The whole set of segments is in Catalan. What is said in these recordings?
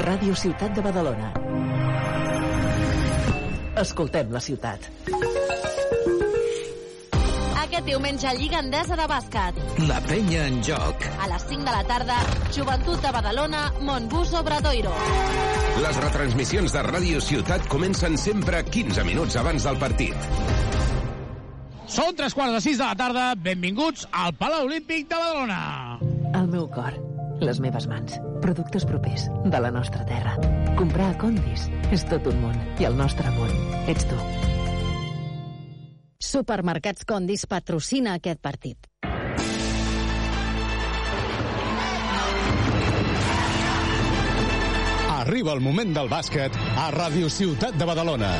Ràdio Ciutat de Badalona. Escoltem la ciutat. Aquest diumenge Lliga Endesa de bàsquet. La penya en joc. A les 5 de la tarda, Joventut de Badalona, Montbus Obradoiro. Les retransmissions de Ràdio Ciutat comencen sempre 15 minuts abans del partit. Són tres quarts de sis de la tarda. Benvinguts al Palau Olímpic de Badalona. El meu cor, les meves mans, productes propers de la nostra terra. Comprar a Condis és tot un món i el nostre món ets tu. Supermercats Condis patrocina aquest partit. Arriba el moment del bàsquet a Ràdio Ciutat de Badalona.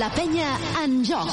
La penya en joc.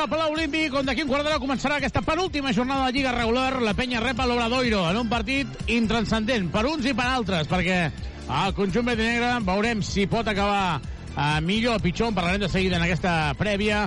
Del Palau Olímpic, on d'aquí un quart d'hora començarà aquesta penúltima jornada de Lliga regular. La penya rep a l'Obradoiro en un partit intranscendent per uns i per altres, perquè el conjunt verd i negre veurem si pot acabar eh, millor o pitjor. En parlarem de seguida en aquesta prèvia,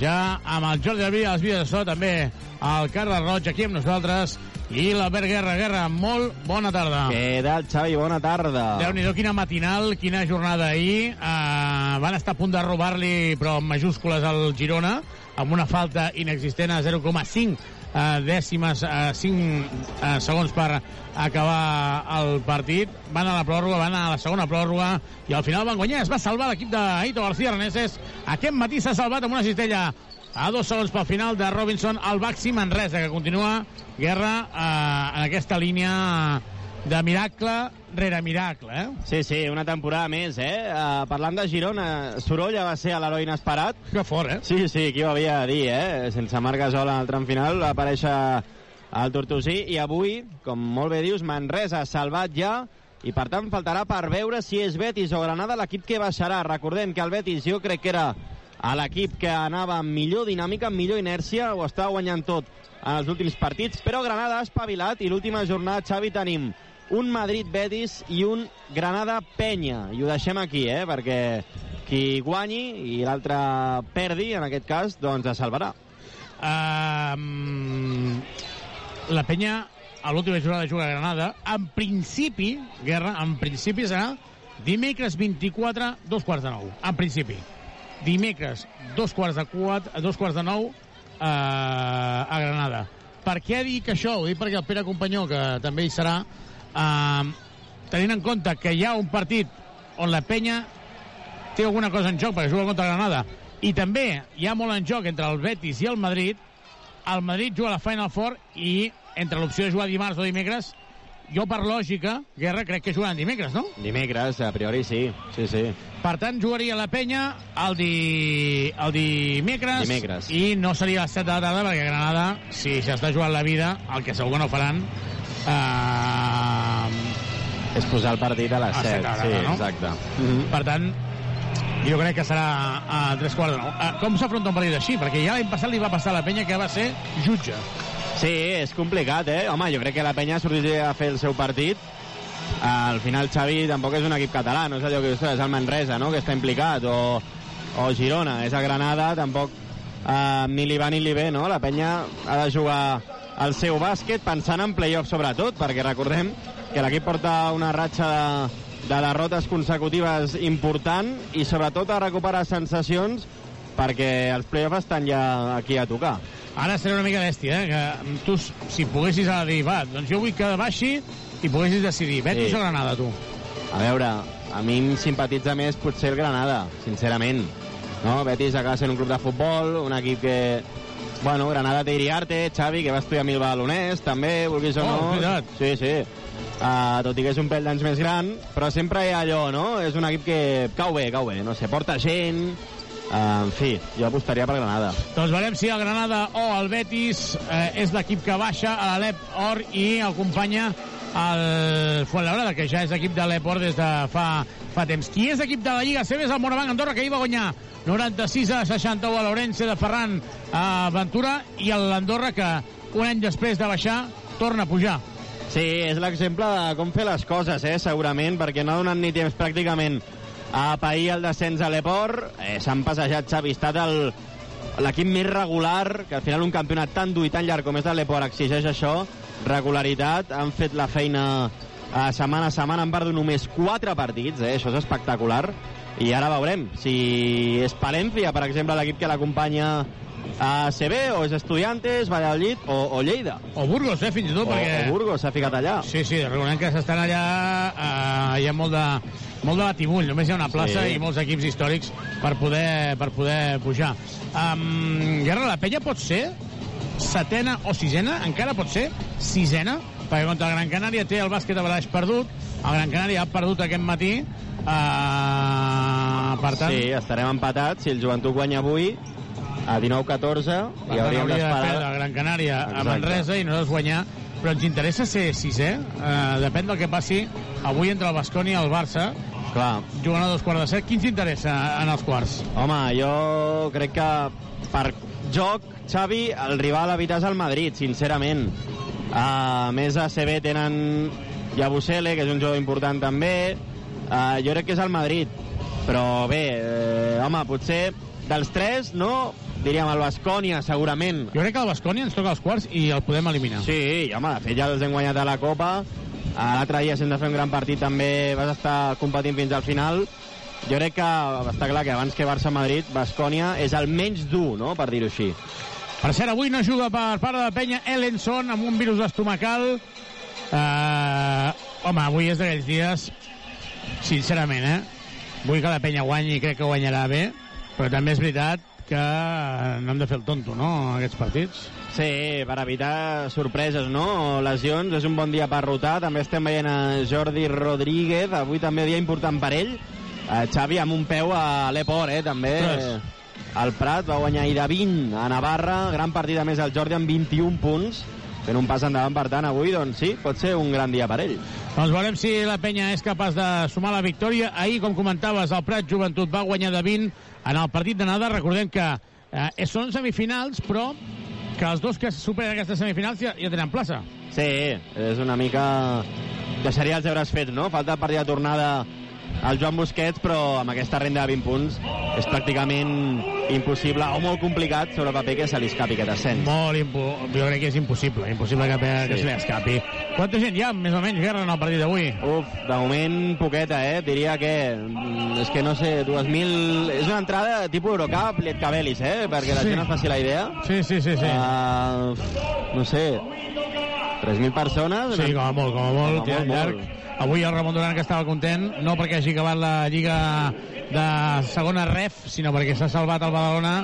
ja amb el Jordi Albi, als vídeos de so, també el Carles Roig aquí amb nosaltres, i l'Albert Guerra. Guerra, molt bona tarda. Què tal, Xavi? Bona tarda. Déu-n'hi-do, quina matinal, quina jornada ahir. Uh, van estar a punt de robar-li, però amb majúscules, al Girona, amb una falta inexistent a 0,5 uh, dècimes, uh, 5 uh, segons per acabar el partit. Van a la pròrroga, van a la segona pròrroga, i al final van guanyar. Es va salvar l'equip d'Aito García Reneses. Aquest matí s'ha salvat amb una cistella a dos segons pel final de Robinson al Baxi Manresa, que continua guerra eh, en aquesta línia de miracle rere miracle, eh? Sí, sí, una temporada més, eh? Uh, parlant de Girona, Sorolla va ser l'heroi inesperat. Que fort, eh? Sí, sí, qui ho havia de dir, eh? Sense Marc Gasol en el tram final va aparèixer el Tortosí i avui, com molt bé dius, Manresa salvat ja i per tant faltarà per veure si és Betis o Granada l'equip que baixarà. Recordem que el Betis jo crec que era a l'equip que anava amb millor dinàmica, amb millor inèrcia, ho està guanyant tot en els últims partits, però Granada ha espavilat i l'última jornada, Xavi, tenim un Madrid-Betis i un Granada-Penya. I ho deixem aquí, eh?, perquè qui guanyi i l'altre perdi, en aquest cas, doncs es salvarà. Uh, la penya a l'última jornada juga a Granada. En principi, Guerra, en principi serà dimecres 24, dos quarts de nou. En principi. Dimecres, dos quarts de, quatre, dos quarts de nou uh, a Granada. Per què dic això? Ho dic perquè el Pere Companyó, que també hi serà, uh, tenint en compte que hi ha un partit on la penya té alguna cosa en joc perquè juga contra Granada i també hi ha molt en joc entre el Betis i el Madrid el Madrid juga a la Final Four i entre l'opció de jugar dimarts o dimecres jo per lògica, Guerra, crec que jugaran dimecres, no? Dimecres, a priori sí, sí, sí. Per tant, jugaria la penya el, di... el dimecres, dimecres i no seria a les 7 de la tarda perquè Granada, si s'està jugant la vida, el que segur que no faran eh... és posar el partit a les 7, 7 tarda, sí, no? exacte. Mm -hmm. Per tant, jo crec que serà a tres quarts de nou. Uh, com s'afronta un partit així? Perquè ja l'any passat li va passar a la penya que va ser jutge. Sí, és complicat, eh? Home, jo crec que la penya sortiria a fer el seu partit. Al final Xavi tampoc és un equip català, no és allò que és el Manresa, no?, que està implicat, o, o Girona, és a Granada, tampoc eh, ni li va ni li ve, no? La penya ha de jugar el seu bàsquet pensant en play-off sobretot, perquè recordem que l'equip porta una ratxa de, de derrotes consecutives important i sobretot a recuperar sensacions perquè els play-offs estan ja aquí a tocar. Ara seré una mica bèstia, eh? que tu, si poguessis ara dir, va, doncs jo vull que baixi i poguessis decidir, Betis sí. o Granada, tu? A veure, a mi em simpatitza més potser el Granada, sincerament. No? Betis acaba sent un club de futbol, un equip que... Bueno, Granada té Iriarte, Xavi, que va estudiar mil baloners, també, vulguis o oh, no. Cuidat. Sí, sí. Uh, tot i que és un pèl d'anys més gran, però sempre hi ha allò, no? És un equip que cau bé, cau bé, no sé, porta gent, Uh, en fi, jo apostaria per Granada. Doncs veurem si el Granada o el Betis eh, és l'equip que baixa a l'Alep Or i acompanya el Fuenlabrada, que ja és equip de l'Eport des de fa, fa temps. Qui és equip de la Lliga CB és el Morabanc Andorra, que ahir va guanyar 96 a 61 a l'Orense de Ferran a Ventura, i l'Andorra, que un any després de baixar, torna a pujar. Sí, és l'exemple de com fer les coses, eh, segurament, perquè no ha donat ni temps pràcticament a pair el descens a l'Eport. Eh, S'han passejat, Xavi, ha estat el, l'equip més regular, que al final un campionat tan dur i tan llarg com és l'Eport exigeix això, regularitat, han fet la feina a setmana a setmana, han perdut només 4 partits, eh? això és espectacular, i ara veurem si és Palència, per exemple, l'equip que l'acompanya a CB, o és Estudiantes, Valladolid o, o Lleida. O Burgos, eh, fins i tot, O, perquè... o Burgos s'ha ficat allà. Sí, sí, recordem que s'estan allà, eh, hi ha molt de, molt de batibull, només hi ha una plaça Sí. i molts equips històrics per poder, per poder pujar. Um, Guerra, la Pella pot ser setena o sisena, encara pot ser sisena, perquè contra el Gran Canària té el bàsquet de Balaix perdut, el Gran Canària ha perdut aquest matí, uh, per tant... Sí, estarem empatats. Si el Joventut guanya avui, a 19-14, Per i hauríem d'esperar... la Gran Canària a. Manresa i nosaltres guanyar però ens interessa ser sisè eh, depèn del que passi avui entre el Basconi i el Barça Clar, jugant a dos quarts de set quin t'interessa en els quarts? home, jo crec que per joc, Xavi, el rival a evitar és el Madrid, sincerament. A més, a CB tenen Yabusele, que és un jugador important també. Uh, jo crec que és el Madrid. Però bé, eh, home, potser dels tres, no? Diríem el Bascònia, segurament. jo crec que el Basconi ens toca els quarts i el podem eliminar Sí, i, home, de fet ja els hem guanyat a la Copa. L'altre dia, sense fer un gran partit, també vas estar competint fins al final. Jo crec que està clar que abans que Barça-Madrid, Bascònia és el menys dur, no?, per dir-ho així. per cert, avui no juga per part de la penya Ellenson amb un virus estomacal uh, home, avui és d'aquells dies sincerament, eh vull que la penya guanyi i crec que guanyarà bé però també és veritat que no hem de fer el tonto, no?, aquests partits Sí, per evitar sorpreses, no? O lesions, és un bon dia per rotar. També estem veient a Jordi Rodríguez, avui també dia important per ell. Eh, Xavi amb un peu a l'Eport, eh, també. Ostres. El Prat va guanyar ahir de 20 a Navarra, gran partit a més el Jordi amb 21 punts, fent un pas endavant, per tant, avui, doncs sí, pot ser un gran dia per ell. Doncs veurem si la penya és capaç de sumar la victòria. Ahir, com comentaves, el Prat Joventut va guanyar de 20 en el partit d'anada. Recordem que eh, són semifinals, però que els dos que superen aquestes semifinals ja, ja tenen plaça. Sí, és una mica... Deixaria els deures fets, no? Falta el partit de tornada al Joan Busquets, però amb aquesta renda de 20 punts és pràcticament impossible o molt complicat sobre paper que se li escapi aquest ascens. Molt impo... Jo crec que és impossible, impossible que, que Sí. se li escapi. Quanta gent hi ha, més o menys, guerra, en el partit d'avui? Uf, de moment poqueta, eh? Diria que... mm, És que no sé, 2.000... És una entrada tipus Eurocup, Lietcabelis, eh? Perquè la Sí. gent es faci la idea. Sí, sí, sí, sí. Uh, no sé, 3.000 persones? Sí, com a molt, com a molt, Com a tirant molt, llarg. molt. Avui el Ramon Duran que estava content, no perquè hagi acabat la Lliga de segona ref, sinó perquè s'ha salvat el Badalona.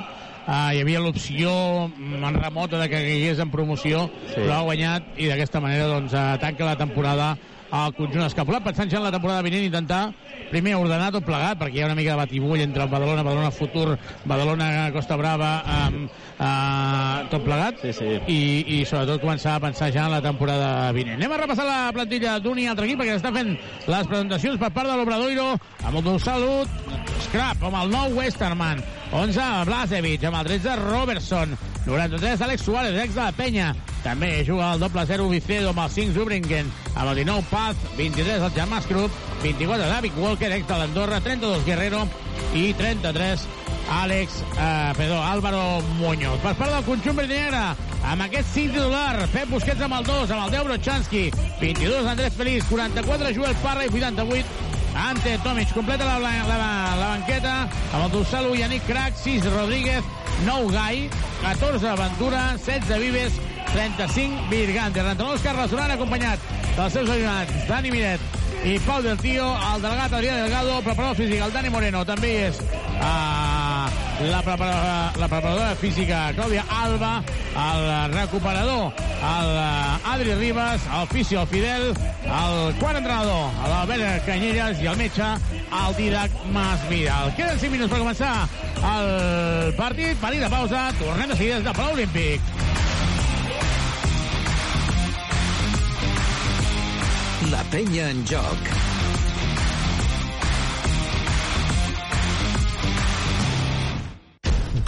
Uh, hi havia l'opció mm, en remota de que caigués en promoció, Sí. però ha guanyat i d'aquesta manera doncs, uh, tanca la temporada al conjunt escapulat, pensant ja en la temporada vinent intentar primer ordenar tot plegat, perquè hi ha una mica de batibull entre el Badalona, Badalona Futur, Badalona Costa Brava, um, uh, tot plegat, Sí, sí. i, i sobretot començar a pensar ja en la temporada vinent. Anem a repassar la plantilla d'un i altre equip perquè està fent les presentacions per part de l'Obradoiro amb el Salut, Scrap amb el nou Westerman, 11 Blasevic amb el 13 Robertson, 93 Alex Suárez, ex de la penya, també juga el doble 0 Vicedo amb el 5 Zubringen, amb el 19 Paz, 23 el Jamás Krupp, 24 David Walker, ex de l'Andorra, 32 Guerrero. I 33 Àlex, eh, perdó, Álvaro Muñoz. Per part del conjunt verdinegre, amb aquest 5 titular, Pep Busquets amb el 2, amb el 10 Brochanski, 22 Andrés Feliz, 44 Joel Parra i 88 Ante Tomic. Completa la, la, la, la banqueta amb el Dussalo, Yannick Crac, 6 Rodríguez, 9 Gai, 14 Ventura, 16 Vives, 35 Virgante. Rentadors Carles Duran acompanyat dels seus ajudants Dani Miret i Pau del Tío, el delegat Adrià Delgado, preparador físic, el Dani Moreno, també és uh, la, prepara, la preparadora física Clàudia Alba, el recuperador, el uh, Adri Ribas, el fisio, el Fidel, el quart entrenador, l'Albert Canyelles i el metge, el Didac Masvidal. Queden 5 minuts per començar el partit, per ir de pausa, tornem de seguida des de Palau Olímpic. La penya en joc.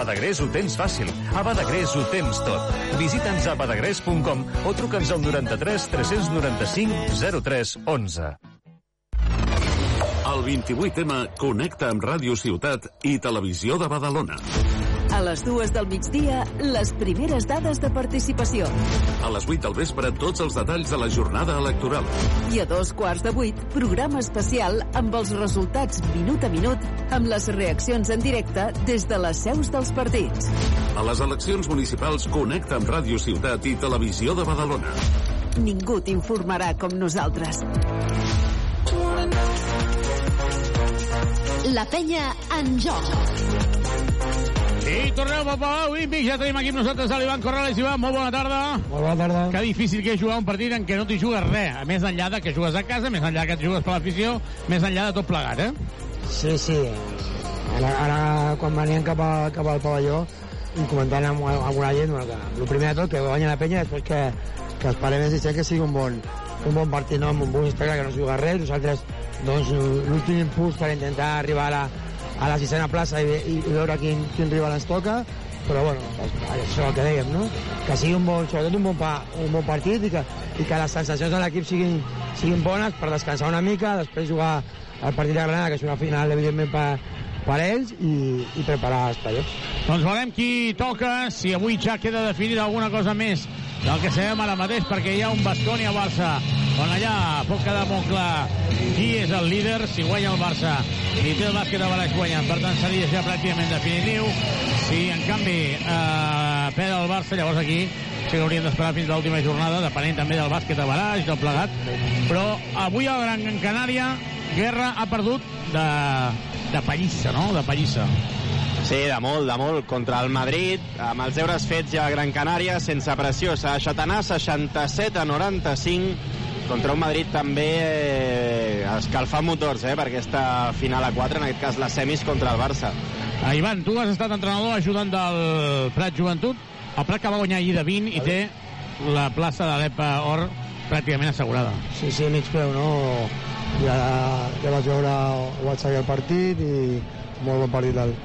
Badagrés ho tens fàcil. A Badagrés ho tens tot. Visita'ns a badagrés.com o truca'ns al 93 395 03 11. El 28M connecta amb Ràdio Ciutat i Televisió de Badalona. A les dues del migdia, les primeres dades de participació. A les 8 del vespre, tots els detalls de la jornada electoral. I a dos quarts de vuit, programa especial amb els resultats minut a minut, amb les reaccions en directe des de les seus dels partits. A les eleccions municipals connecta amb Ràdio Ciutat i Televisió de Badalona. Ningú t'informarà com nosaltres. La penya en joc. I tornem a Palau Olímpic, ja tenim aquí amb nosaltres l'Ivan Corrales. Ivan, molt bona tarda. Molt bona tarda. Que difícil que és jugar un partit en què no t'hi jugues res, a més enllà de que jugues a casa, més enllà que et jugues per l'afició, més enllà de tot plegat, eh? Sí, sí. Ara, ara quan venien cap, a, cap al pavelló, i comentant amb, amb una gent, que el primer de tot, que guanya la penya, després que, que esperem és que sigui un bon, un bon partit, no? amb un bon espectacle, que no es juga res. Nosaltres, doncs, l'últim impuls per intentar arribar a la, a la sisena plaça i, i, i veure quin, quin rival ens toca, però bueno, això és el que dèiem, no? Que sigui un bon, sobretot un bon, pa, un bon partit i que, i que les sensacions de l'equip siguin, siguin bones per descansar una mica, després jugar el partit de Granada, que és una final, evidentment, per, per ells i, i preparar els playoffs. Doncs veurem qui toca, si avui ja queda definida alguna cosa més del que sabem ara mateix, perquè hi ha un Bascònia-Barça, on allà pot quedar molt clar qui és el líder, si guanya el Barça i té el bàsquet de Balaix guanyant, per tant seria ja pràcticament definitiu. Si en canvi eh, perd el Barça, llavors aquí sí que hauríem d'esperar fins a l'última jornada, depenent també del bàsquet de Balaix, del plegat. Però avui el Gran Canària, Guerra ha perdut de, de pallissa, no? De pallissa. Sí, de molt, de molt. Contra el Madrid, amb els deures fets ja a Gran Canària, sense pressió. S'ha deixat anar 67 a 95 contra un Madrid també eh, escalfant motors eh, per aquesta final a 4, en aquest cas les semis contra el Barça. Ah, Ivan, tu has estat entrenador ajudant del Prat Joventut, el Prat que va guanyar ahir de 20 i té la plaça de l'EPA Or pràcticament assegurada. Sí, sí, mig peu, no? Ja, ja vaig veure, vaig seguir el partit i molt bon partit del,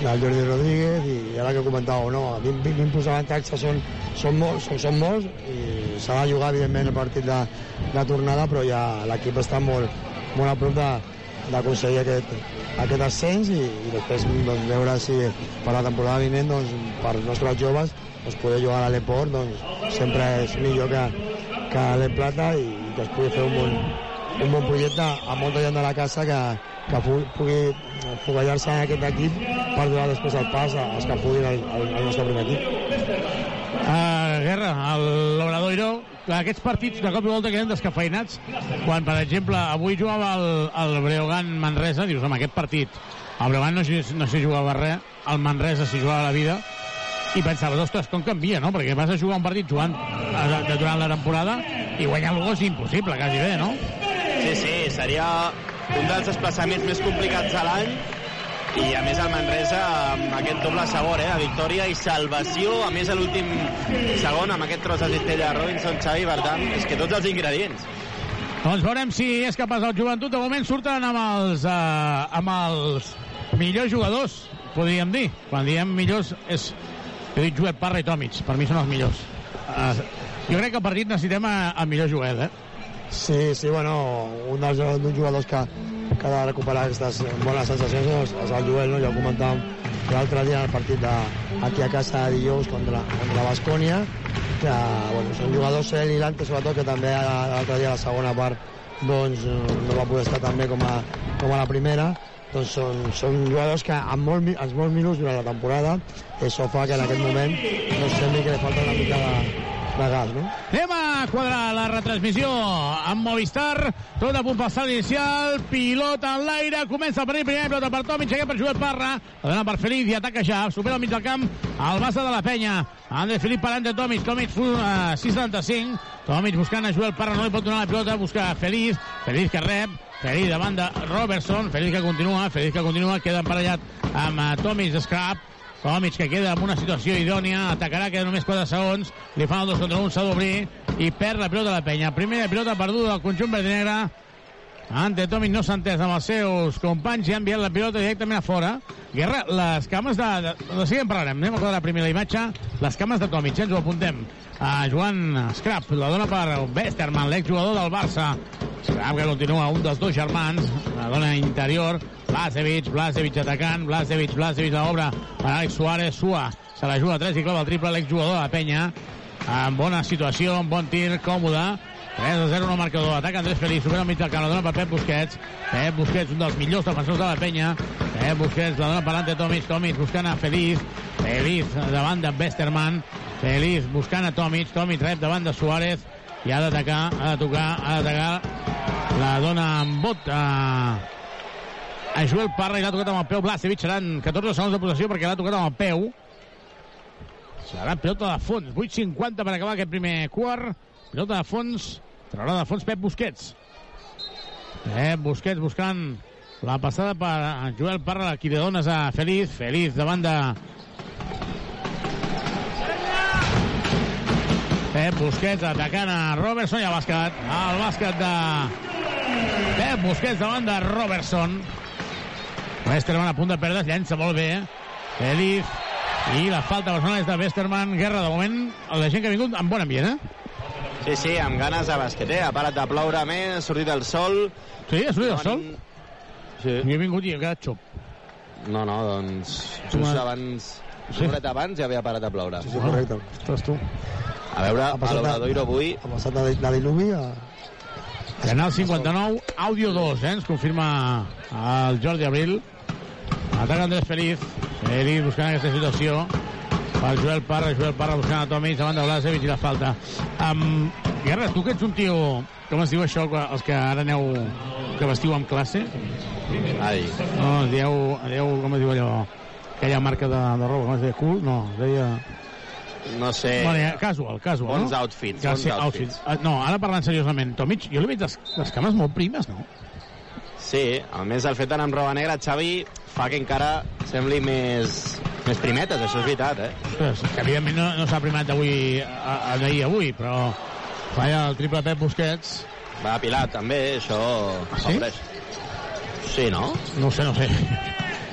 del Jordi Rodríguez i ara que comentàveu, no? 20, 20 punts d'avantatge són, són, molts, són, són molts i s'ha de jugar evidentment el partit de, de tornada però ja l'equip està molt, molt a prop d'aconseguir aquest, aquest ascens i, i després doncs, veure si per la temporada vinent doncs, per als nostres joves doncs, poder jugar a l'Eport doncs, sempre és millor que, que l'Eplata i que es pugui fer un bon, un bon projecte amb molta gent de la casa que, que pugui, pugui foguejar-se en aquest equip per donar després el pas als que puguin al, al, nostre primer equip. Uh, Guerra, l'Obradoiro, aquests partits de cop i volta queden descafeinats quan, per exemple, avui jugava el, el Breogán Manresa, dius, home, aquest partit el Breogán no, no s'hi jugava res el Manresa s'hi jugava la vida i pensaves, ostres, com canvia, no? Perquè vas a jugar un partit jugant de durant la temporada i guanyar-lo és impossible, quasi bé, no? Sí, sí, seria un dels desplaçaments més complicats de l'any i a més el Manresa amb aquest doble sabor, eh, victòria i salvació, a més a l'últim segon amb aquest tros de cistella de Robinson, Xavi, per tant, és que tots els ingredients. Doncs veurem si és capaç el joventut. De moment surten amb els, uh, amb els millors jugadors, podríem dir. Quan diem millors és... Jo dic Joel Parra i Tomic, per mi són els millors. Uh, jo crec que el partit necessitem a- el millor Joel, eh? Sí, sí, bueno, un dels dels jugadors que, que ha de recuperar aquestes bones sensacions és, és el Joel, no? Ja ho comentàvem l'altre dia en el partit de, aquí a casa de dijous contra, contra Bascònia, que bueno, són jugadors, ell i l'Ante, sobretot, que també l'altre dia a la segona part doncs, eh, no va poder estar tan bé com a, com a la primera, doncs són, són jugadors que en, molt, en molts minuts durant la temporada això fa que en aquest moment no sembli que li falta una mica de, de gas, no? Anem a quadrar la retransmissió amb Movistar. Tot a punt per salt inicial. Pilota en l'aire. Comença el partit. Primera pilota per Tomic. Aquest per Joel Parra. La dona per Feliz i ataca ja. Supera al mig del camp el base de la penya. Andrés Filip per Ante Tomic. Tomic uh, 6'75. Tomic buscant a Joel Parra. No li pot donar la pilota. Busca Feliz. Feliz que rep. Feliz de Robertson. Feliz que continua. Feliz que continua. Queda emparellat amb uh, Tomic Scrap. Tomic que queda en una situació idònia, atacarà, queda només 4 segons, li fan el 2 contra 1, s'ha d'obrir i perd la pilota de la penya. Primera pilota perduda del conjunt verd negre. Ante Tomic no s'ha entès amb els seus companys i ha enviat la pilota directament a fora. Guerra, les cames de... de, de en parlarem. Anem a la imatge. Les cames de Tomic, eh, ens ho apuntem. A Joan Scrap, la dona per Westerman, l'exjugador del Barça. Scrap que continua un dels dos germans, la dona interior, Blasevic, Blasevic atacant, Blasevic, Blasevic a l'obra per Alex Suárez, Sua, se la juga a 3 i clava el triple l'exjugador de la penya, en bona situació, en bon tir, còmode, 3 a 0 no marcador, ataca Andrés Feliz, supera mig del camp, la dona per Pep Busquets, Pep Busquets, un dels millors defensors de la penya, Pep Busquets, la dona per Ante Tomic, Tomic buscant a Feliz, Feliz davant de Westerman, Feliz buscant a Tomic, Tomic rep davant de Suárez, i ha d'atacar, ha de tocar, ha d'atacar, la dona amb bot a, a Joel Parra i l'ha tocat amb el peu Blasevic, seran 14 segons de possessió perquè l'ha tocat amb el peu, serà pilota de fons, 8.50 per acabar aquest primer quart, pilota de fons, traurà de fons Pep Busquets. Pep Busquets buscant la passada per Joel Parra, qui li dones a Feliz, Feliz davant de Pep Busquets atacant a Robertson i al bàsquet. El bàsquet de Pep Busquets davant de Robertson. Westerman a punt de perdre, llença molt bé. Feliz. I la falta personal és de Westerman. Guerra, de moment, la gent que ha vingut amb bon ambient, eh? Sí, sí, amb ganes de basqueter. Ha parat de ploure més, ha sortit el sol. Sí, ha sortit el sol? Sí. Jo he vingut i he quedat xop. No, no, doncs... Just abans... Sí. Una horeta abans ja havia parat de ploure. Sí, sí, correcte. Ostres, tu. A veure, Ha a l'Obradoiro avui... Ha passat de, de diluvi a... Canal 59, àudio 2, eh? Ens confirma el Jordi Abril. Ataca Andrés Feliz. Feliz buscant aquesta situació. Per Joel Parra, Joel Parra buscant a Tomic davant de Blasevic i la falta. Um, Guerra, tu que ets un tio... Com es diu això, els que ara aneu... que vestiu amb classe? Ai. No, dieu, dieu com es diu allò? Aquella marca de, de roba, com es deia? Cool? No, deia... No sé... Bueno, ja, casual, casual, Bons no? outfits, bons sí, outfits. Ah, No, ara parlant seriosament, Tomic, jo li veig les, les cames molt primes, no? Sí, a més el fet d'anar amb roba negra, Xavi, fa que encara sembli més, més primetes, això és veritat, eh? Ostres, que evidentment no, no s'ha primat d'avui a, a d'ahir avui, però falla el triple Pep Busquets. Va apilat, també, això Sí? afavoreix. Sí, no? No sé, no sé.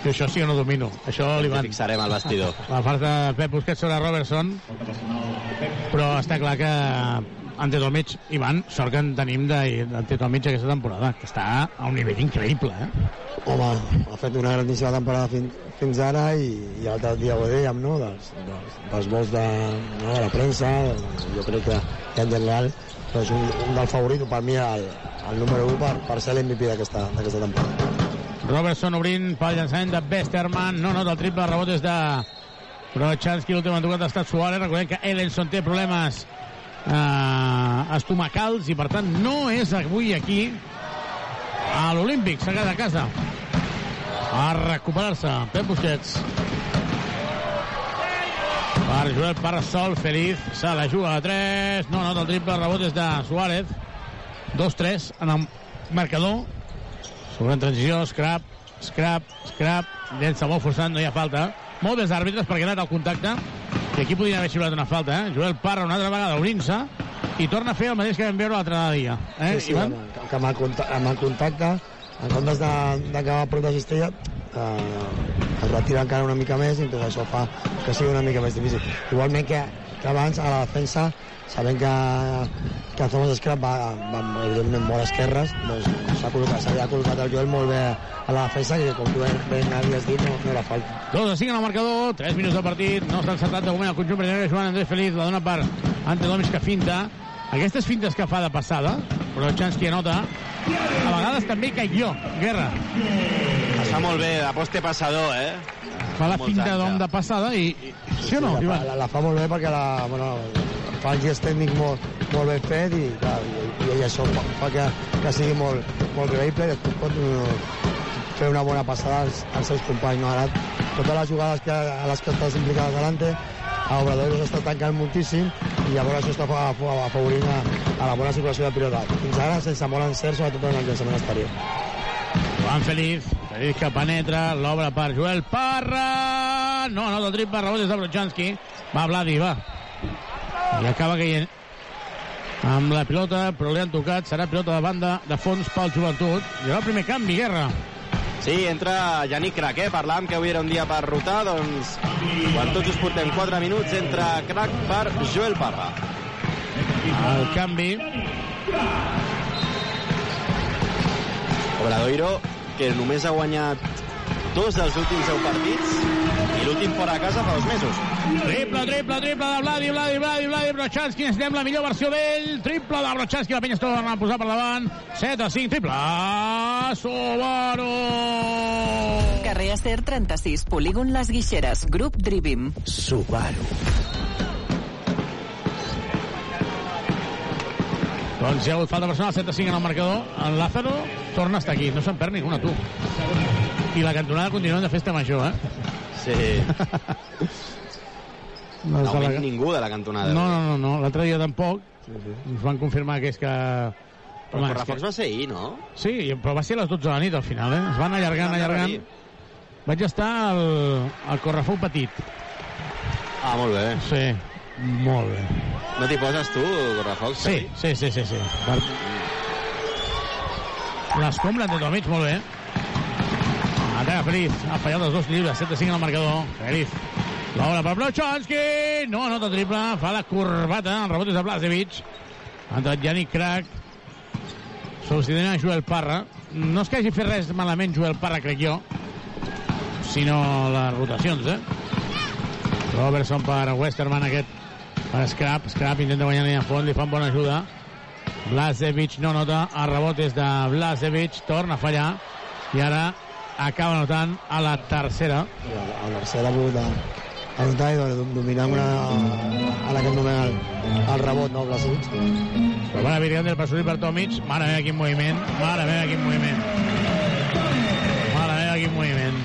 Jo això sí que no domino. Això li van... fixarem al vestidor. La falta de Pep Busquets sobre Robertson, però està clar que Ante Tomic, Ivan, sort que en tenim d'Ante Tomic aquesta temporada, que està a un nivell increïble, eh? Home, ha fet una grandíssima temporada fin, fins ara i, i l'altre dia ho dèiem, no?, dels, dels, dels vols de, no, de la premsa, jo crec que, que en general és un, un del favorit, per mi el, el número 1 per, per ser l'MVP d'aquesta d'aquesta temporada. Robertson obrint pel llançament de Westerman. No nota el triple, rebot és de Brochanski. L'últim han tocat ha estat Suárez. Recordem que Ellenson té problemes eh, estomacals i per tant no és avui aquí a l'Olímpic. S'ha quedat a casa a recuperar-se. Pep Busquets. Per Joel Parasol, Feliz, se la juga a 3, no nota el triple, rebot és de Suárez. 2-3 en el marcador. Sobre en transició, scrap, scrap, scrap, llença molt forçant, no hi ha falta. Molt bé els àrbitres perquè ha anat al contacte. I aquí podien haver xiulat una falta, eh? Joel Parra una altra vegada obrint-se i torna a fer el mateix que vam veure l'altre dia. Eh, sí, sí, Ivan? amb, que amb, el contacte, amb el contacte, en comptes de- d'acabar a prop de cistella, eh, es retira encara una mica més i tot això fa que sigui una mica més difícil. Igualment que, que abans, a la defensa, sabent que, que Thomas Scrap va, va evidentment molt esquerres, doncs s'ha col·locat, s'havia col·locat el Joel molt bé a la defensa, que com tu ben, ben havies dit, no, no era falta. 2 a 5 en el marcador, 3 minuts de partit, no s'ha encertat de moment el conjunt primer Joan Andrés Feliz, la dona per Ante Domis que finta. Aquestes fintes que fa de passada, però Chansky anota, a vegades també caic jo, Guerra. Es fa molt bé, de poste passador, eh? Fa la finta d'hom de passada i... Sí o no, la, Ivan? fa, la, la fa molt bé perquè la, bueno, fa el gest tècnic molt, molt ben fet i, clar, i, i això fa, fa que, que sigui molt, molt creïble i després pot uh, fer una bona passada als, als seus companys. No? Ara, totes les jugades que, a les que estàs implicades delante, a Obradoiro s'està tancant moltíssim i llavors això està fa- fa- afavorint a, a la bona situació de pilota. Fins ara sense molt encert, sobretot en el llançament exterior. Joan Feliz, Feliz que penetra, l'obra per Joel Parra, no, no, del triple, rebot és de Brochanski, va Vladi, va. I acaba caient amb la pilota, però li han tocat, serà pilota de banda de fons pel joventut. I el primer canvi, Guerra. Sí, entra Yannick Crac, eh? Parlàvem que avui era un dia per rotar, doncs quan tots us portem 4 minuts entra Crac per Joel Parra. El canvi. Obradoiro, que només ha guanyat dos dels últims 10 partits i l'últim fora a casa fa dos mesos. Triple, triple, triple de Vladi, Vladi, Vladi, Vladi, Brochanski, ens anem la millor versió d'ell. Triple de Brochanski, la penya es torna a posar per davant. 7 a 5, triple. Subaru! Carrer Acer 36, polígon Les Guixeres, grup Drivim. Subaru. Doncs ha hagut falta personal, 7 a 5 en el marcador. El Lázaro torna a estar aquí, no se'n perd ninguna, tu. I la cantonada continua de festa major, eh? Sí. No, No la- ningú de la cantonada. no, no, no, no. l'altre dia tampoc. Ens van confirmar que és que... Però el correfocs va ser ahir, no? Sí, però va ser a les 12 de la nit al final, eh? Es van allargant, Anava a allargant. Vaig estar al, al Correfoc petit. Ah, molt bé. Sí, molt bé. No t'hi poses tu, correfocs? Sí, sí, sí, sí. sí. Per... L'escombra de Tomic, molt bé. Ataca Feliz, ha fallat els dos llibres, 7 a 5 en el marcador. Feliz. L'obra per Brochanski, no anota triple, fa la corbata, el rebot és de Blasevic. Ha entrat Yannick Crac, substituint a Joel Parra. No és que hagi fet res malament Joel Parra, crec jo, sinó les rotacions, eh? Robertson per Westerman, aquest per Scrap. Scrap intenta guanyar a fons, li fan bona ajuda. Blasevic no nota, el rebot és de Blasevic, torna a fallar, i ara acaba notant a la tercera. El Barça ha volgut anotar i dom- dominar una, en aquest moment el, el rebot, no. Però bona habilitat del Passolí per Tomic. Mare meva, quin moviment. Mare meva, quin moviment. Mare meva, quin moviment.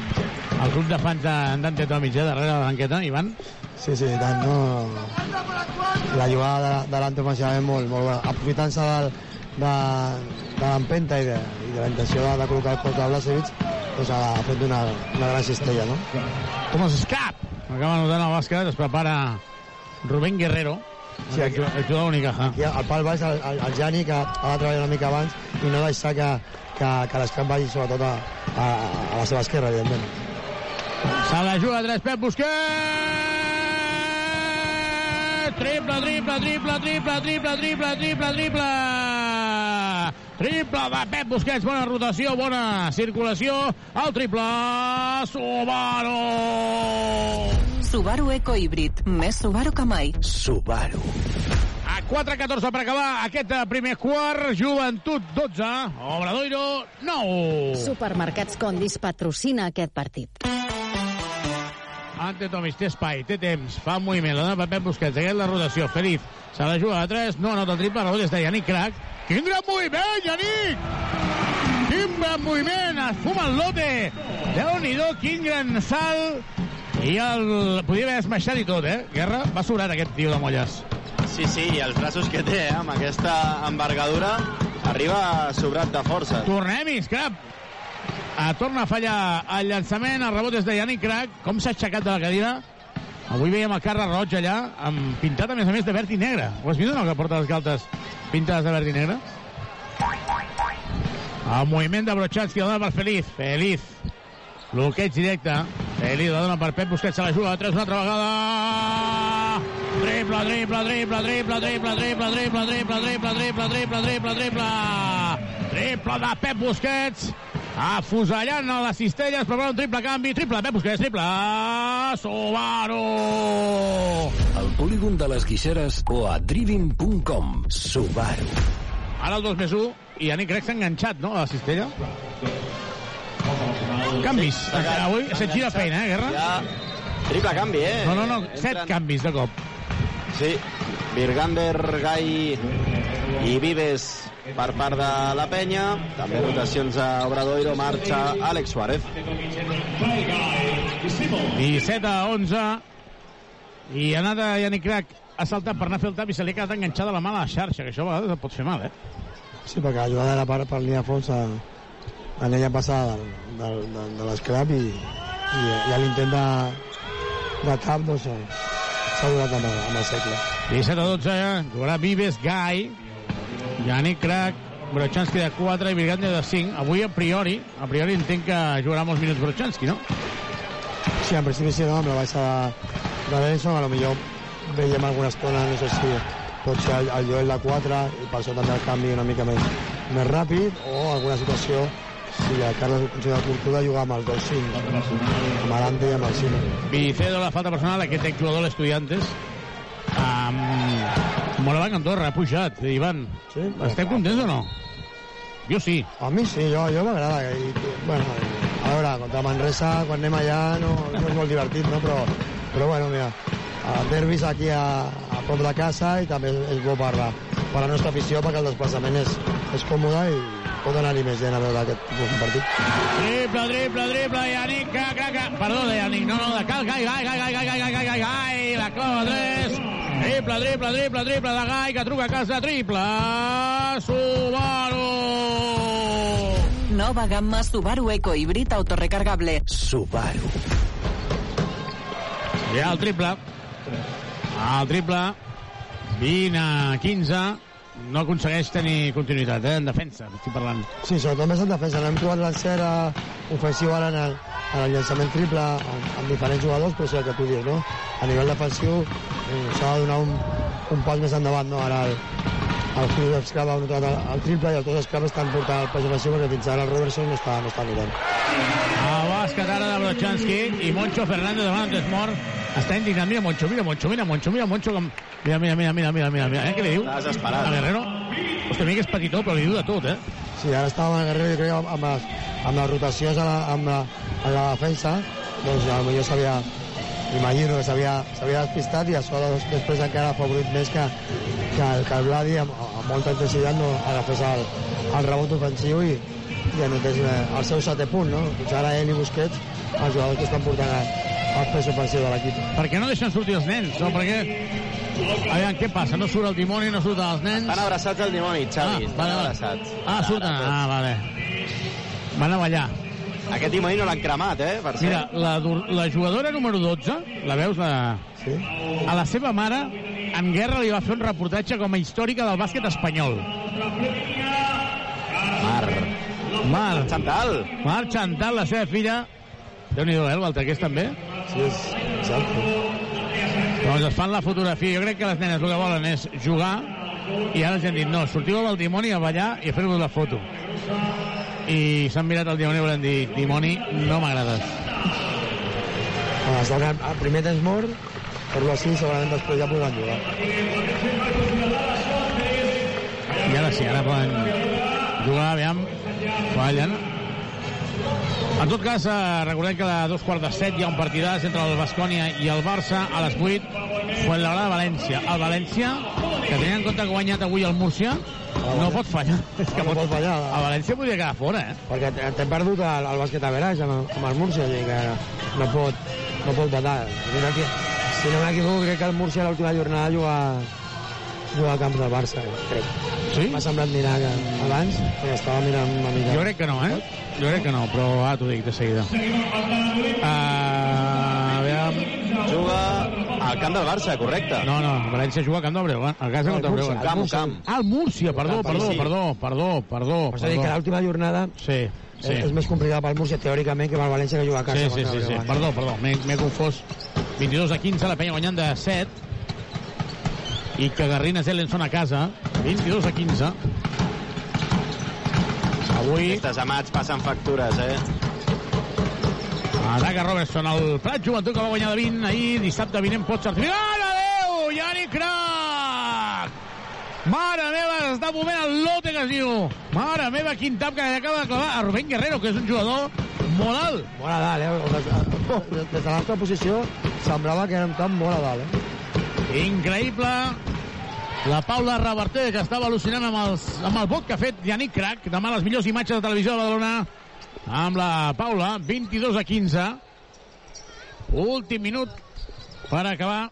El club de fans de Dante Tomic, eh, darrere de la banqueta, Ivan. Sí, sí, tant, no... La jugada de, de l'Anto és molt, molt bona. Aprofitant-se del, de, de l'empenta i, de, i de la intenció de, de col·locar el cos de Blasevic, doncs ha, fet una, una gran cistella, no? Thomas Scap. Acaba anotant el bàsquet, es prepara Rubén Guerrero. Sí, aquí- el jugador Unicaja. Aquí al pal baix el, el, el Jani, que ha de treballar una mica abans i no deixar que, que, que l'escap vagi sobretot a, a, a la seva esquerra, evidentment. Se la juga tres, Pep Busquets! Triple, triple, triple, triple, triple, triple, triple, triple! Triple de Pep Busquets, bona rotació, bona circulació. El triple, Subaru! Subaru Eco Híbrid, més Subaru que mai. Subaru. A 4-14 per acabar aquest eh, primer quart. Joventut 12, Obradoiro 9. Supermercats Condis patrocina aquest partit. Ante Tomis té espai, té temps, fa un moviment, la dona per Pep Busquets, segueix la rotació, Feliz, se la juga a 3, no anota el triple, rebot és de Yannick Crac. Quin gran moviment, Yannick! Quin gran moviment, es fuma el lote! Déu-n'hi-do, quin gran salt! I el... Podia haver esmaixat i tot, eh? Guerra va sobrat aquest tio de Molles. Sí, sí, i els braços que té, eh, amb aquesta envergadura, arriba sobrat de força. Tornem-hi, Scrap. Ah, torna a fallar el llançament, el rebot és de Yannick Crac. Com s'ha aixecat de la cadira. Avui veiem el carre roig allà, amb pintat a més a més de verd i negre. Ho has vist no, que porta les galtes pintades de verd i negre? El moviment de Brochanski, el dona per Feliz. Feliz. Bloqueig directe. Feliz la dona per Pep Busquets, se la juga a 3 una altra vegada. Triple, triple, triple, triple, triple, triple, triple, triple, triple, triple, triple, triple, triple. Triple de Pep Busquets. Afusellant a les cistelles, preparant un triple canvi. Triple, Pep Busquets, triple. Subaru. Al polígon de les Guixeres o a driving.com. Subaru. Ara el 2 més 1 i Yannick s'ha enganxat, no, a la cistella? Canvis. Avui se't gira feina, eh, Guerra? Ja, triple canvi, eh? No, no, no, set Entren- canvis de cop. Sí, Virgander, Gai i Vives per part de la penya. També rotacions a Obradoiro, marxa Àlex Suárez. 17 a 11 i ha anat a Yannick Crac ha saltat per anar a fer el tap i se li ha quedat enganxada la mà a la xarxa, que això a vegades pot fer mal, eh? Sí, perquè la jugada era per, per línia a fons a, a l'ella passada del, del, del, de l'escrap i, i, i a l'intent de, de tap doncs, eh, s'ha donat amb, amb el segle. 17 a 12, eh? jugarà Vives, Gai, Yannick Crac, Brochanski de 4 i Virgande de 5. Avui, a priori, a priori entenc que jugarà molts minuts Brochanski, no? Sí, en principi sí, no? amb la baixa de, de Benson, a lo millor veiem alguna estona, no sé si pot ser el, el Joel de 4 i per això també el canvi una mica més, més ràpid o alguna situació si el Carles considera oportú de jugar amb els dos 5 amb l'Ante i amb el Simo Vicedo, la falta personal, aquest exjugador de l'Estudiantes. Um, Moraván Andorra ha pujat, Ivan. Sí? Estem contents o no? Jo sí. A mi sí, jo, jo m'agrada. Bueno, a veure, contra Manresa, quan anem allà, no, no és molt divertit, no? Però, però bueno, mira, el derbis aquí a, a prop de casa i també és bo per la, per la nostra afició perquè el desplaçament és, és còmode i pot anar-hi més gent a veure aquest partit. Triple, triple, triple, Yannick, crac, crac, crac. Perdó, de Yannick, no, no, de Cal, Gai, Gai, Gai, Gai, Gai, Gai, Gai, Gai, Gai, Gai, la clava 3. Triple, triple, triple, triple de Gai, que truca a casa, triple, Subaru. Nova gamma Subaru Eco híbrid autorrecargable. Subaru. Ja el triple. El triple. 20 a 15. No aconsegueix tenir continuïtat, eh, en defensa, estic parlant. Sí, sobretot més en defensa. No hem trobat l'encera ofensiu ara en el, en el llançament triple amb, amb diferents jugadors, però sí el que tu dius, no? A nivell defensiu eh, s'ha de donar un, un pas més endavant, no? Ara el, el Phil Escrava ha notat el, el triple i els dos Escrava estan portant el pas defensiu perquè fins ara el Robertson no està, no està mirant. El bàsquet ara de Brochanski i Moncho Fernández davant antes mort. Està indignat. Mira Moncho, mira Moncho, mira Moncho, mira Moncho. Com... Mira, mira, mira, mira, mira, mira, mira. Eh, què li diu? Està desesperat. A Guerrero. Hòstia, mira que és petitó, però li diu de tot, eh? Sí, ara estava amb el Guerrero, jo crec, amb, amb, les, amb les rotacions a la, amb la, a la defensa, doncs potser s'havia, imagino que s'havia despistat i això doncs, després encara ha favorit més que, que, el, que el Vladi amb, amb molta intensitat no agafés el, el rebot ofensiu i, i anotés eh, el seu setè punt, no? Fins ara ell i Busquets, els jugadors que estan portant el, el pes ofensiu de l'equip. Per què no deixen sortir els nens? No, perquè... Aviam, què passa? No surt el dimoni, no surten els nens? Estan abraçats al dimoni, Xavi. Ah, estan vale, vale. abraçats. Ah, surten. Ah, vale. Van a ballar. Aquest dimoni no l'han cremat, eh? Per Mira, la, la jugadora número 12, la veus? La... Sí? A la seva mare, en Guerra li va fer un reportatge com a històrica del bàsquet espanyol. Mar. Mar. Chantal. Mar Chantal, la seva filla. Déu-n'hi-do, eh, l'altre aquest també. Sí, és exacte. Doncs es fan la fotografia. Jo crec que les nenes el que volen és jugar i ara els han dit, no, sortiu el dimoni a ballar i a fer-vos la foto. I s'han mirat el dimoni i volen dir, dimoni, no m'agrades. Es dona el primer temps mort, per-lo així, segurament després ja podran jugar. I ara sí, ara poden jugar, aviam, fallen. En tot cas, eh, recordem que a dos quarts de set hi ha un partidàs entre el Bascònia i el Barça a les 8, Fuenlabrada-València. El València, que tenint en compte que ha guanyat avui el Múrcia, no pot fallar. És que no pot fallar. El València podria quedar fora, eh? Perquè t- t'hem perdut el, el bàsquet a veraix amb, amb el Múrcia, o sigui que no pot, no pot batar. Mira que, si no m'equivoco, crec que el Múrcia l'última jornada juga, juga a camps del Barça, crec. Sí? M'ha semblat mirar que abans, però estava mirant una mica. Jo crec que no, eh? Jo crec que no, però ara t'ho dic de seguida. Uh, aviam... Juga al camp del Barça, correcte. No, no, València juga al camp del Breugan, a casa No, contra el al Múrcia, Breugan. al Camp, Múrcia. camp. Ah, el Múrcia, perdó, Camp, perdó, sí. perdó, perdó, perdó, És a dir, que l'última jornada Sí, sí. és, és més complicada pel Múrcia, teòricament, que pel València, que juga a casa. Sí, sí, sí, el sí. Perdó, perdó, m'he m'he confós. 22 a 15, la penya guanyant de 7. I que Garrines Ellenson a casa, 22 a 15. Avui... Aquestes amats passen factures, eh? Ataca Robertson, el Prat Joventut que va guanyar de 20 ahir, dissabte vinent pot sortir. Mare Déu! Yanni Crac! Mare meva, està movent el lote que es diu. Mare meva, quin tap que acaba de clavar a Rubén Guerrero, que és un jugador molt alt. Molt a dalt, eh? Des, de la nostra posició semblava que era un camp molt a dalt, eh? Increïble. La Paula Reverter, que estava al·lucinant amb, els, amb el vot que ha fet Yannick Crac. Demà les millors imatges de televisió de Badalona amb la Paula, 22 a 15. Últim minut per acabar.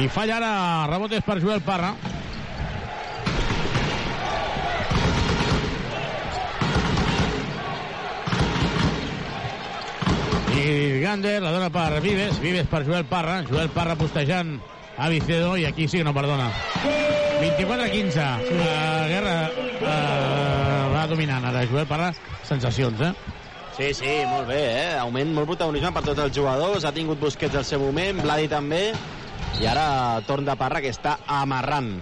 I falla ara, rebotes per Joel Parra. I Gander la dona per Vives, Vives per Joel Parra, Joel Parra postejant a Vicedo i aquí sí que no perdona. 24 a 15. Uh, Guerra uh, va dominant ara Joel Parra. Sensacions, eh? Sí, sí, molt bé, eh? Augment molt protagonisme per tots els jugadors. Ha tingut Busquets al seu moment, Vladi també. I ara torn de Parra, que està amarrant.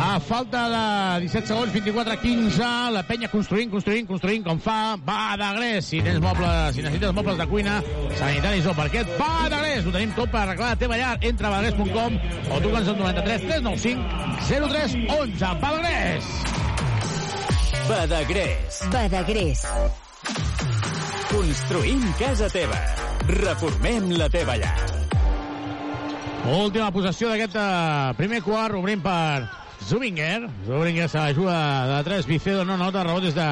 A falta de 17 segons, 24 a 15, la penya construint, construint, construint, com fa, va de gres. Si tens mobles, si necessites mobles de cuina, sanitaris o parquet, va de gres. Ho tenim tot per arreglar la teva llar. Entra a badagres.com o truca'ns al 93 395 03 11. Badagrés! Badagrés. Badagrés. Construïm casa teva. Reformem la teva llar. Última possessió d'aquest eh, primer quart, obrim per Zubinger. Zubinger se la juga de 3, Vicedo no nota, rebot des de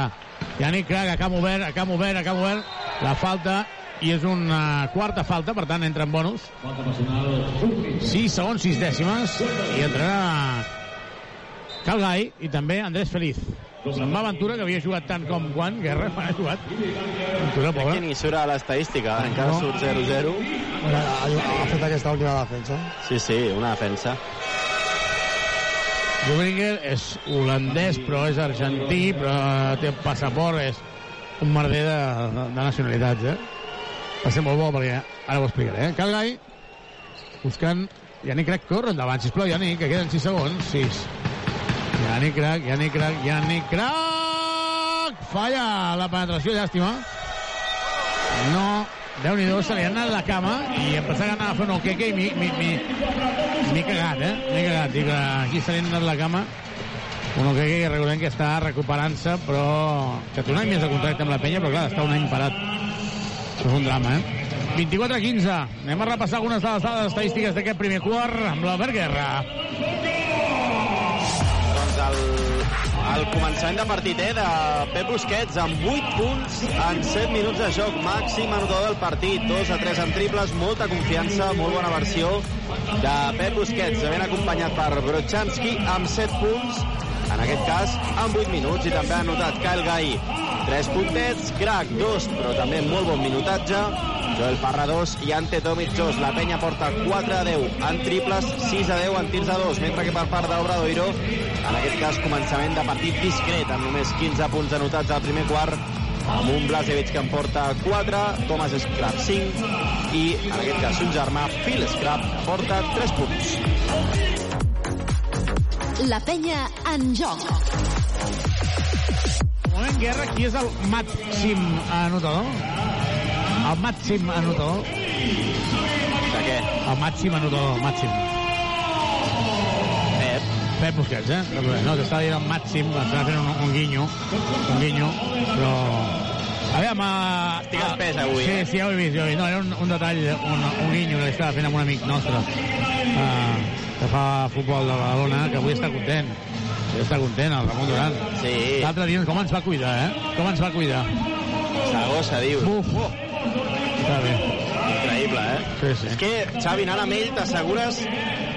Yannick Crac, a camp obert, a camp obert, a camp obert, la falta, i és una quarta falta, per tant entra en bonus. 6 segons, 6 dècimes, i entrarà Calgai i també Andrés Feliz. Se'n va Ventura, que havia jugat tant com quan Guerra ha jugat. Ventura, Aquí pobre. ni surt a l'estadística, encara No. surt 0-0. Ha, ha fet aquesta última defensa. Sí, sí, una defensa. Zubringer és holandès, però és argentí, però té passaport, és un merder de, de, de nacionalitats, eh? Va ser molt bo, perquè ara ho explicaré, eh? Calgai, buscant... Yannick Crac corre endavant, sisplau, Yannick, que queden 6 segons. 6. Yannick Crac, Yannick Crac, Yannick Crac! Falla la penetració, llàstima. No, déu nhi se li ha anat la cama i em pensava que anava a fer un oqueque i m'hi- m'hi- m'hi m'hi he cagat, eh? M'he cagat. Dic, aquí se li ha anat la cama. Un oqueque que recordem que està recuperant-se, però que té un any més de contracte amb la penya, però clar, està un any parat. Això és un drama, eh? 24 a 15. Anem a repassar algunes de les dades estadístiques d'aquest primer quart amb l'Albert Guerra. El, el començament de partit, eh, de Pep Busquets amb 8 punts en 7 minuts de joc, màxim anotador del partit, 2 a 3 en triples, molta confiança, molt bona versió de Pep Busquets, ben acompanyat per Brochanski amb 7 punts, en aquest cas amb 8 minuts, i també ha anotat Kyle Gai 3 puntets, Crac 2, però també molt bon minutatge, Joel Parra 2 i Ante Tomic 2. La penya porta 4 a 10 en triples, 6 a 10 en tirs a 2, mentre que per part d'Obradoiro, en aquest cas començament de partit discret, amb només 15 punts anotats al primer quart, amb un Blasevic que en porta 4, Thomas Scrap 5, i en aquest cas un germà, Phil Scrap, porta 3 punts. La penya en joc. Un moment, Guerra, qui és el màxim anotador? El màxim anotador? De què? El màxim anotador, màxim. Pep. Pep Busquets, eh? No, t'estava dient el màxim, estava fent un, un guinyo, un guinyo, però... A veure, amb... Estic espès avui, Sí, eh? sí, ja ho he vist, ja ho he vist. No, era un, un detall, un, un guinyo que estava fent amb un amic nostre, uh, que fa futbol de Badalona, que avui està content. Està content, el Ramon Duran. Sí. L'altre dia com ens va cuidar, eh? Com ens va cuidar. Saragossa, dius. Uf, oh. Està bé. Increïble, eh? Sí, sí. És que, Xavi, anant amb ell t'assegures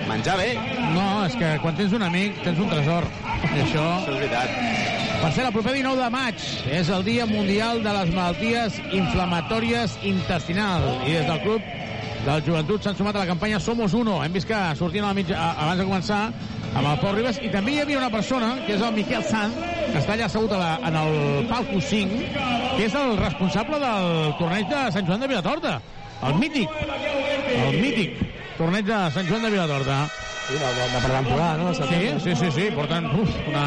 menjar bé. No, és que quan tens un amic tens un tresor. I això... Això és veritat. Per ser el proper 19 de maig és el Dia Mundial de les Malalties Inflamatòries Intestinals. I des del club del Joventut s'han sumat a la campanya Somos Uno. Hem vist que sortien a la mitja, abans de començar amb el Pau Ribas i també hi havia una persona, que és el Miquel Sant, que està allà assegut a la, en el palco 5, que és el responsable del torneig de Sant Joan de Vilatorta. El mític. El mític torneig de Sant Joan de Vilatorta. Sí, de, de, de pretemporada, no? Sí, sí, sí, sí, porten uf, una,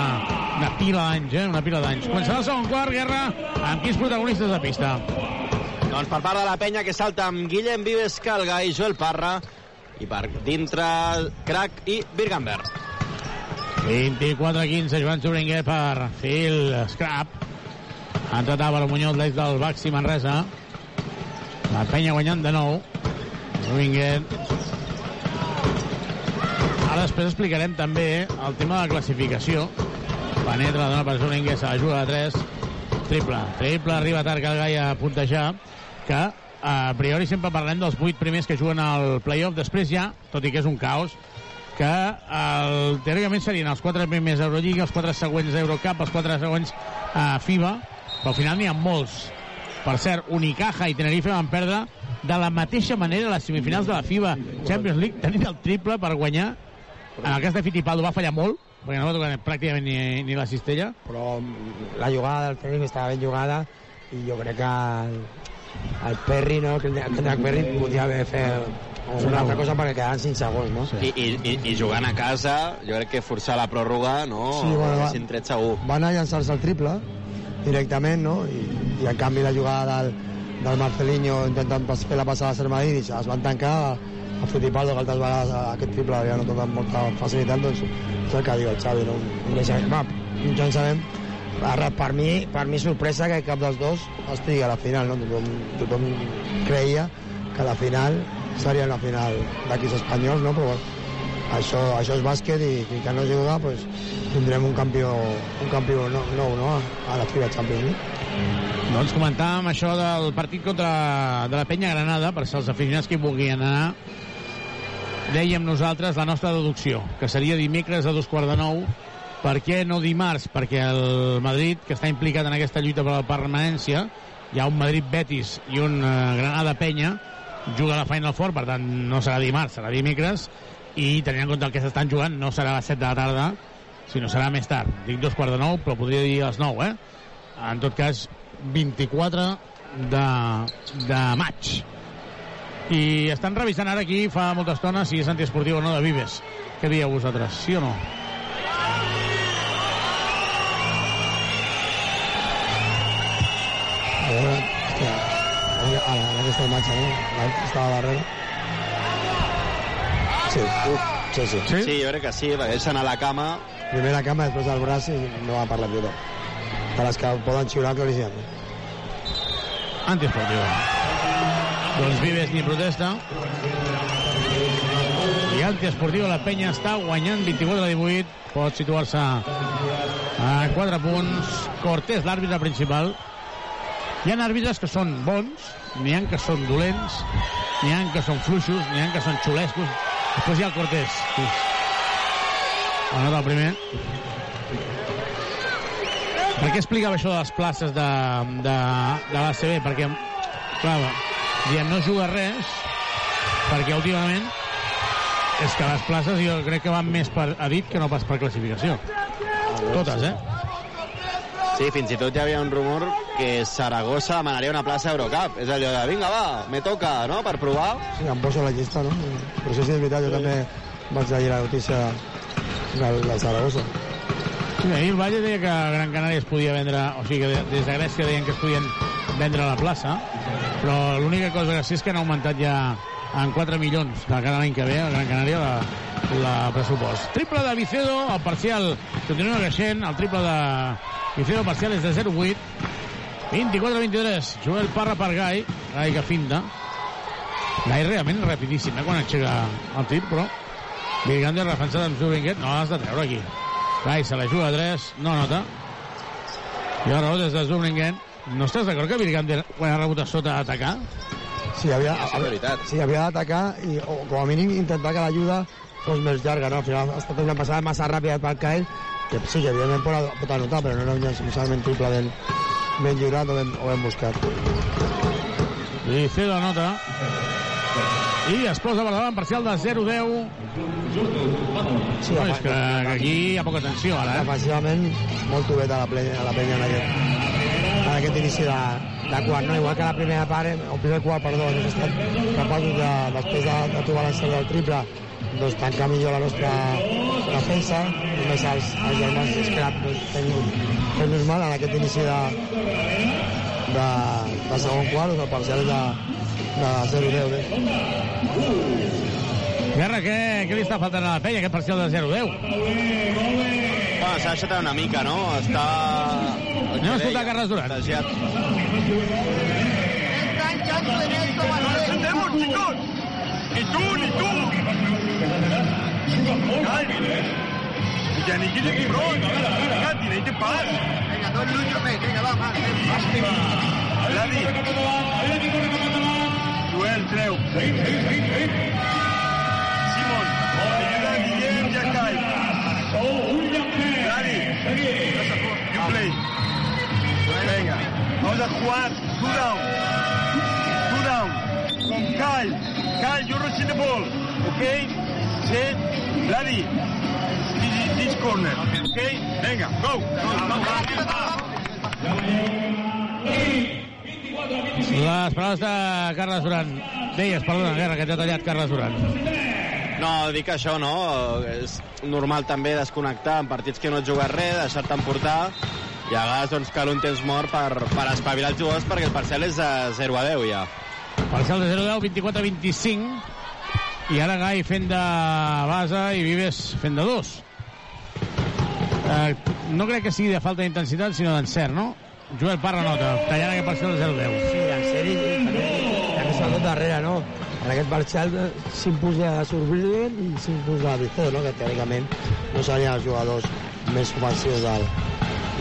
una pila d'anys, eh? Una pila d'anys. Començarà el segon quart, Guerra, amb quins protagonistes de pista? Doncs per part de la penya que salta amb Guillem Vives, Calga i Joel Parra, i per dintre Crac i Birgamber. 24-15, Joan Sobringuer per Phil Scrap. Ha entrat Álvaro Muñoz, l'ex del Baxi Manresa. La penya guanyant de nou. Sobringuer. Ara després explicarem també el tema de la classificació. Penetra, la dona per Sobringuer, se la juga de 3. Triple. Triple, arriba tard Calgai a puntejar. Que a priori sempre parlem dels 8 primers que juguen al playoff. Després ja, tot i que és un caos, que el, teòricament serien els quatre primers Eurolliga, els quatre següents Eurocup, els quatre següents uh, FIBA, però al final n'hi ha molts. Per cert, Unicaja i Tenerife van perdre de la mateixa manera les semifinals de la FIBA Champions League, tenint el triple per guanyar. En el cas de Fittipaldo va fallar molt, perquè no va tocar pràcticament ni, ni la cistella. Però la jugada del Tenerife estava ben jugada i jo crec que el, el Perry, no, que el Perry podia haver fet una altra cosa perquè quedaven 5 segons, no? I, i, i, I jugant a casa, jo crec que forçar la pròrroga, no? Sí, bueno, va- tret segur. Van a llançar-se el triple directament, no? I, i en canvi la jugada del, del Marcelinho intentant pas- fer la passada a Sermadini es van tancar a Fittipaldo que altres vegades aquest triple l'havia notat amb molta facilitat doncs és el que diu el Xavi no? Un llançament- va, un llançament Ara, per mi, per mi sorpresa que cap dels dos estigui a la final no? tothom, tothom creia que la final seria la final d'equips espanyols no? però això, això és bàsquet i, i que no juga pues, tindrem un campió, un campió nou, nou no? a la FIBA Champions League Doncs comentàvem això del partit contra de la Penya Granada, per si els aficionats que vulguin anar, dèiem nosaltres la nostra deducció, que seria dimecres a dos quarts de nou. Per què no dimarts? Perquè el Madrid, que està implicat en aquesta lluita per la permanència, hi ha un Madrid-Betis i un eh, Granada-Penya, juga la Final Four, per tant no serà dimarts, serà dimecres, i tenint en compte el que s'estan jugant, no serà a les 7 de la tarda, sinó serà més tard. Dic dos quarts de nou, però podria dir a les 9, eh? En tot cas, 24 de, de maig. I estan revisant ara aquí, fa molta estona, si és antiesportiu o no de Vives. Què dieu vosaltres, sí o no? a veure aquesta imatge no? estava darrere sí, uf, sí, sí, Sí? sí, jo crec que sí, perquè ells anar a la cama... primera cama, després del braç i no va per la pilota de les que poden xiular claríssimament Antiesportiu. Doncs Vives ni protesta. I antiesportiu, la penya està guanyant 24 a 18. Pot situar-se a 4 punts. Cortés, l'àrbitre principal. Hi ha àrbitres que són bons, n'hi ha que són dolents, n'hi ha que són fluixos, n'hi ha que són xulescos. Després hi ha el Cortés. Sí. El primer. Per què explicava això de les places de, de, de l'ACB? Perquè, clar, diem, no juga res, perquè últimament és que les places jo crec que van més per edit que no pas per classificació. Totes, eh? Sí, fins i tot hi havia un rumor que Saragossa demanaria una plaça a Eurocup. És allò de, vinga, va, me toca, no?, per provar. sí, em poso a la llista no? però sí, sí, és veritat, jo també vaig llegir la notícia del, del Saragossa Sí, ahir el Valle deia que Gran Canària es podia vendre, o sigui, que des de Grècia deien que es podien vendre a la plaça, però l'única cosa que sí és que han augmentat ja en 4 milions de cada any que ve a Gran Canària la, la pressupost. Triple de Vicedo, el parcial continua creixent, el triple de Vicedo parcial és de 0-8, 24-23, Joel Parra per Gai, Gai que finta, Gai realment rapidíssim, eh, quan aixeca el tir, però Virgander defensat amb Zubinguet, no l'has de treure aquí. Gai se la juga a 3, no nota. I ara des de Zubringen. No estàs d'acord que Virgander, quan ha rebut a sota, a atacar? Sí, havia, Sí, és veritat. sí, havia d'atacar i o, com a mínim intentar que l'ajuda fos més llarga, no? Al final ha estat una passada massa ràpida per Kyle, que sí, que evidentment pot, pot anotar, però no era un llançament triple ben, ben lliurat o ben, o ben buscat. I Cedo nota. I es posa per davant parcial de 0-10. Sí, no, és que, que aquí hi ha poca tensió, ara. Eh? Defensivament, molt tubet a la, ple, a la penya en aquest, en aquest inici de, de quart, no? igual que la primera part, el primer quart, perdó, hem estat capaços de, després de, de trobar l'encert del triple, doncs tancar millor la nostra defensa, només els, els germans Scrap doncs, fent, fent-nos mal en aquest inici de, de, de segon quart, doncs el parcial és de, de 0-10. Eh? Guerra, què, què li està faltant a la penya, aquest parcial de 0-10? Bueno, s'ha deixat una mica, no? Està... Anem a escoltar Carles Duran. Contagiat. ¡Entendemos, chicos! ¡Ni tú, ni tú! Ya ni quieres ni bro, venga, tirate paz. Venga, dos luchos, venga, va, más. Vladi. Joel, creu. Simon, ayuda a Guillem y a Kai. Vladi, you play. Venga, vamos a jugar two down. Two down. Con Kyle. Kyle, you receive the ball. Okay? Set. Vladi. This, this corner. Okay? Venga, go. Les paraules de Carles Duran. Deies, perdona, Guerra, que t'ha tallat Carles Duran. No, dic això, no? És normal també desconnectar en partits que no et jugues res, deixar-te emportar, i a vegades doncs, cal un temps mort per, per espavilar els jugadors perquè el parcial és de 0 a 10 ja. Parcial de 0-10, 24 a 25. I ara Gai fent de base i Vives fent de dos. Eh, no crec que sigui de falta d'intensitat, sinó d'encert, no? Joel Parra nota, tallant aquest parcial de 0-10. Sí, en sèrie, també, també sobretot darrere, no? En aquest parcial eh, s'impuja a Surbrillent i s'impuja a Victor, no? que teòricament no serien els jugadors més ofensius del,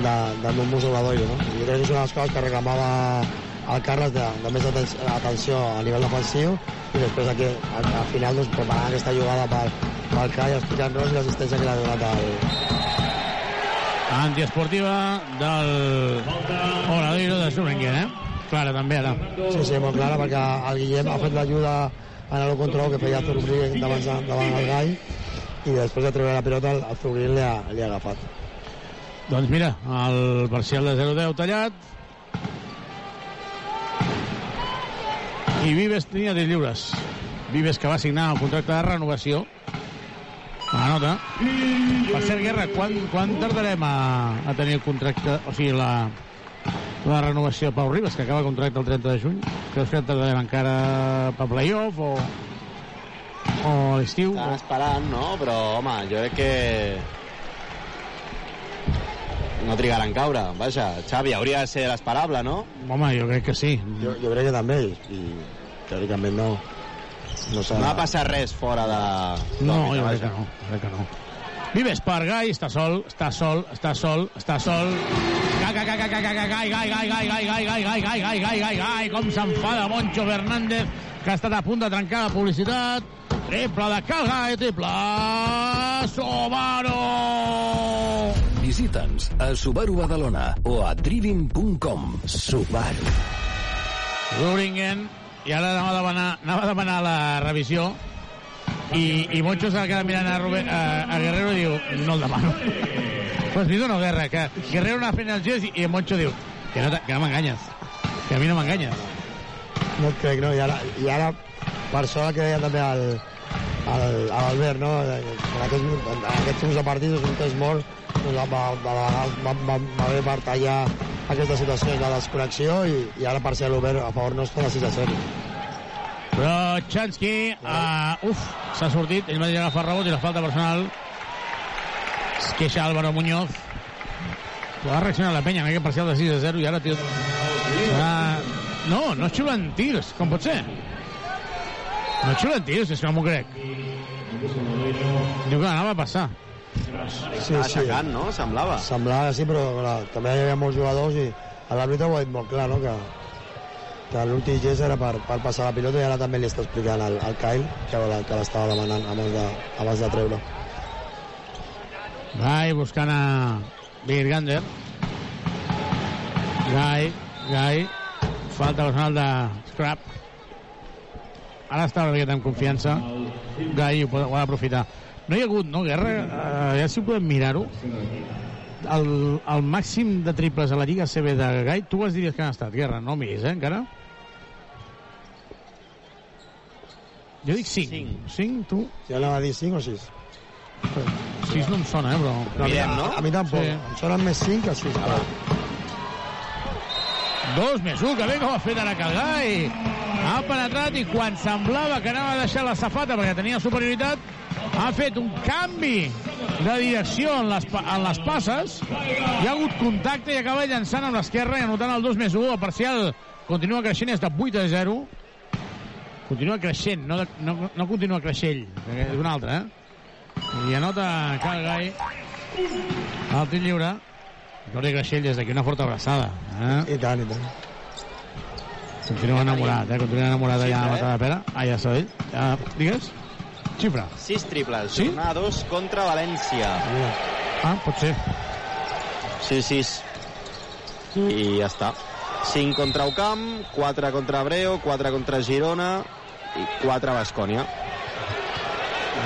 de, del Montbus Obradoiro. No? Jo crec que és una de les coses que reclamava el Carles de, de més aten- atenció a nivell defensiu i després aquí, al, al final doncs, preparant aquesta jugada pel, pel Cai, els pick and rolls i l'assistència que l'ha donat al, Antiesportiva del Obradoiro de Surringen, eh? Clara, també, ara. Sí, sí, molt clara, perquè el Guillem ha fet l'ajuda en el control que feia Zurbril davant, davant el Gai i després de treure la pilota el, el Zurbril li, ha, li ha agafat. Doncs mira, el parcial de 0-10 tallat. I Vives tenia 10 lliures. Vives que va signar el contracte de renovació. La nota. Per cert, Guerra, quan, quan tardarem a, a tenir el contracte, o sigui, la, la renovació Pau Ribas, que acaba el contracte el 30 de juny? Creus que tardarem encara per playoff o, o a l'estiu? Estan esperant, no? Però, home, jo crec que no trigaran a caure. Vaja, Xavi, hauria de ser l'esperable, no? Home, jo crec que sí. Jo, jo crec que també, i teòricament no, no. No va passar res fora de... No, jo crec vaja. que no, crec que no. Vives per Gai, està sol, està sol, està sol, està sol. Gai, gai, gai, gai, gai, gai, gai, gai, gai, gai, gai, gai, gai, gai, gai, gai, gai, gai, gai, com s'enfada Moncho Fernández, que ha estat a punt de trencar la publicitat. Triple de Calgai, triple Subaru! Visita'ns a Subaru Badalona o a driving.com. Subaru. Ruringen, i ara anava a demanar, anava a demanar la revisió, i, i Moncho s'ha quedat mirant a, Rubén, a, a Guerrero i diu, no el demano. pues mi no, Guerra, que Guerrero anava fent els gest i, i Moncho diu, que no, que no m'enganyes, que a mi no m'enganyes. No et crec, no? I ara, i ara per això el que deia també el, el, a l'Albert, no? En aquests, en aquests tipus de partits, un temps mort, doncs va bé per tallar aquesta situació de desconnexió i, i ara per ser l'Obert a favor nostre de 6 a 0. Però Chansky, uh, uf, s'ha sortit, ell va agafar el rebot i la falta personal. Es queixa Álvaro Muñoz. Però ha reaccionat la penya en aquest parcial de 6 a 0 i ara, tio... Uh, no, no xiulen tirs, com pot ser? No xiulen tirs, és que no m'ho crec. Diu que anava a passar. Sí, Aixecant, no? Semblava. Semblava, sí, però clar, també hi havia molts jugadors i l'àrbitre ho ha dit molt clar, no? Que, que l'últim gest era per, per passar la pilota i ara també li està explicant al, al Kyle que, la- que l'estava demanant abans de, abans de treure. Gai buscant a Birgander. Gai, Gai. Falta personal de Scrap. Ara està una miqueta amb confiança. Gai ho, pot, ho ha d'aprofitar. No hi ha hagut, no, Guerra? Uh, ja si ho podem mirar-ho. El, el màxim de triples a la Lliga CB de Gai, tu has diries que han estat, Guerra, no miris, eh, encara? Jo dic 5. 5, tu? Ja anava a dir 5 o 6. 6 no em sona, eh, però... a, mi, a mi tampoc. Sí. Em sonen més 5 que 6. Però... Dos més un, que bé com ha fet ara Calgai. Ha penetrat i quan semblava que anava a deixar la safata perquè tenia superioritat, ha fet un canvi de direcció en les, en les passes, hi ha hagut contacte i acaba llançant amb l'esquerra i anotant el 2 més 1. El parcial continua creixent, és de 8 a 0. Continua creixent, no, de, no, no continua creixell, és un altre, eh? I anota Calgai al tir lliure. Jordi Creixell des d'aquí una forta abraçada. Eh? I tant, i tant. Continua enamorat, eh? Continua enamorat allà a Xifra, la Mata de Pere. Ah, ja Sabell. Ja, digues? Xifra. 6 triples, Sí? jornada 2 contra València. Ah, pot ser. 6-6. I ja està. 5 contra Ocamp, 4 contra Breo, 4 contra Girona i 4 a Bascònia.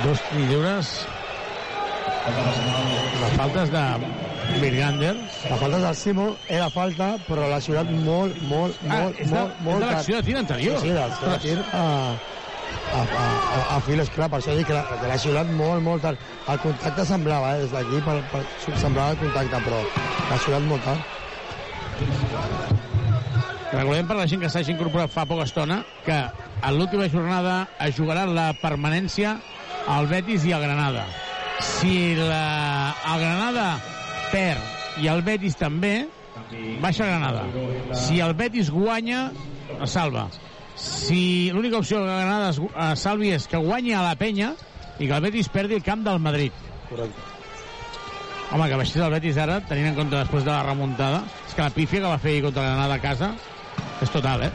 Dos lliures. Les faltes de Virgander. La falta del Simo era falta, però l'ha xiulat molt, molt, Ah, molt, de- molt, és molt de l'acció de tir anterior. Sí, sí, de l'acció de tir a, a, a, a, a fil esclar, per això dic que l'ha l'ha xiulat molt, molt tard. El contacte semblava, eh, des d'aquí, per, per, semblava el contacte, però l'ha xiulat molt tard. Recordem per la gent que s'hagi incorporat fa poca estona que en l'última jornada es jugaran la permanència al Betis i al Granada. Si la, el Granada perd i el Betis també, baixa Granada. Si el Betis guanya, es salva. Si l'única opció que Granada es, es salvi és que guanyi a la penya i que el Betis perdi el camp del Madrid. Correcte. Home, que baixés el Betis ara, tenint en compte després de la remuntada, és que la pífia que va fer ahir contra la Granada a casa és total, eh?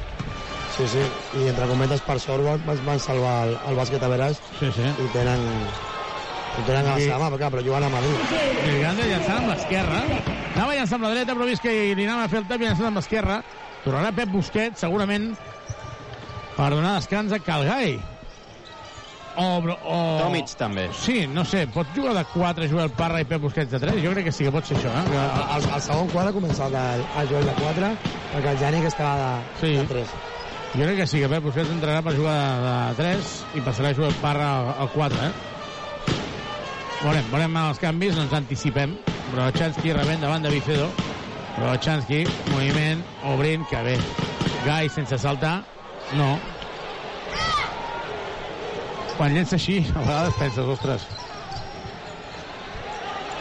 Sí, sí, i entre cometes per sort van, van salvar el, el bàsquet a Veràs sí, sí. i tenen, i tenen a la I- seva mà, perquè, però jugant a Madrid. Miranda llançant amb l'esquerra. Anava a llançar amb la dreta, però vist que li anava a fer el tap i ha llançat amb l'esquerra. Tornarà Pep Busquets, segurament, per donar descans a Calgai. O, o... Tomic també. Sí, no sé, pot jugar de 4 Joel Parra i Pep Busquets de 3? Jo crec que sí que pot ser això, eh? El, el, el segon quadre ha començat el, el Joel de 4, perquè el Jani que estava de, Sí. de 3. Jo crec que sí, que Pep Busquets entrarà per jugar de, de 3 i passarà a jugar Parra al, al 4, eh? Veurem, veurem els canvis, no ens anticipem. Brochanski rebent davant de Vicedo. Brochanski, moviment, obrint, que bé. Gai sense saltar, no. Quan llença així, a vegades penses, ostres,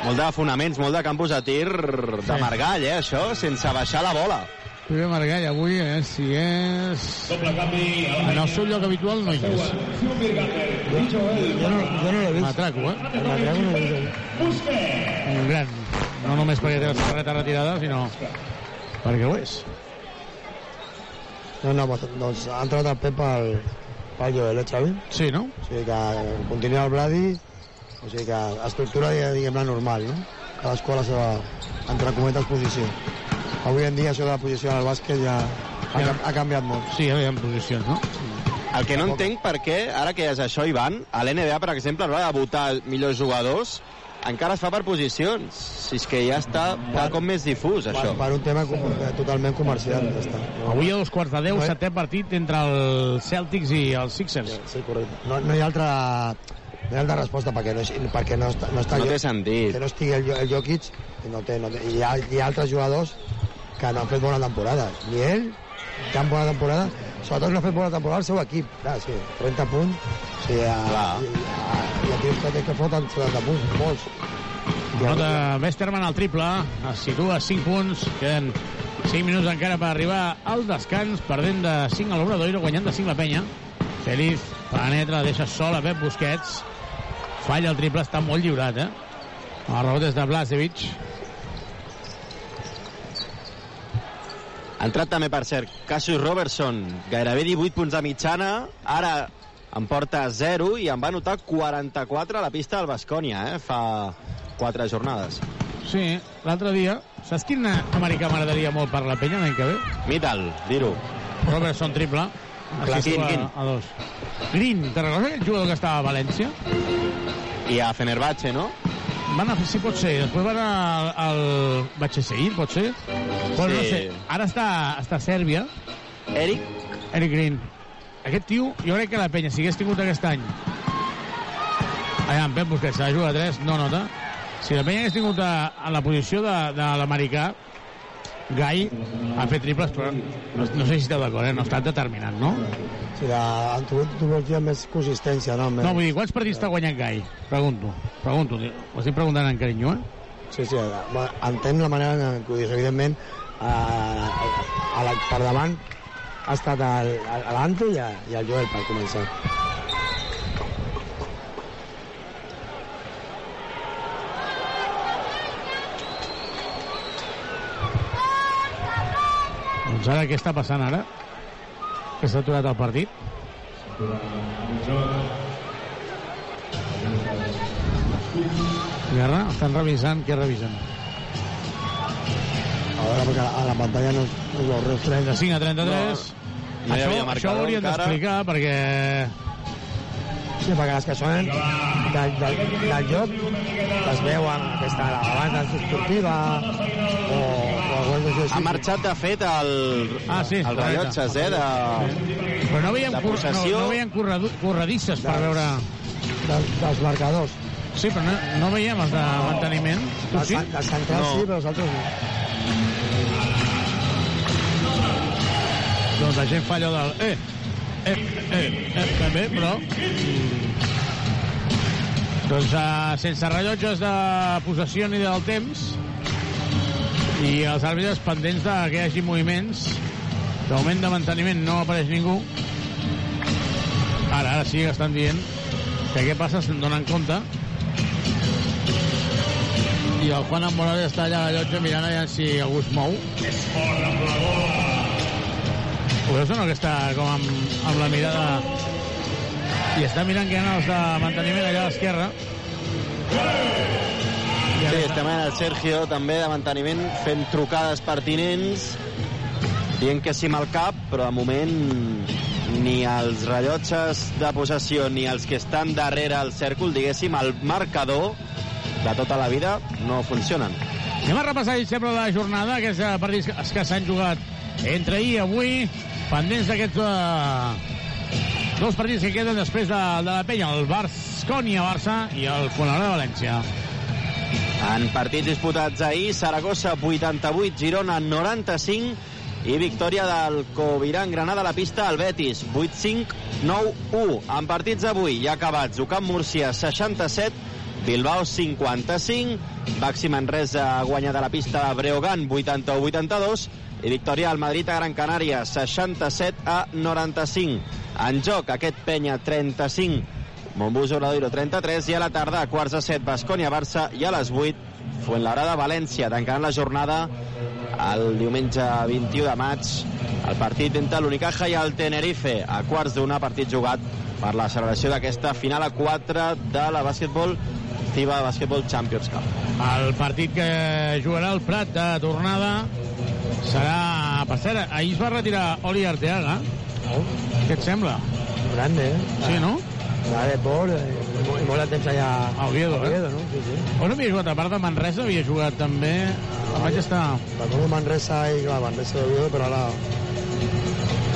Molt de fonaments, molt de campus de tir de Margall, eh, això, sense baixar la bola. primer Margall avui, eh, si és... En el seu lloc habitual no hi és. Jo no, jo no l'he vist. Matraco, eh? Matraco no l'he vist. Un gran. No només perquè té la samarreta retirada, sinó perquè ho és. No, no, doncs ha entrat el Pep pel, pel Joel, eh, Xavi? Sí, no? O sigui que continua el Bladi, o sigui que estructura, diguem-ne, normal, no? Cadascú a la seva, entre cometes, posició. Avui en dia això de la posició en el bàsquet ja ha, Ja. ha canviat molt. Sí, ja hi ha posicions, no? El que no entenc per què, ara que és això, Ivan, a l'NBA, per exemple, a l'hora de votar millors jugadors, encara es fa per posicions. Si és que ja està cada cop més difús, això. Per, per un tema com, eh, totalment comercial, ja està. No, Avui a dos quarts de deu, No, setè partit entre els Celtics i els Sixers. Sí, correcte. No, no hi ha altra no hi ha altra resposta perquè no, perquè no, està, no, està No té sentit. que no estigui el, el Jokic i no té, no té, hi, ha, hi ha altres jugadors que no han fet bona temporada ni ell, tan bona temporada sobretot no ha fet bona temporada el seu equip clar, sí, 30 punts o sigui, a, Clar. i, a, i tios que que foten 70 punts, molts Nota Westerman al triple, es situa a 5 punts, queden 5 minuts encara per arribar al descans, perdent de 5 a l'Obradoiro, guanyant de 5 la penya. Feliz penetra, deixa sol a Pep Busquets, falla el triple, està molt lliurat, eh? El rebot és de Blasevic. Ha entrat també, per cert, Cassius Robertson, gairebé 18 punts de mitjana, ara en porta 0 i en va anotar 44 a la pista del Bascònia, eh? fa 4 jornades. Sí, l'altre dia... Saps quin americà m'agradaria molt per la penya l'any que ve? Mital, dir-ho. Robertson triple. Clar, Assistiu quin, a, quin? a dos. Green, te'n recordes aquell jugador que estava a València? I a Fenerbahce, no? Van anar, sí, pot ser. Després van al, al Batxeseir, pot ser? Bueno, no Sí. sé. Ara està, està a Sèrbia. Eric? Eric Green. Aquest tio, jo crec que la penya, si hagués tingut aquest any... Allà, en Pep Busquets, la juga a 3, no nota. Si la penya hagués tingut a, a la posició de, de l'americà, Gai ha fet triples, però no, no sé si esteu d'acord, eh? no ha estat determinant, no? Sí, la, han tingut, ja més consistència, no? Més... No, vull dir, quants partits t'ha guanyat Gai? Pregunto, pregunto, ho estic preguntant en carinyo, eh? Sí, sí, bueno, entenc la manera en què ho dius. Evidentment, a, a la, per davant ha estat l'Ante i, i el Joel per començar. Doncs ara, què està passant ara? Que s'ha aturat el partit? Guerra, estan revisant, què revisen? A veure, perquè a la pantalla no, no veu res. 35 a 33. No hi això, havia això ho encara. d'explicar perquè... Sí, perquè les que sonen del, del, del joc les veuen aquesta la banda esportiva o, així. Ha marxat, de fet, el, Ah, sí, el rellotges, eh? De... Però no veiem, De cor no, no veiem corredu- corredisses per Dels- veure... Del, dels marcadors. Sí, però no, no veiem els de manteniment. Tu sí? dels centrals No. sí, però els altres no. Doncs la gent fa allò del... Eh, eh, eh, eh, també, però... Doncs uh, sense rellotges de possessió ni del temps i els àrbitres pendents de que hi hagi moviments d'augment de manteniment no apareix ningú. Ara, ara sí que estan dient que què passa se'n donen compte. I el Juan Morales està allà a la llotja mirant allà si algú es mou. Ho veus o no, que està com amb, amb la mirada? I està mirant que hi ha els de manteniment allà a l'esquerra Sí, estem veient el Sergio també de manteniment fent trucades pertinents dient que sí amb el cap però de moment ni els rellotges de possessió ni els que estan darrere el cèrcol diguéssim el marcador de tota la vida no funcionen Anem a repassar, si sembla, la jornada, aquests eh, partits que, s'han jugat entre ahir i avui, pendents d'aquests eh, dos partits que queden després de, de la penya, el Barscònia-Barça i el Fuenlabrada València. En partits disputats ahir, Saragossa 88, Girona 95 i victòria del Coviran Granada a la pista al Betis 8-5, 9-1. En partits d'avui ja acabats, Ucamp Múrcia 67, Bilbao 55, Baxi Manresa ha guanyat a la pista de Breogán 81-82 i victòria al Madrid a Gran Canària 67 a 95. En joc aquest penya 35, Montbus Obradoiro 33 i a la tarda a quarts de set Bascònia-Barça i a les 8 Fuenlabrada-València tancant la jornada el diumenge 21 de maig el partit entre l'Unicaja i el Tenerife a quarts d'una partit jugat per la celebració d'aquesta final a 4 de la bàsquetbol FIBA Basketball Champions Cup. El partit que jugarà el Prat de tornada serà... Per cert, ahir es va retirar Oli Arteaga. Oh. Què et sembla? Grande, eh? Sí, no? La de por, eh, i molt- i de temps allà A Oviedo, eh? Oviedo, no? Sí, sí. On havia jugat? A part de Manresa havia jugat també... Ah, vaig estar... Recordo Manresa i, clar, Manresa de Oviedo, però ara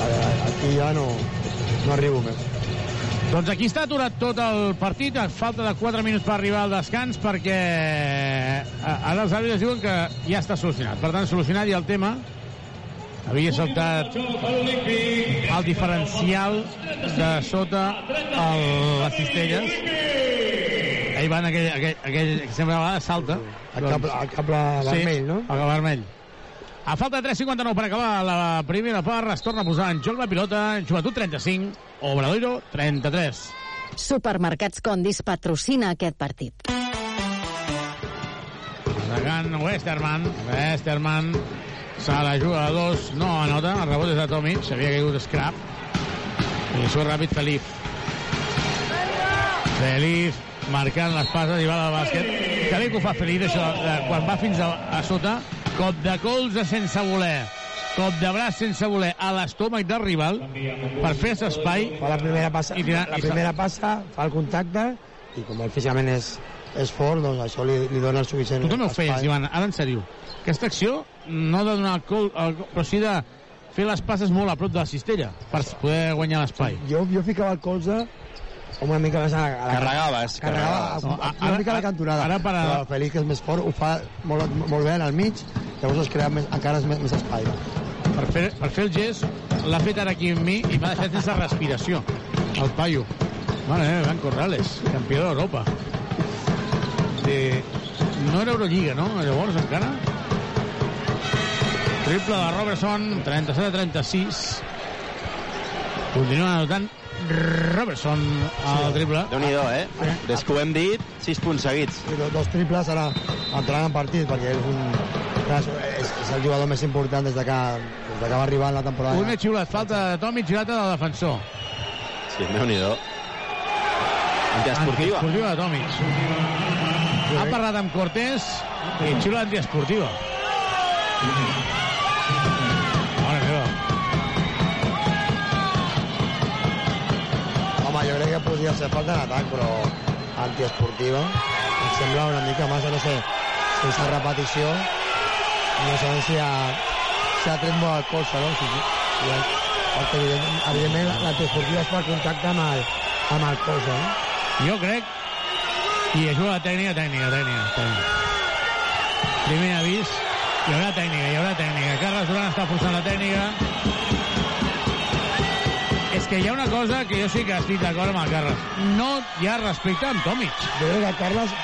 a- aquí ja no, no arribo més. Doncs aquí està aturat tot el partit, a falta de 4 minuts per arribar al descans, perquè eh, ara els àrbitres diuen que ja està solucionat. Per tant, solucionat i el tema havia saltat el diferencial de sota el, les cistelles. Ahí van aquell, aquell, aquell que sempre a vegades salta. El cable, el cable vermell, no? El cable vermell. A falta de 3.59 per acabar la primera part, es torna a posar en joc la pilota, Joventut 35, Obradoiro 33. Supermercats Condis patrocina aquest partit. Westerman. Westerman se la juga a dos, no anota, el rebot és de Tomic, havia caigut Scrap. I surt ràpid Felip. Feliz marcant les passes i va al bàsquet. Que bé que ho fa Feliz, això, de, quan va fins a, a sota, cop de colze sense voler, cop de braç sense voler a l'estómac del rival per fer espai Fa la primera passa, i tirar, la i primera passa, fa el contacte i com el físicament és, és fort, doncs això li, li dona el suficient Tu també ho feies, espai. Ivan, ara en sèrio. Aquesta acció no de donar el col, el, però sí de fer les passes molt a prop de la cistella per poder guanyar l'espai. Jo, jo ficava el colze una mica més a la... A la Carregaves, carregava, carregaves. no, una mica a la cantonada. ara per a- Però el Félix, que és més fort, ho fa molt, molt bé en el mig, llavors es crea més, encara més, més espai. Per fer, per fer el gest, l'ha fet ara aquí amb mi i m'ha deixat sense respiració. El paio. Mare meva, Iván Corrales, campió d'Europa. De... No era Eurolliga, no? Llavors, encara? Triple de Robertson, 37 a 36. Continua anotant Robertson al triple. Déu-n'hi-do, eh? Des que ho hem dit, 6 punts seguits. I dos, dos triples ara entrant en partit, perquè és, un, és, és el jugador més important des de que, des de que va arribar en la temporada. Un xiulat, falta de Tomic, girata del defensor. Sí, Déu-n'hi-do. Antiesportiva. Antiesportiva de Tomic. Ha parlat amb Cortés i xiula antiesportiva. Mare podria ser falta d'atac, però antiesportiva. Em sembla una mica massa, no sé, sense repetició. No sé si ha, si ha tret molt el colze, no? Si, si, perquè, evident- evidentment, l'antiesportiva es fa contacte amb el, amb el colze, no? Jo crec... I ajuda la tècnica, tècnica, tècnica. tècnica. Primer avís. Hi haurà tècnica, hi haurà tècnica. Carles Duran està forçant la tècnica. Que hi ha una cosa que jo sí que estic d'acord amb el Carles. No hi ha respecte amb Tomic. Jo crec que Carles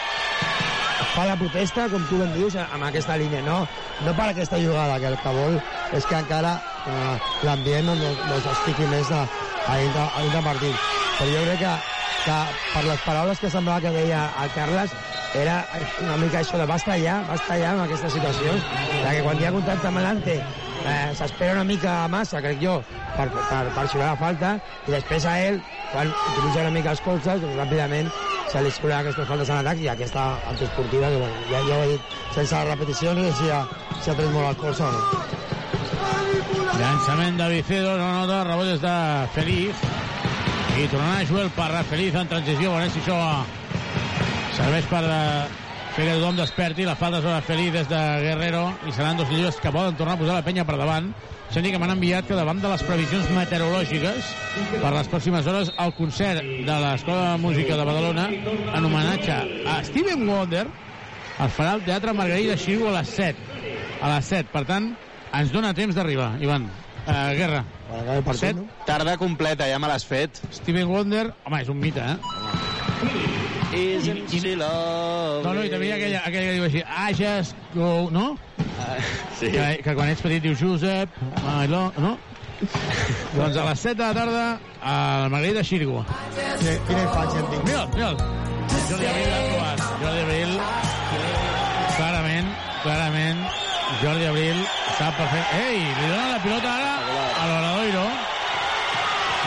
fa la protesta, com tu ben dius, amb aquesta línia, no, no per aquesta jugada, que el que vol és que encara eh, l'ambient no, no, no s'estiqui més a, a, dintre, a dintre partit. Però jo crec que, que per les paraules que semblava que deia el Carles, era una mica això de basta ja, basta ja amb aquestes situacions, de que quan hi ha contacte amb l'ante eh, s'espera una mica massa, crec jo, per, per, per xiular la falta, i després a ell, quan utilitza una mica els colzes, doncs ràpidament se li xiula aquestes faltes en atac i aquesta antiesportiva, que bueno, ja, ja ho he dit, sense repetició, no sé si ha, si ha tret molt el colze o no. Llançament de Vicedo, no nota, rebot és de Feliz. I tornarà Joel Parra, Feliz en transició, veurem si això serveix per fer que tothom desperti. La falta sobre Feliz des de Guerrero i seran dos llibres que poden tornar a posar la penya per davant. Això que m'han enviat que davant de les previsions meteorològiques per les pròximes hores el concert de l'Escola de Música de Badalona en homenatge a Steven Wonder es farà al Teatre Margarida Xiriu a les 7. A les 7. Per tant, ens dona temps d'arribar, Ivan. Uh, guerra. Set, tarda completa, ja me l'has fet. Steven Wonder, home, és un mite, eh? Isn't she lovely? No, no, i també hi ha aquella, aquella que diu així, I just go, no? sí. Que, que quan ets petit diu Josep, I love, no? doncs a les 7 de la tarda al Margarida Xirgo. Quina infància en tinc. Mira'l, mira'l. Jordi Abril l'ha trobat. Jordi Abril, clarament, clarament, Jordi Abril sap perfecte. Ei, li donen la pilota ara a l'Oradoiro.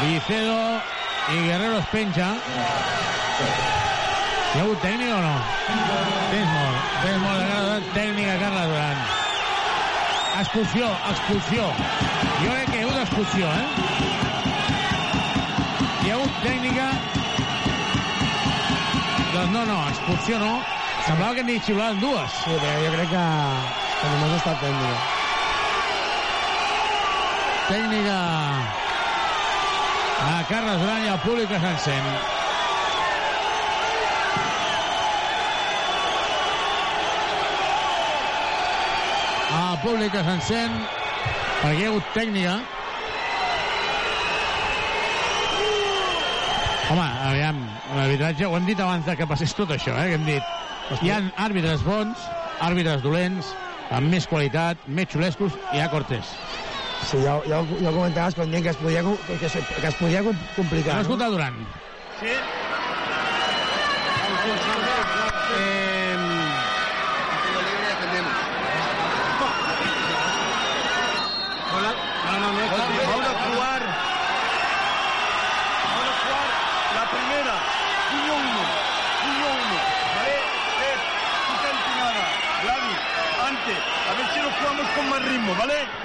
Vicedo i Guerrero es penja. Hi ha hagut tècnica o no? Tens molt, tens molt de tècnica, Carles Duran. Expulsió, expulsió. Jo crec que hi ha hagut expulsió, eh? Hi ha hagut tècnica... Doncs no, no, expulsió no. Semblava que n'hi xiulaven dues. Sí, però jo crec que, que només ha estat tècnica. Tècnica a Carles Duran i al públic que s'encén. Públic que s'encén perquè hi ha hagut tècnica. Home, aviam, l'arbitratge, ho hem dit abans de que passés tot això, eh, que hem dit. Hi ha àrbitres bons, àrbitres dolents, amb més qualitat, més xulescos, i hi ha Cortés. Sí, ja, ja, ho- ja ho comentaves quan dient que es podia, que, es, que es podia com- complicar. Hem escoltat Durant. Sí.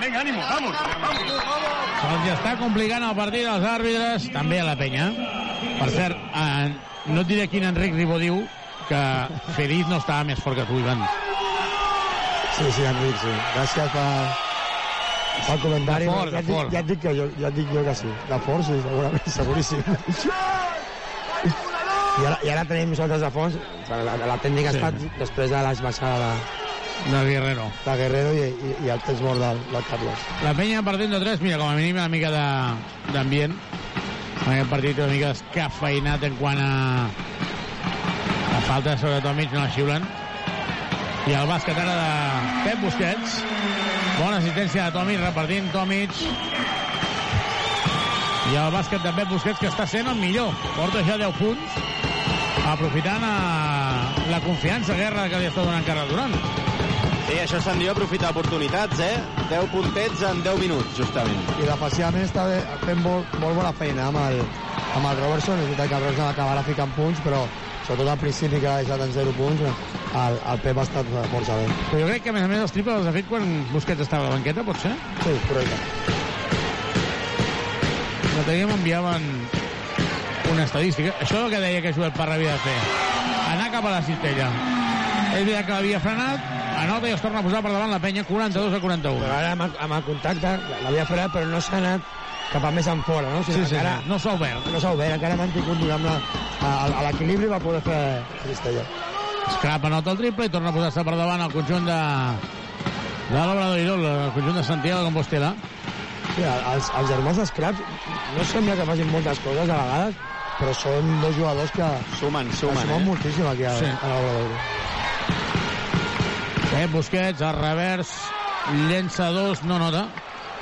Venga, ánimo, vamos. Se'ls està complicant el partit als àrbitres, també a la penya. Per cert, eh, no et diré quin Enric Ribó diu que Feliz no estava més fort que tu, Ivan. Sí, sí, Enric, sí. Gràcies per, pel comentari. De fort, ja, de et dic, fort. ja, et dic que jo, ja et dic jo que sí. De fort, sí, segurament, seguríssim. I ara, I ara tenim nosaltres a fons, la, la, la tècnica Sí. sí. ha estat després de l'esbaixada de, De Guerrero. de Guerrero i, i, i el temps mort del, del Carlos. La penya partint de 3, mira, com a mínim una mica d'ambient. En aquest partit una mica descafeinat en quant a, a falta sobre Tomic, no la xiulen. I el bàsquet ara de Pep Busquets. Bona assistència de Tomic, repartint Tomic. I el bàsquet de Pep Busquets, que està sent el millor. Porta ja 10 punts, aprofitant a la confiança, guerra que li està donant Carles Durant. Sí, això se'n diu aprofitar oportunitats, eh? 10 puntets en 10 minuts, justament. I defensivament està bé- fent molt, molt bona feina amb el, amb el Robertson. És veritat que el Robertson acabarà ficant punts, però sobretot al principi que ha deixat en 0 punts, el, el Pep ha estat força bé. Però jo crec que, a més a més, els triples els ha fet quan Busquets estava a la banqueta, pot ser? Sí, correcte. No teníem, enviaven una estadística. Això és el que deia que Joel Parra havia de fer. Anar cap a la cistella. És veritat que l'havia frenat, anota i es torna a posar per davant la penya 42 a 41. Però ara amb el, amb el contacte l'havia frenat, però no s'ha anat cap a més en fora, no? O Sí, sí, encara, sí. No s'ha obert. No s'ha obert, encara han mantingut, diguem a, a l'equilibri va poder fer Cristella. Scrap anota el triple i torna a posar-se per davant el conjunt de, de l'Obrador el conjunt de Santiago de Compostela. Sí, els, els germans Scraps no sembla que facin moltes coses a vegades, però són dos jugadors que sumen, sumen, que sumen eh? moltíssim aquí a, Sí. a l'Obrador. Pep Busquets, al revers, llença dos, no nota.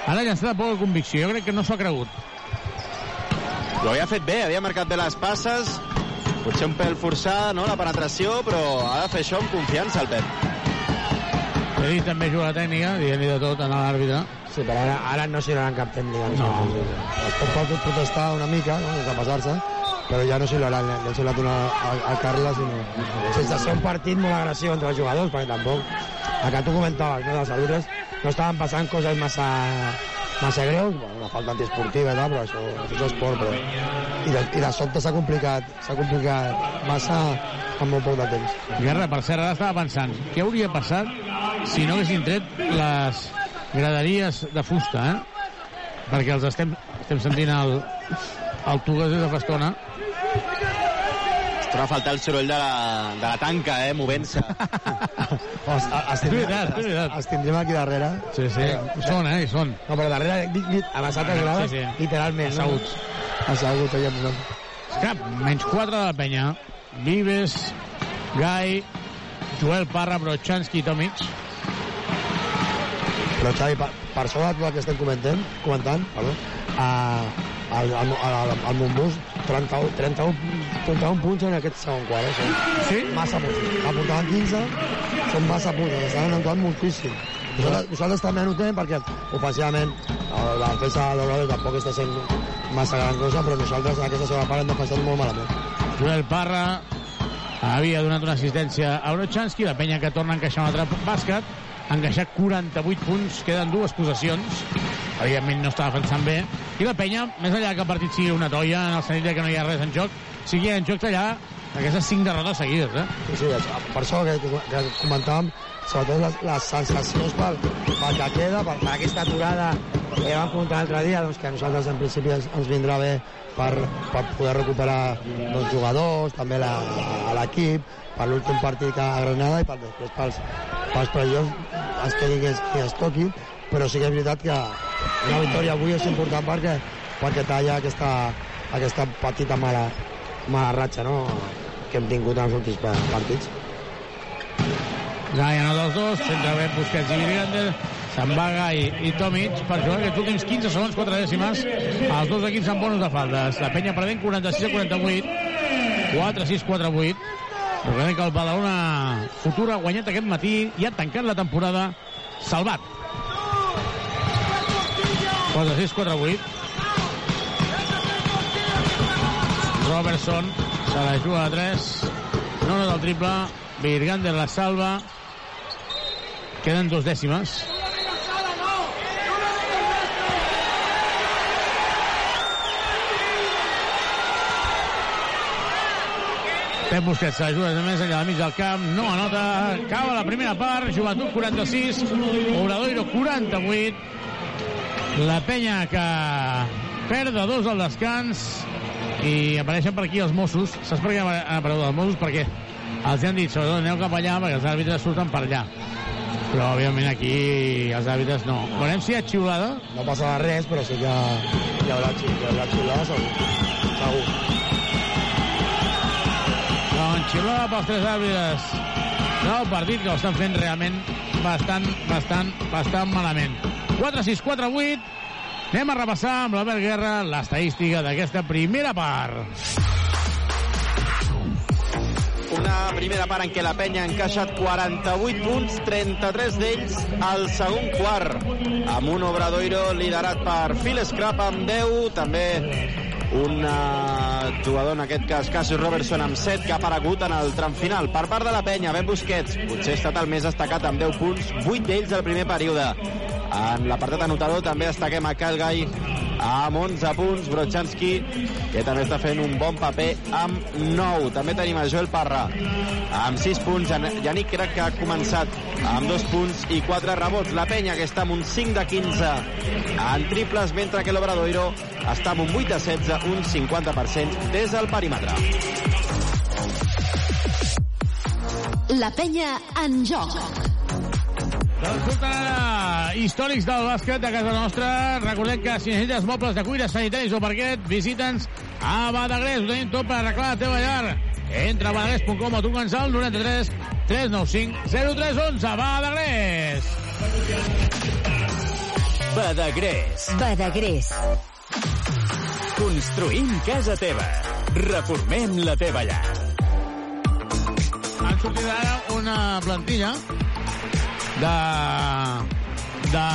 Ara ha llançat de poca convicció, jo crec que no s'ho ha cregut. Ho havia fet bé, havia marcat bé les passes, potser un pèl forçada, no?, la penetració, però ha de fer això amb confiança, el Pep. Ell també juga a la tècnica, dient-li de tot a l'àrbitre. Sí, però ara, ara no s'hi donaran cap tècnica. No. Es pot, protestar una mica, no?, sense passar-se, però ja no l'hauran. Li han xiulat una al, al Carles i no... Sense ser un partit molt agressiu entre els jugadors, perquè tampoc... El que tu comentaves, no?, dels àrbitres, no estaven passant coses massa massa greus, bueno, una falta antiesportiva i tal, però això, això és esport, però... I de, i de sobte s'ha complicat, s'ha complicat massa en molt poc de temps. Guerra, per cert, ara estava pensant, què hauria passat si no haguessin tret les graderies de fusta, eh? Perquè els estem, estem sentint el, el Tugas des de fa estona. Troba a faltar el soroll de la, de la tanca, eh, movent-se. Els, els, veritat, és veritat. els tindrem aquí darrere. Sí, sí, hi són, eh, hi són. No, però darrere, dic, dic, a les altres grades, Sí, sí. literalment. Asseguts. No? Asseguts, allà nosaltres. Cap, menys 4 de la penya. Vives, Gai, Joel Parra, Brochanski i Tomic. Però, Xavi, per, per sobre de tot el que estem comentant, comentant perdó, a, al, al, al, al Montbus, 31, 31, 31 punts en aquest segon quart. Eh? Sí? Massa punts. Aportaven 15, són massa punts. Estan anotant moltíssim. Nosaltres, nosaltres també anotem perquè ofensivament la defensa de l'Obrador tampoc està sent massa gran cosa, però nosaltres en aquesta segona part hem defensat molt malament. Joel Parra havia donat una assistència a Brochanski, la penya que torna a encaixar un altre bàsquet, ha encaixat 48 punts, queden dues possessions, evidentment no està defensant bé, i la penya, més enllà que el partit sigui una toia, en el sentit que no hi ha res en joc, sigui en joc allà aquestes cinc derrotes seguides, eh? Sí, sí, per això que, que comentàvem, sobretot les, les sensacions pel, pel que queda, per, per aquesta aturada que vam comentar l'altre dia, doncs, que a nosaltres en principi ens, ens vindrà bé per, per poder recuperar doncs, jugadors, també l'equip, per l'últim partit que a Granada i per després pels, pels playoffs es quedi qui es, qui es toqui, però sí que és veritat que una victòria avui és important perquè, perquè talla aquesta, aquesta petita mala, mala ratxa no? que hem tingut en els últims pa- partits. Gai anota els dos, centre bé Busquets i Virgander, se'n va Gai i Tomic per jugar aquests últims 15 segons, 4 dècimes. Els dos equips amb bonus de faltes. La penya perdent 46 a 48, 4 6 4 8. Recordem que el Badalona Futura ha guanyat aquest matí i ha tancat la temporada salvat. Posa 6, 4, 8. Robertson se la juga a 3. No nota el triple. Virgander la salva. Queden dos dècimes. Pep Busquets se la juga més enllà de mig del camp, no anota, acaba la primera part, Joventut 46, Obradoiro 48, la penya que perd de dos al descans i apareixen per aquí els Mossos. Saps per què han aparegut els Mossos? Perquè els han dit, sobretot, aneu cap allà perquè els àrbitres surten per allà. Però, òbviament, aquí els àrbitres no. Veurem si hi ha xiulada. No passarà res, però sí que hi haurà, hi haurà xiulada, segur. segur. Doncs xiulada pels tres àrbitres del partit que ho estan fent realment bastant, bastant, bastant malament. 4-6, 4-8. Anem a repassar amb l'Albert Guerra l'estadística d'aquesta primera part. Una primera part en què la penya ha encaixat 48 punts, 33 d'ells al segon quart, amb un Obradoiro liderat per Phil Scrap amb 10, també un uh, jugador, en aquest cas Cassius Robertson, amb 7, que ha aparegut en el tram final. Per part de la penya, Ben Busquets, potser ha estat el més destacat amb 10 punts, 8 d'ells al primer període. En l'apartat anotador també destaquem a Calgai amb 11 punts, Brochanski, que també està fent un bon paper amb 9. També tenim a Joel Parra amb 6 punts. Yannick crec que ha començat amb 2 punts i 4 rebots. La penya que està amb un 5 de 15 en triples, mentre que l'Obradoiro està amb un 8 de 16, un 50% des del perímetre. La penya en joc. Doncs surten ara històrics del bàsquet a casa nostra. Recordem que si necessites mobles de cuina, sanitaris o parquet, visita'ns a Badagrés. Ho tenim tot per arreglar la teva llar. Entra a badagrés.com o truca'ns al 93 395 0311. Badagrés! Badagrés. Badagrés. Construïm casa teva. Reformem la teva llar. Han sortit ara una plantilla de, de,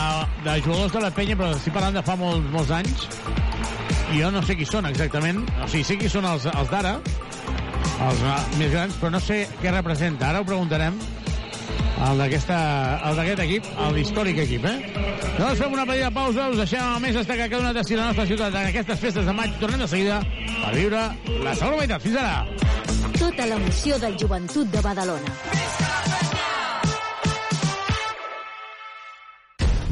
de jugadors de la penya, però estic parlant de fa molts, molts anys. I jo no sé qui són exactament. O sigui, sé qui són els, els d'ara, els uh, més grans, però no sé què representa. Ara ho preguntarem el d'aquest equip, el històric equip, eh? Doncs fem una petita pausa, us deixem el més destacat que ha donat a la nostra ciutat en aquestes festes de maig. Tornem de seguida per viure la segona meitat. Fins ara! Tota l'emoció del joventut de Badalona.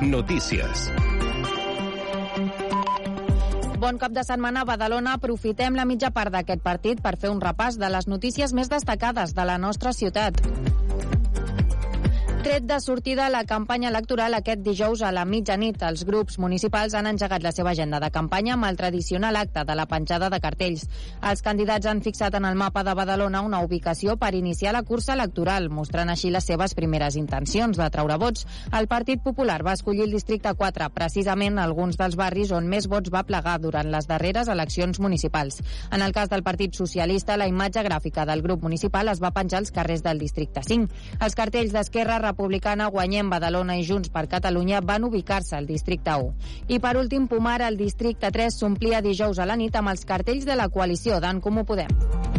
Notícies. Bon cap de setmana a Badalona. Aprofitem la mitja part d'aquest partit per fer un repàs de les notícies més destacades de la nostra ciutat. Tret de sortida la campanya electoral aquest dijous a la mitjanit. Els grups municipals han engegat la seva agenda de campanya amb el tradicional acte de la penjada de cartells. Els candidats han fixat en el mapa de Badalona una ubicació per iniciar la cursa electoral, mostrant així les seves primeres intencions de treure vots. El Partit Popular va escollir el districte 4, precisament alguns dels barris on més vots va plegar durant les darreres eleccions municipals. En el cas del Partit Socialista, la imatge gràfica del grup municipal es va penjar als carrers del districte 5. Els cartells d'Esquerra Republicana, Guanyem, Badalona i Junts per Catalunya van ubicar-se al districte 1. I per últim, Pomar, el districte 3 s'omplia dijous a la nit amb els cartells de la coalició d'en Comú Podem.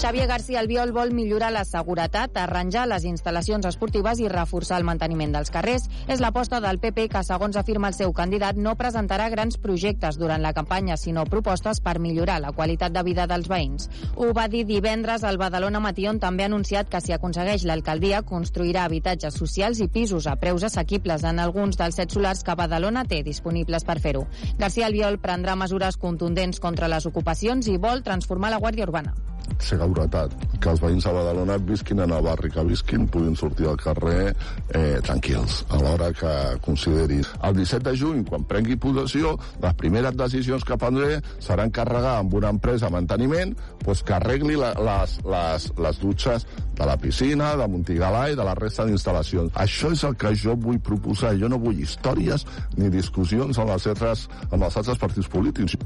Xavier García Albiol vol millorar la seguretat, arranjar les instal·lacions esportives i reforçar el manteniment dels carrers. És l'aposta del PP que, segons afirma el seu candidat, no presentarà grans projectes durant la campanya, sinó propostes per millorar la qualitat de vida dels veïns. Ho va dir divendres al Badalona Matí, on també ha anunciat que si aconsegueix l'alcaldia construirà habitatges socials i pisos a preus assequibles en alguns dels set solars que Badalona té disponibles per fer-ho. García Albiol prendrà mesures contundents contra les ocupacions i vol transformar la Guàrdia Urbana seguretat, que els veïns de Badalona visquin en el barri que visquin, puguin sortir al carrer eh, tranquils, a l'hora que considerin. El 17 de juny, quan prengui possessió, les primeres decisions que prendré seran carregar amb una empresa de manteniment pues, que arregli la, les, les, les dutxes de la piscina, de Montigalà i de la resta d'instal·lacions. Això és el que jo vull proposar. Jo no vull històries ni discussions amb, les altres, amb els altres partits polítics.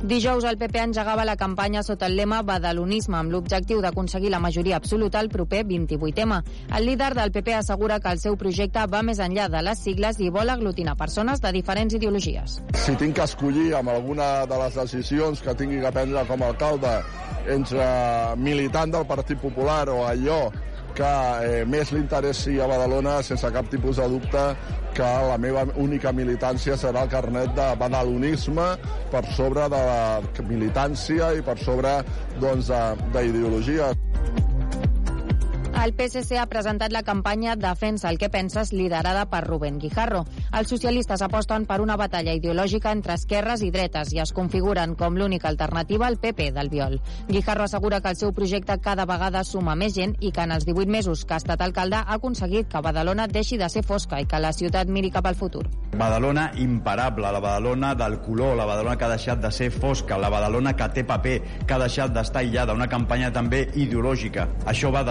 Dijous el PP engegava la campanya sota el lema Badalonisme amb l'objectiu d'aconseguir la majoria absoluta al proper 28M. El líder del PP assegura que el seu projecte va més enllà de les sigles i vol aglutinar persones de diferents ideologies. Si tinc que escollir amb alguna de les decisions que tingui que prendre com a alcalde entre militant del Partit Popular o allò que eh, més li interessi a Badalona, sense cap tipus de dubte, que la meva única militància serà el carnet de badalonisme per sobre de la militància i per sobre doncs, d'ideologia. El PSC ha presentat la campanya Defensa el que penses, liderada per Rubén Guijarro. Els socialistes aposten per una batalla ideològica entre esquerres i dretes i es configuren com l'única alternativa al PP del Viol. Guijarro assegura que el seu projecte cada vegada suma més gent i que en els 18 mesos que ha estat alcalde ha aconseguit que Badalona deixi de ser fosca i que la ciutat miri cap al futur. Badalona imparable, la Badalona del color, la Badalona que ha deixat de ser fosca, la Badalona que té paper, que ha deixat d'estar aïllada, una campanya també ideològica. Això va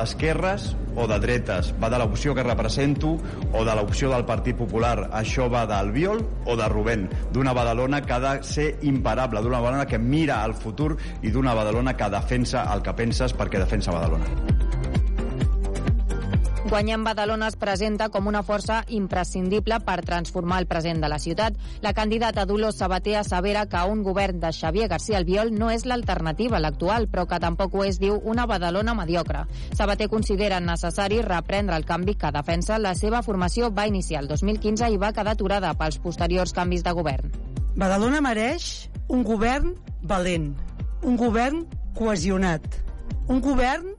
d'esquerres o de dretes, va de l'opció que represento o de l'opció del Partit Popular. Això va d'Albiol o de Rubén, d'una Badalona que ha de ser imparable, d'una Badalona que mira al futur i d'una Badalona que defensa el que penses perquè defensa Badalona. Guanyem Badalona es presenta com una força imprescindible per transformar el present de la ciutat. La candidata Dolors Sabater assevera que un govern de Xavier García Albiol no és l'alternativa a l'actual, però que tampoc ho és, diu, una Badalona mediocre. Sabater considera necessari reprendre el canvi que defensa la seva formació va iniciar el 2015 i va quedar aturada pels posteriors canvis de govern. Badalona mereix un govern valent, un govern cohesionat, un govern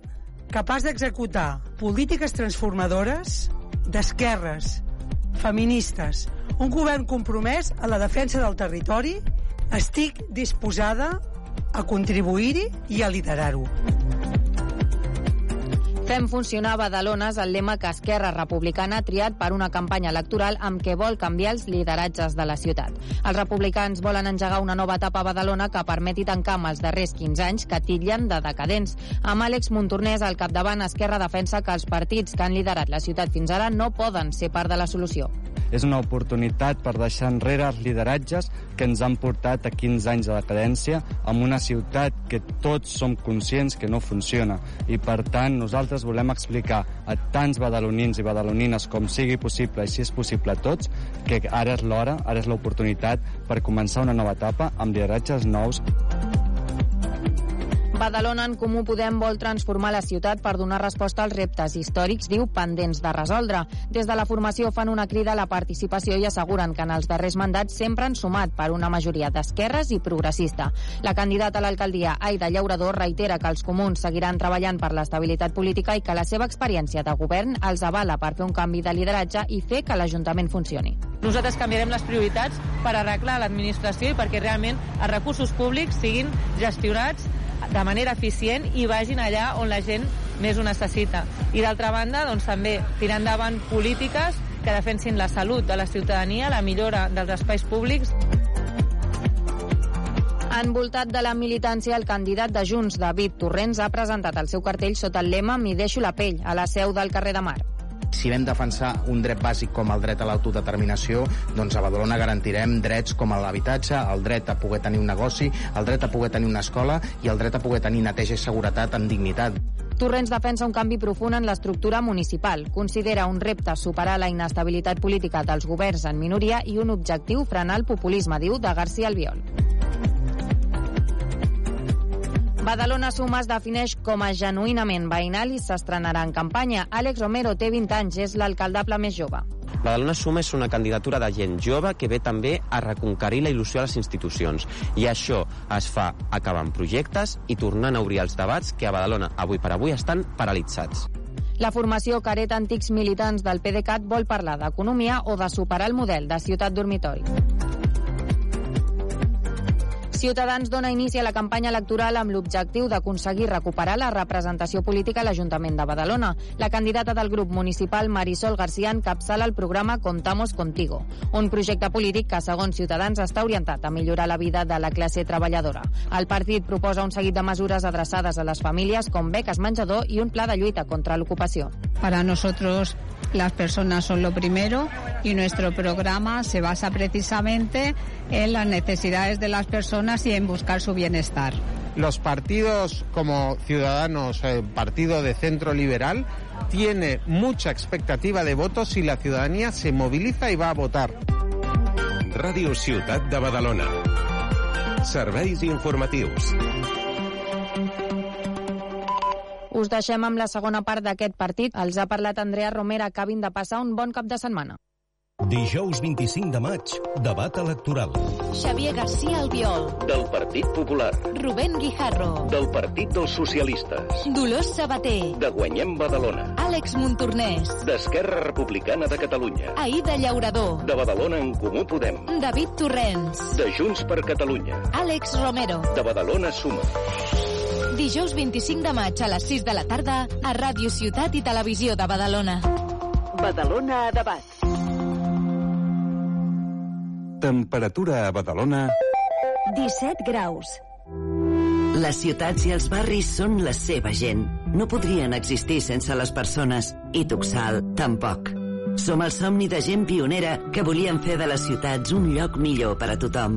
capaç d'executar polítiques transformadores d'esquerres, feministes, un govern compromès a la defensa del territori, estic disposada a contribuir-hi i a liderar-ho. Fem funcionar Badalona és el lema que Esquerra Republicana ha triat per una campanya electoral amb què vol canviar els lideratges de la ciutat. Els republicans volen engegar una nova etapa a Badalona que permeti tancar amb els darrers 15 anys que titllen de decadents. Amb Àlex Montornès al capdavant, Esquerra defensa que els partits que han liderat la ciutat fins ara no poden ser part de la solució. És una oportunitat per deixar enrere els lideratges que ens han portat a 15 anys de decadència amb una ciutat que tots som conscients que no funciona. I, per tant, nosaltres volem explicar a tants badalonins i badalonines com sigui possible, i si és possible a tots, que ara és l'hora, ara és l'oportunitat per començar una nova etapa amb lideratges nous. Badalona en Comú Podem vol transformar la ciutat per donar resposta als reptes històrics, diu, pendents de resoldre. Des de la formació fan una crida a la participació i asseguren que en els darrers mandats sempre han sumat per una majoria d'esquerres i progressista. La candidata a l'alcaldia, Aida Llaurador, reitera que els comuns seguiran treballant per l'estabilitat política i que la seva experiència de govern els avala per fer un canvi de lideratge i fer que l'Ajuntament funcioni. Nosaltres canviarem les prioritats per arreglar l'administració i perquè realment els recursos públics siguin gestionats de manera eficient i vagin allà on la gent més ho necessita. I d'altra banda, doncs, també tirar endavant polítiques que defensin la salut de la ciutadania, la millora dels espais públics. Envoltat de la militància, el candidat de Junts, David Torrents, ha presentat el seu cartell sota el lema M'hi deixo la pell, a la seu del carrer de Mar si vam defensar un dret bàsic com el dret a l'autodeterminació, doncs a Badalona garantirem drets com l'habitatge, el dret a poder tenir un negoci, el dret a poder tenir una escola i el dret a poder tenir neteja i seguretat amb dignitat. Torrents defensa un canvi profund en l'estructura municipal. Considera un repte superar la inestabilitat política dels governs en minoria i un objectiu frenar el populisme, diu, de García Albiol. Badalona Suma es defineix com a genuïnament veïnal i s'estrenarà en campanya. Àlex Romero té 20 anys, és l'alcaldable més jove. Badalona Suma és una candidatura de gent jove que ve també a reconquerir la il·lusió a les institucions. I això es fa acabant projectes i tornant a obrir els debats que a Badalona, avui per avui, estan paralitzats. La formació Caret Antics Militants del PDeCAT vol parlar d'economia o de superar el model de ciutat dormitori. Ciutadans dona inici a la campanya electoral amb l'objectiu d'aconseguir recuperar la representació política a l'Ajuntament de Badalona. La candidata del grup municipal Marisol García encapçala el programa Contamos Contigo, un projecte polític que, segons Ciutadans, està orientat a millorar la vida de la classe treballadora. El partit proposa un seguit de mesures adreçades a les famílies com beques menjador i un pla de lluita contra l'ocupació. Para nosotros las personas son lo primero y nuestro programa se basa precisamente en las necesidades de las personas y en buscar su bienestar. Los partidos como Ciudadanos, eh, partido de centro liberal, tiene mucha expectativa de votos si la ciudadanía se moviliza y va a votar. Ràdio Ciutat de Badalona. Serveis informatius. Us deixem amb la segona part d'aquest partit. Els ha parlat Andrea Romera. Acabin de passar un bon cap de setmana. Dijous 25 de maig, debat electoral. Xavier García Albiol. Del Partit Popular. Rubén Guijarro. Del Partit dels Socialistes. Dolors Sabater. De Guanyem Badalona. Àlex Montornès. D'Esquerra Republicana de Catalunya. Aida Llaurador. De Badalona en Comú Podem. David Torrents. De Junts per Catalunya. Àlex Romero. De Badalona Suma. Dijous 25 de maig a les 6 de la tarda a Ràdio Ciutat i Televisió de Badalona. Badalona a debat. Temperatura a Badalona... 17 graus. Les ciutats i els barris són la seva gent. No podrien existir sense les persones. I Tuxal, tampoc. Som el somni de gent pionera que volien fer de les ciutats un lloc millor per a tothom.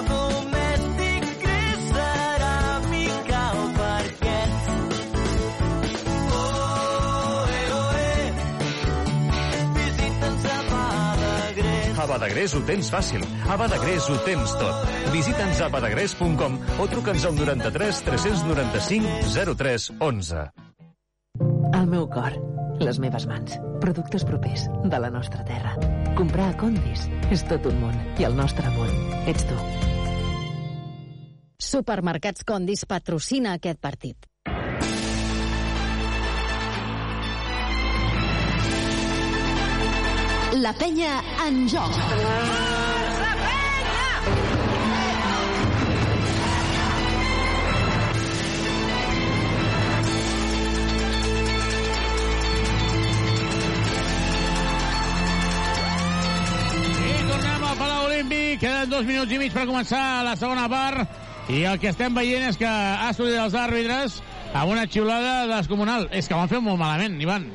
A Badagrés ho tens fàcil. A Badagrés ho tens tot. Visita'ns a badagrés.com o truca'ns al 93 395 03 11. El meu cor, les meves mans, productes propers de la nostra terra. Comprar a Condis és tot un món i el nostre món ets tu. Supermercats Condis patrocina aquest partit. La penya en joc. Palau Olímpic. Queden dos minuts i mig per començar la segona part. I el que estem veient és que ha sortit els àrbitres amb una xiulada descomunal. És que ho han fet molt malament, Ivan.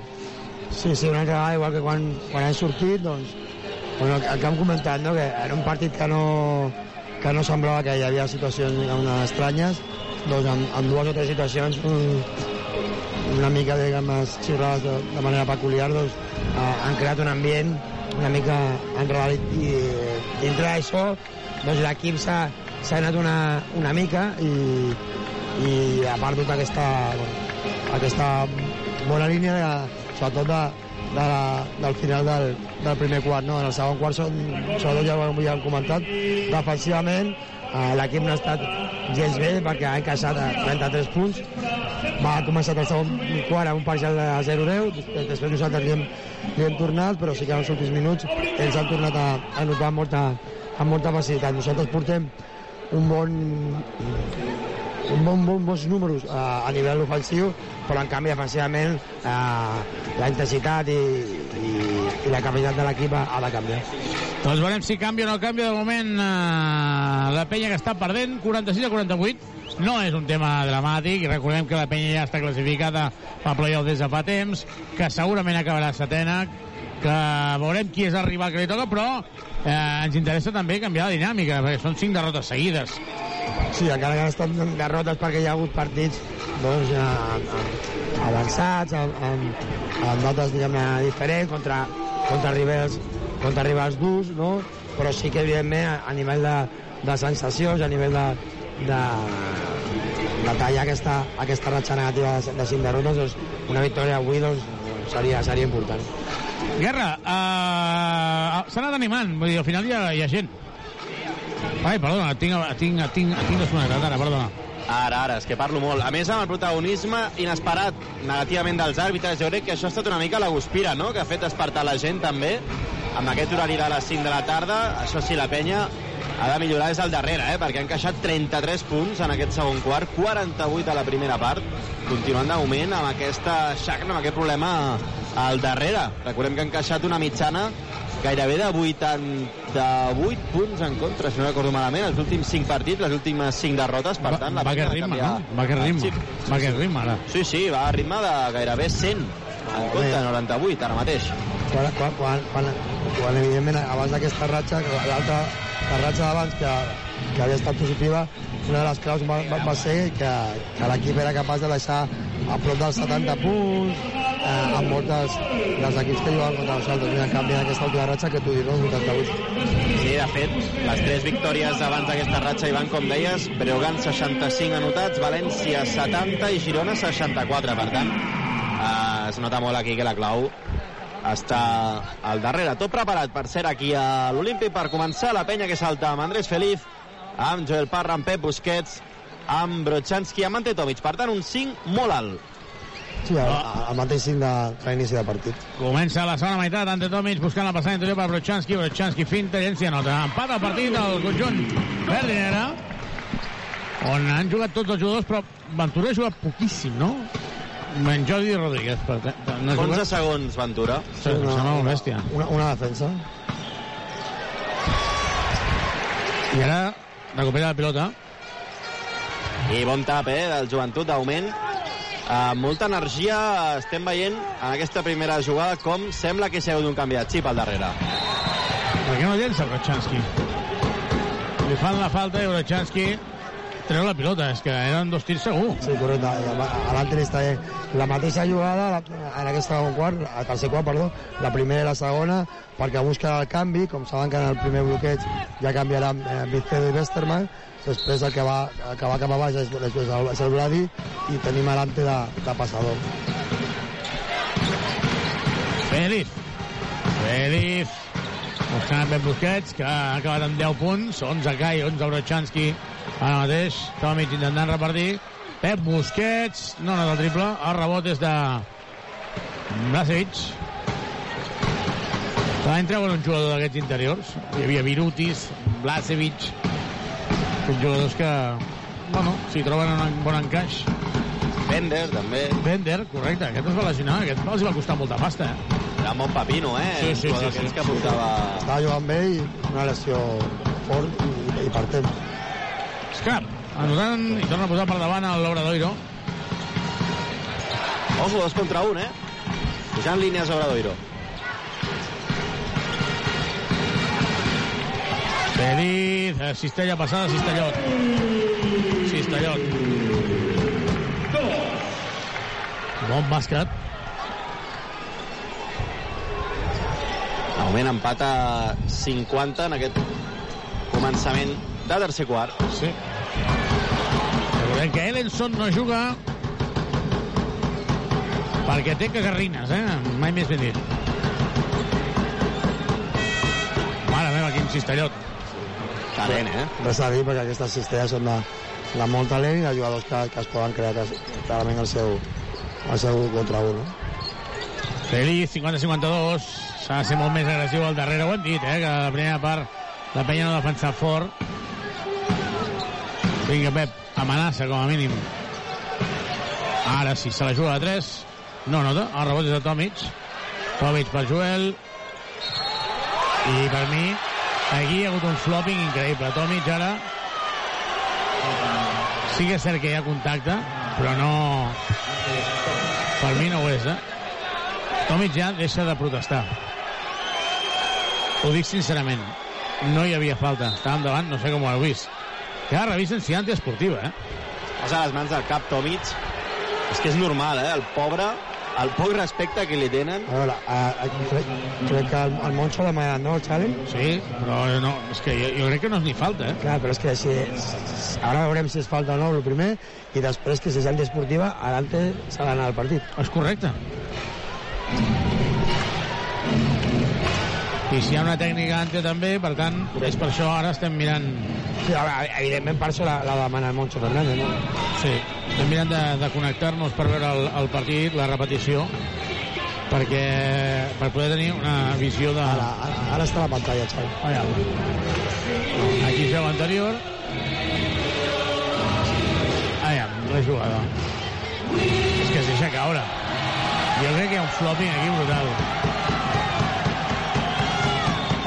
Sí, sí, una altra vegada, igual que quan, quan han sortit, doncs, bueno, el que hem comentat, no? que era un partit que no, que no semblava que hi havia situacions una, estranyes, doncs en, en dues o tres situacions un, una mica, diguem, xiulades de, de manera peculiar, doncs, eh, han creat un ambient una mica enredalit i dintre d'això doncs l'equip s'ha anat una, una mica i, i ha perdut aquesta, bueno, aquesta bona línia de, sobretot de, de la, del final del, del primer quart. No? En el segon quart, sobretot ja ho ja comentat, defensivament eh, l'equip no ha estat gens bé perquè ha encaixat a 33 punts. Va començar el segon quart amb un parcial de 0-10, després nosaltres li hem, li hem tornat, però sí que en els últims minuts ells han tornat a, a notar amb molta, amb molta facilitat. Nosaltres portem un bon un bon, bon, bons números eh, a nivell ofensiu, però en canvi defensivament eh, la intensitat i, i, i la capacitat de l'equip ha, de canviar. Doncs veurem si canvia o no canvia. De moment, eh, la penya que està perdent, 46 a 48. No és un tema dramàtic. Recordem que la penya ja està classificada per playoff des de fa temps, que segurament acabarà setena, que veurem qui és el rival que li toca, però eh, ens interessa també canviar la dinàmica, perquè són cinc derrotes seguides. Sí, encara que han estat derrotes perquè hi ha hagut partits doncs, eh, avançats, amb, amb, amb notes diguem diferents, contra, contra, rivals, contra rivals durs, no? però sí que evidentment a, a nivell de, de sensacions, a nivell de, de, de tallar aquesta, aquesta ratxa negativa de, de cinc derrotes, doncs, una victòria avui doncs, seria, seria important. Guerra, uh, s'ha anat animant, vull dir, al final hi ha, hi ha gent. Ai, perdona, tinc, tinc, tinc, tinc desconnectat ara, perdona. Ara, ara, és que parlo molt. A més, amb el protagonisme inesperat negativament dels àrbitres, jo crec que això ha estat una mica la guspira, no?, que ha fet despertar la gent també, amb aquest horari de les 5 de la tarda. Això sí, la penya ha de millorar és el darrere, eh? perquè ha encaixat 33 punts en aquest segon quart, 48 a la primera part, continuant de moment amb aquesta xacra, amb aquest problema al darrere. Recordem que ha encaixat una mitjana gairebé de 88 punts en contra, si no recordo malament, els últims 5 partits, les últimes 5 derrotes, per tant... la va de ritme, no? Va el ritme. Va aquest ritme, ara. Sí, sí, va a ritme de gairebé 100 en compte, 98 ara mateix. quan, quan, quan, quan, quan evidentment abans d'aquesta ratxa, l'altra la ratxa d'abans que, que havia estat positiva, una de les claus va, va, va ser que, que l'equip era capaç de deixar a prop dels 70 punts eh, amb molts dels, dels equips que jugaven contra nosaltres. I en canvi, en aquesta última ratxa que tu dius, no? 88. Sí, de fet, les tres victòries abans d'aquesta ratxa, Ivan, com deies, Breogán 65 anotats, València 70 i Girona 64. Per tant, eh, es nota molt aquí que la clau està al darrere. Tot preparat per ser aquí a l'Olímpic per començar la penya que salta amb Andrés Feliz, amb Joel Parra, amb Pep Busquets, amb Brochanski, amb Ante Tomic. Per tant, un 5 molt alt. Sí, el, el mateix cinc de, de l'inici de partit. Comença la segona meitat, Ante Tomic buscant la passada interior per Brochanski, Brochanski finta, llença i nota. Empat el partit al conjunt verdinera, on han jugat tots els jugadors, però Ventura ha jugat poquíssim, no? Menys Jordi Rodríguez. Per, no ha 11 jugat... segons, Ventura. Sí, em sembla molt bèstia. Una, una defensa. I ara recupera la pilota. I bon tap, eh, del joventut d'augment. Amb molta energia estem veient en aquesta primera jugada com sembla que s'ha hagut un canvi de xip al darrere. Per què no llença Brochanski? Li fan la falta i Brochanski treu la pilota. És que eren dos tirs segur. Sí, correcte. I L'altre està eh, la mateixa jugada la, en aquest segon quart, al tercer quart, perdó, la primera i la segona, perquè busca el canvi, com saben que en el primer bloqueig ja canviaran eh, Vizquedo i Westerman, després el que va, el que va cap a baix és, és, el, és el Brady i tenim l'ante de, de passador. Feliz. Feliz. Buscant Pep Busquets, que ha acabat amb 10 punts. 11 Kai, 11 Brochanski. Ara mateix, Tomic intentant repartir. Pep Busquets, no nota el triple. El rebot és de Blasevic. Van treure un jugador d'aquests interiors. Hi havia Virutis, Blasevic, uns jugadors que, bueno, s'hi troben en un bon encaix. Bender, també. Bender, correcte, aquest es va lesionar, aquest els va costar molta pasta, eh? Era molt papino, eh? Sí, sí, sí, sí. que portava... Estava jugant bé i una lesió fort i, i per temps. Escar, anotant i torna a posar per davant el Obradoiro. Ojo, dos contra un, eh? Pujant línies Obradoiro. Feliz, eh, cistella passada, cistellot. Cistellot. Bon bàsquet. De moment empata 50 en aquest començament de tercer quart. Sí. Recordem que Ellenson no juga perquè té cagarrines, eh? Mai més ben dit. Mare meva, quin cistellot. Talent, eh? Res a dir, perquè aquestes cistelles són de, de molt talent i de jugadors que, que es poden crear clarament el seu, el seu contra un. Feliz, 50-52. S'ha de ser molt més agressiu al darrere, ho hem dit, eh? Que la primera part la penya no ha defensat fort. Vinga, Pep, amenaça com a mínim. Ara sí, se la juga a 3. No nota, el rebot és de Tomic. Tomic per Joel. I per mi, aquí hi ha hagut un flopping increïble. Tomic ara... Sí que és cert que hi ha contacte, però no... Per mi no ho és, eh? Tomic ja deixa de protestar. Ho dic sincerament. No hi havia falta. Estàvem davant, no sé com ho heu vist. Que ara revisen si antiesportiva, eh? Posa les mans al cap Tomic. És que és normal, eh? El pobre, el poc respecte que li tenen. A veure, a, a, crec, crec que el, el Moncho ha demanat, no, el challenge? Sí, però no, és que jo, jo crec que no és ni falta, eh? Clar, però és que si, ara veurem si és falta o no, el primer, i després que si és antiesportiva, adelante s'ha d'anar al partit. És correcte. I si hi ha una tècnica ante també, per tant, és per això ara estem mirant... Sí, a veure, evidentment per això la, la demana el Moncho Fernández, no? Sí, estem mirant de, de connectar-nos per veure el, el partit, la repetició, perquè per poder tenir una visió de... Ara, ara, ara està la pantalla, Xavi. Allà. Aquí es veu anterior. Aviam, la jugada. És que es deixa caure. Jo crec que hi ha un flopping aquí brutal.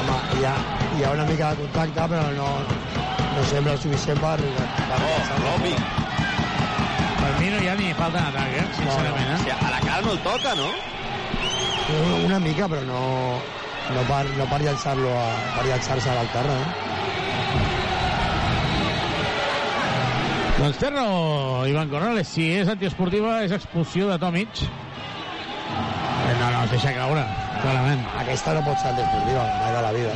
Home, hi ha, hi ha una mica de contacte, però no, no sembla el suficient per... per oh, flopping. Mi no hi ha ni falta d'atac, eh? Sincerament, eh? Sí, a la cara no el toca, no? Una, una mica, però no, no per, no per llançar-lo a, per llançar-se a l'alterra, eh? Doncs té raó, Ivan Corrales. Si és antiesportiva, és expulsió de Tomic. Eh, No, no, es deixa caure, clarament. Aquesta no pot ser antiesportiva, mai de la vida.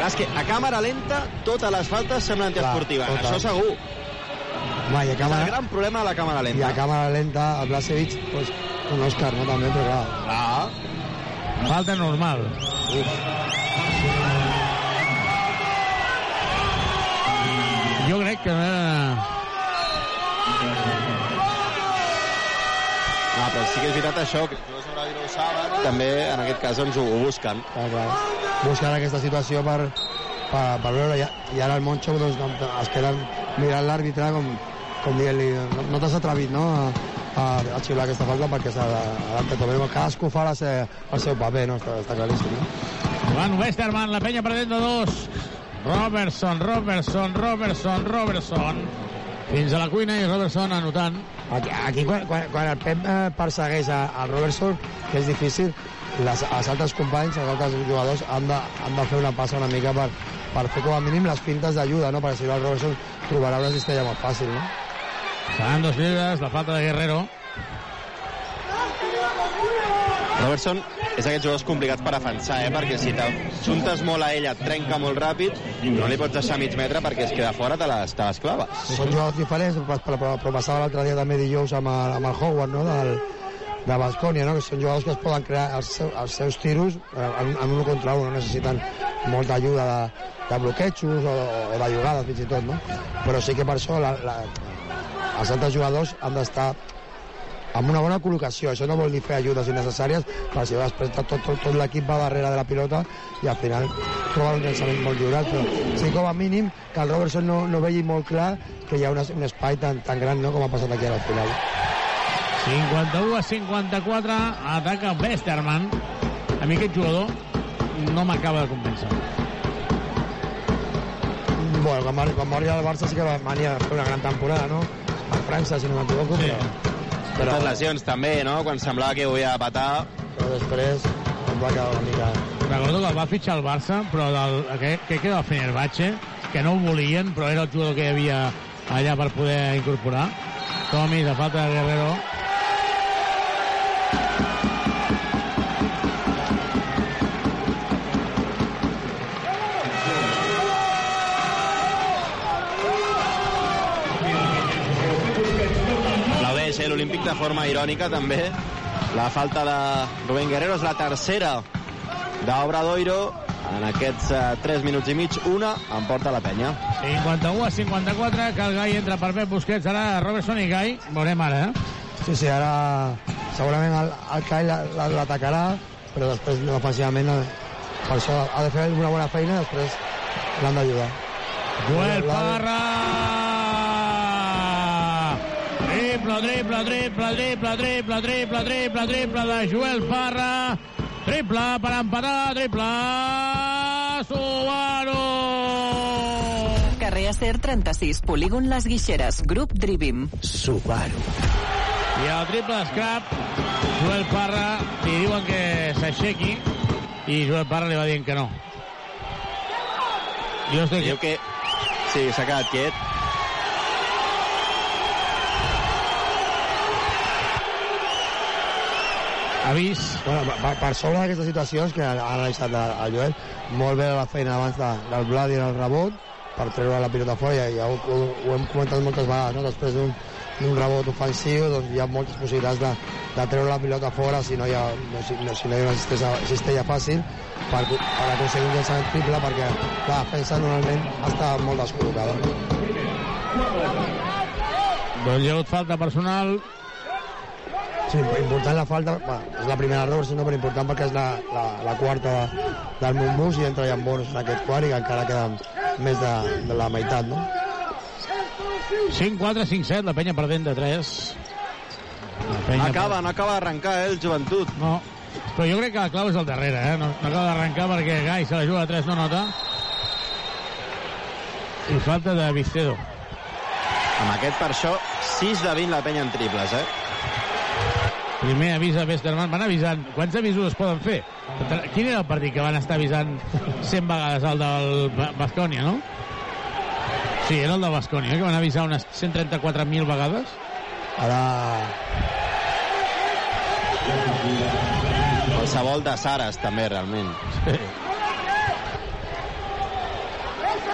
Clar, és que a càmera lenta totes les faltes semblen antiesportives. Clar. Això segur. Home, i a És càmera, el gran problema de la càmera i lenta. a càmera lenta, a Blasevich, pues, un Òscar, no? També, però clar. Clar. Falta normal. Jo crec que... No, però sí que és veritat això, que els jugadors Brasil ho saben, també en aquest cas doncs, ho, ho busquen. Clar, clar. Busquen aquesta situació per, per, per veure, i, i ara el Moncho doncs, es queda mirant l'àrbitre com, com dient-li, no, t'has atrevit, no?, a, a, a xiular aquesta falta perquè s'ha de... Cadascú fa la se, el seu paper, no?, està, està claríssim, no? Van Westerman, la penya perdent de dos. Robertson, Robertson, Robertson, Robertson. Fins a la cuina i Robertson anotant. Aquí, aquí quan, quan, quan el Pep eh, persegueix a, al Robertson, que és difícil, les, els altres companys, els altres jugadors han de, han de fer una passa una mica per, per fer com a mínim les pintes d'ajuda, no? perquè si no el Robertson trobarà una cistella molt fàcil. No? Seran dos llibres, la falta de Guerrero. Robertson és d'aquests jugadors complicats per defensar, eh? perquè si t'ajuntes molt a ell, et trenca molt ràpid, no li pots deixar mig metre perquè es queda fora, te les, te les claves. Són jugadors diferents, però, però, però passava l'altre dia també dijous amb el, amb el Howard, no? Del, de Bascònia, no? que són jugadors que es poden crear els, seu, els seus tiros eh, en, en un contra un, no necessiten molta ajuda de, de bloquejos o, o de jugades fins i tot, no? però sí que per això la, la, els altres jugadors han d'estar amb una bona col·locació. Això no vol dir fer ajudes innecessàries, perquè si després tot, tot, tot l'equip va darrere de la pilota i al final troba un llançament molt lliurat, però sí com a mínim que el Robertson no, no vegi molt clar que hi ha un, un espai tan, tan gran no, com ha passat aquí al final. 51 a 54, ataca Westerman. A mi aquest jugador no m'acaba de convèncer. Bueno, quan va, quan va arribar al Barça sí que va venia a fer una gran temporada, no? A França, si no m'equivoco, sí. però, Però... Les lesions també, no? Quan semblava que ho havia de patar. però després em va quedar una mica... Recordo que el va fitxar el Barça, però del, que queda el Fenerbahce, que no ho volien, però era el jugador que hi havia allà per poder incorporar. Tomi, de falta de Guerrero. L'Olímpic de forma irònica també. La falta de Rubén Guerrero és la tercera d'Obradoiro. En aquests eh, 3 minuts i mig, una emporta la penya. 51 a 54, que el Gai entra per Pep Busquets, ara Robertson i Gai. Veurem ara, eh? Sí, sí, ara segurament el, el la- l'atacarà, però després defensivament eh, per això ha de fer una bona feina, després l'han d'ajudar. Joel Parra! Triple, triple, triple, triple, triple, triple, triple, triple de Joel Parra. Triple per empatar, triple Subaru! Carrer Acer 36, polígon Les Guixeres, grup Drivim. Subaru. I el triple d'escrap, Joel Parra, li diuen que s'aixequi i Joel Parra li va dient que no. Jo estic... Diu que... Sí, s'ha quedat quiet. Avís. Bueno, per, per sobre d'aquestes situacions que han analitzat el, el Joel, molt bé la feina abans de, del Vladi en el rebot, per treure la pilota fora, ja, ja ho, ho, ho hem comentat moltes vegades, no? després d'un d'un rebot ofensiu doncs hi ha moltes possibilitats de, de treure la pilota fora si no hi ha, no, si, no, si no hi ha una cistella, cistella fàcil per, per aconseguir un llançament triple perquè la defensa normalment està molt descol·locada. Doncs hi ha hagut falta personal Sí, important la falta, és la primera error, sinó però important perquè és la, la, la quarta de, del Montbus i entra ja en bonus en aquest quart i encara queda més de, de la meitat, no? 5-4, 5-7, la penya perdent de 3. La penya Acaba, no acaba d'arrencar, eh, el joventut. No, però jo crec que la clau és el darrere, eh? No, no acaba d'arrencar perquè Gai se la juga a 3, no nota. I falta de Vicedo. Amb aquest, per això, 6 de 20 la penya en triples, eh? Primer avís a Westerman. Van avisant. Quants avisos es poden fer? Quin era el partit que van estar avisant 100 vegades el del Ba- Bascònia, no? Sí, era el de Bascònia, que van avisar unes 134.000 vegades. Ara... Qualsevol de Sares, també, realment. Sí.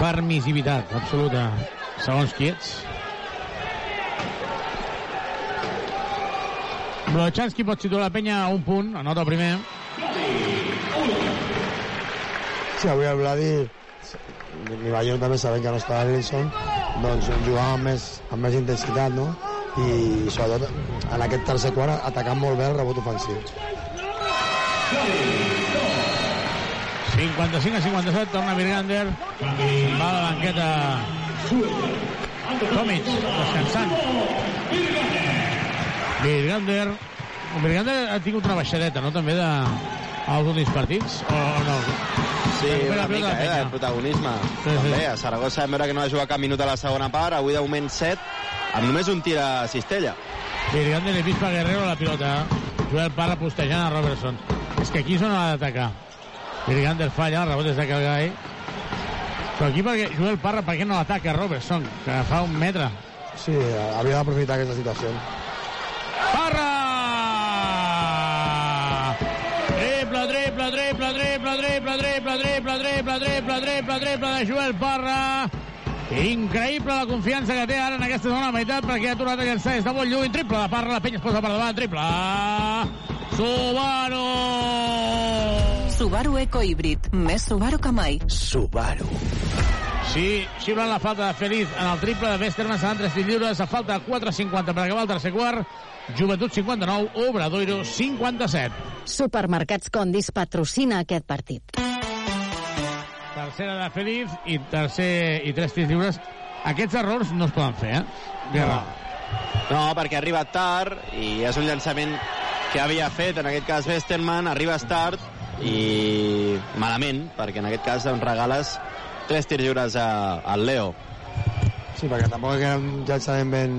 Permissivitat absoluta. Segons qui ets. Blochanski pot situar la penya a un punt, anota primer. Sí, avui el Vladi, mi Bayern també sabem que no està Wilson, doncs jugava amb més, amb més intensitat, no? I sobretot en aquest tercer quart atacant molt bé el rebot ofensiu. 55 a 57, torna Virgander. Va a la banqueta Tomic, descansant. Virgander. Virgander ha tingut una baixadeta, no?, també de als últims partits, o, o no? Sí, Recupera una pilota mica, la eh, de protagonisme. Sí, sí. També, a Saragossa vam veure que no va jugar cap minut a la segona part, avui de moment 7, amb només un tir a cistella. Virgander i Pispa Guerrero a la pilota. Joel Parra postejant a Robertson. És que aquí és on ha d'atacar. Virgander falla, el rebot és de Calgai. Però aquí perquè Joel Parra, per què no l'ataca Robertson, que fa un metre? Sí, havia d'aprofitar aquesta situació. Parra! Triple, triple, triple, triple, triple, triple, triple, triple, triple, triple, triple de Joel Parra. Increïble la confiança que té ara en aquesta segona meitat perquè ha tornat a llançar des de molt lluny. Triple de Parra, la penya es posa per davant. Triple. Subaru! Subaru Eco Híbrid. Més Subaru que mai. Subaru. Sí, xiulen la falta de Feliz en el triple de Westerman, seran 3 tirs lliures, a falta de 4.50 per acabar el tercer quart. Joventut 59, Obradoiro 57. Supermercats Condis patrocina aquest partit. Tercera de Feliz i tercer i tres tirs lliures. Aquests errors no es poden fer, eh? Guerra. No, perquè ha arribat tard i és un llançament que havia fet, en aquest cas Westerman, arribes tard i malament, perquè en aquest cas doncs, regales tres tirs lliures a- al Leo. Sí, perquè tampoc era un llançament ben,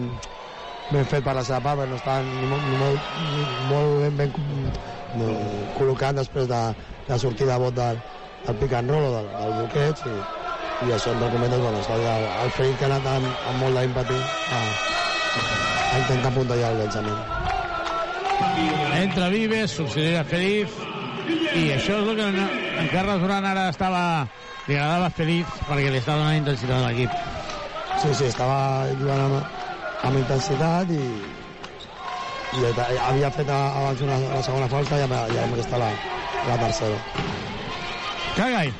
ben fet per la seva part, perquè no estava ni molt, ni molt, ni molt ben, ben col·locat després de, de la sortida de bot del, del pick and roll o del, del bloqueig i, i això ens comentes, bueno, està el, el Ferit que ha anat amb, amb molt d'ímpati a, a intentar apuntallar el llançament. Entra Vives, subsidia Feliz, i això és el que en, en Carles Duran ara estava... Li agradava Feliz perquè li està donant intensitat a l'equip. Sí, sí, estava jugant amb, amb intensitat i, i havia fet abans una, la segona falta i ara ja aquesta la, la tercera. Cagai.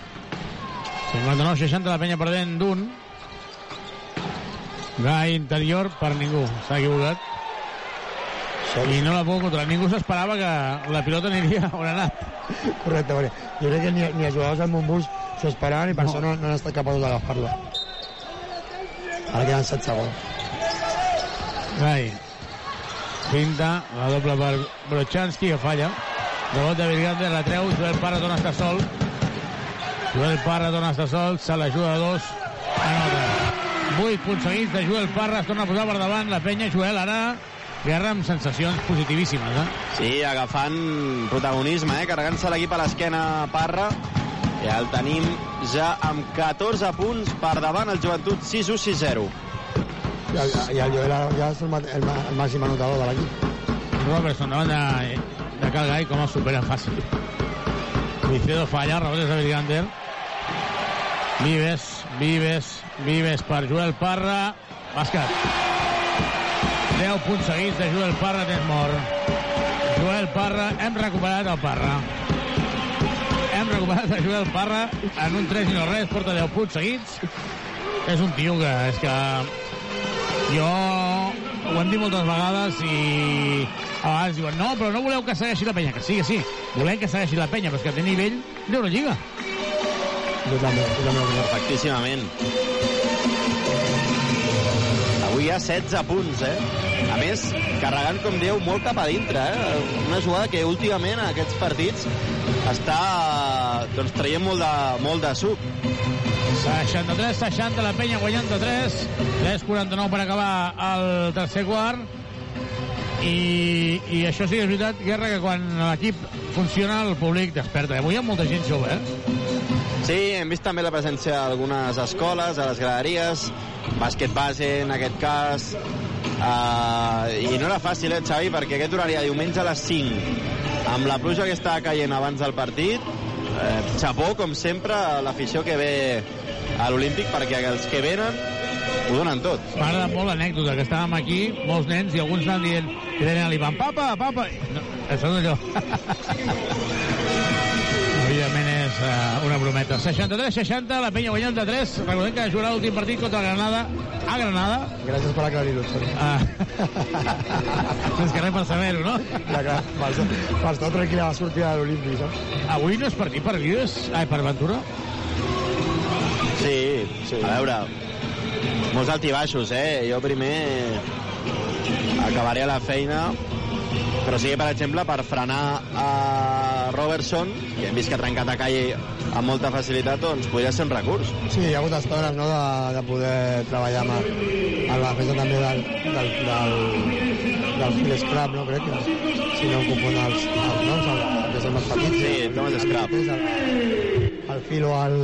59-60, la penya perdent d'un. Gai interior per ningú. S'ha equivocat. I no la puc controlar. Ningú s'esperava que la pilota aniria on ha anat. Correcte, perquè jo crec que ni, ni els jugadors del Montbus s'ho esperaven i per No. això no, no han estat capaços d'agafar-lo. Ara queden 7 segons. Gai. Pinta, la doble per Brochanski, que falla. Rebot de Virgander, la treu, Joel Parra torna a estar sol. Joel Parra torna a estar sol, se la juga a dos. Anota. 8 punts seguits de Joel Parra, es torna a posar per davant la penya. Joel ara guerra amb sensacions positivíssimes, eh? Sí, agafant protagonisme, eh? carregant-se l'equip a l'esquena Parra. I el tenim ja amb 14 punts per davant el joventut 6-1-6-0. I el, i el Joel ja és el, el, el màxim anotador de l'equip. Robertson davant de, de Calgai, com el supera fàcil. Vicedo falla, rebotes de Virgander. Vives, Vives, Vives per Joel Parra. Bàsquet. 10 punts seguits de Joel Parra, tens mort. Joel Parra, hem recuperat el Parra. Hem recuperat el Joel Parra en un 3 i no res, porta 10 punts seguits. És un tio que és que jo ho hem dit moltes vegades i A vegades diuen, no, però no voleu que segueixi la penya. Que sí, que sí, volem que segueixi la penya, però és que té nivell d'Eurolliga. Jo també, jo també. Perfectíssimament. Avui hi ha 16 punts, eh? A més, carregant, com dieu, molt cap a dintre, eh? Una jugada que últimament en aquests partits està doncs, traient molt de, molt de suc. 63-60, la penya guanyant de 3. 3-49 per acabar el tercer quart. I, I això sí que és veritat, Guerra, que quan l'equip funciona el públic desperta. Avui hi ha molta gent jove, eh? Sí, hem vist també la presència d'algunes escoles, a les graderies, bàsquet base en aquest cas, uh, i no era fàcil, eh, Xavi, perquè aquest horari de diumenge a les 5, amb la pluja que està caient abans del partit, eh, xapó, com sempre, a l'afició que ve a l'Olímpic, perquè els que venen ho donen tot. M'agrada molt l'anècdota, que estàvem aquí, molts nens, i alguns anaven dient, i deien a l'Ivan, papa, papa... No, això no és allò. Evidentment és uh, una brometa. 63-60, la penya guanyant de 3. Recordem que jugarà l'últim partit contra Granada a Granada. Gràcies per aclarir-ho. Ah. és que res per saber-ho, no? Ja, clar, per, per estar tranquil·la a la sortida de l'Olímpic, saps? Avui no és partit per Vives? Ai, per Ventura? Sí, sí. A veure, molts altibaixos, eh? Jo primer acabaré a la feina, però sí per exemple, per frenar a Robertson, que hem vist que ha trencat a calle amb molta facilitat, doncs podria ser un recurs. Sí, hi ha hagut estones no, de, de poder treballar amb, amb la defensa també del, del, del, del Phil Scrap, no crec que, si no em confon els, els noms, el, el que el més petit. Sí, Thomas Scrap. El, el Phil o el,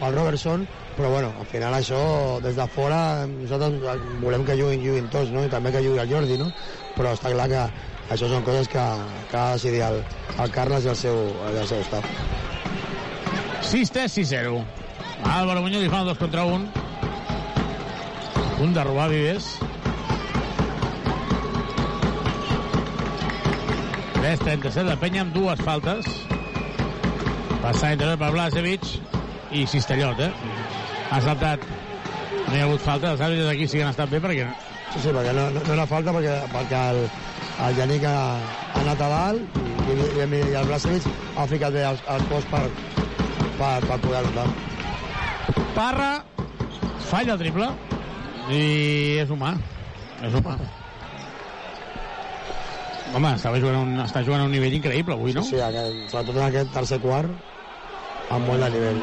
o el Robertson, però bueno, al final això, des de fora, nosaltres volem que juguin, juguin tots, no? i també que jugui el Jordi, no? però està clar que això són coses que, que ha de decidir el, el Carles i el seu, i el seu staff. 6-3, 6-0. Álvaro Muñoz li fa un 2 contra 1. Punt de robar Vives. 3-37 de penya amb dues faltes. Passar interior per Blasevic i Cistellot, eh? Ha saltat. No hi ha hagut falta. Els àrbitres aquí sí que han estat bé perquè... Sí, sí, perquè no, no, no era falta perquè, perquè el, el Yannick ha, ha anat a dalt i, i, i, i el Blasevic ha ficat bé el, el cos per, per, per poder anotar. Parra falla el triple i és humà. És humà. Home, estava jugant un, està jugant a un nivell increïble avui, no? Sí, sí aquest, sobretot en aquest tercer quart, amb molt de nivell.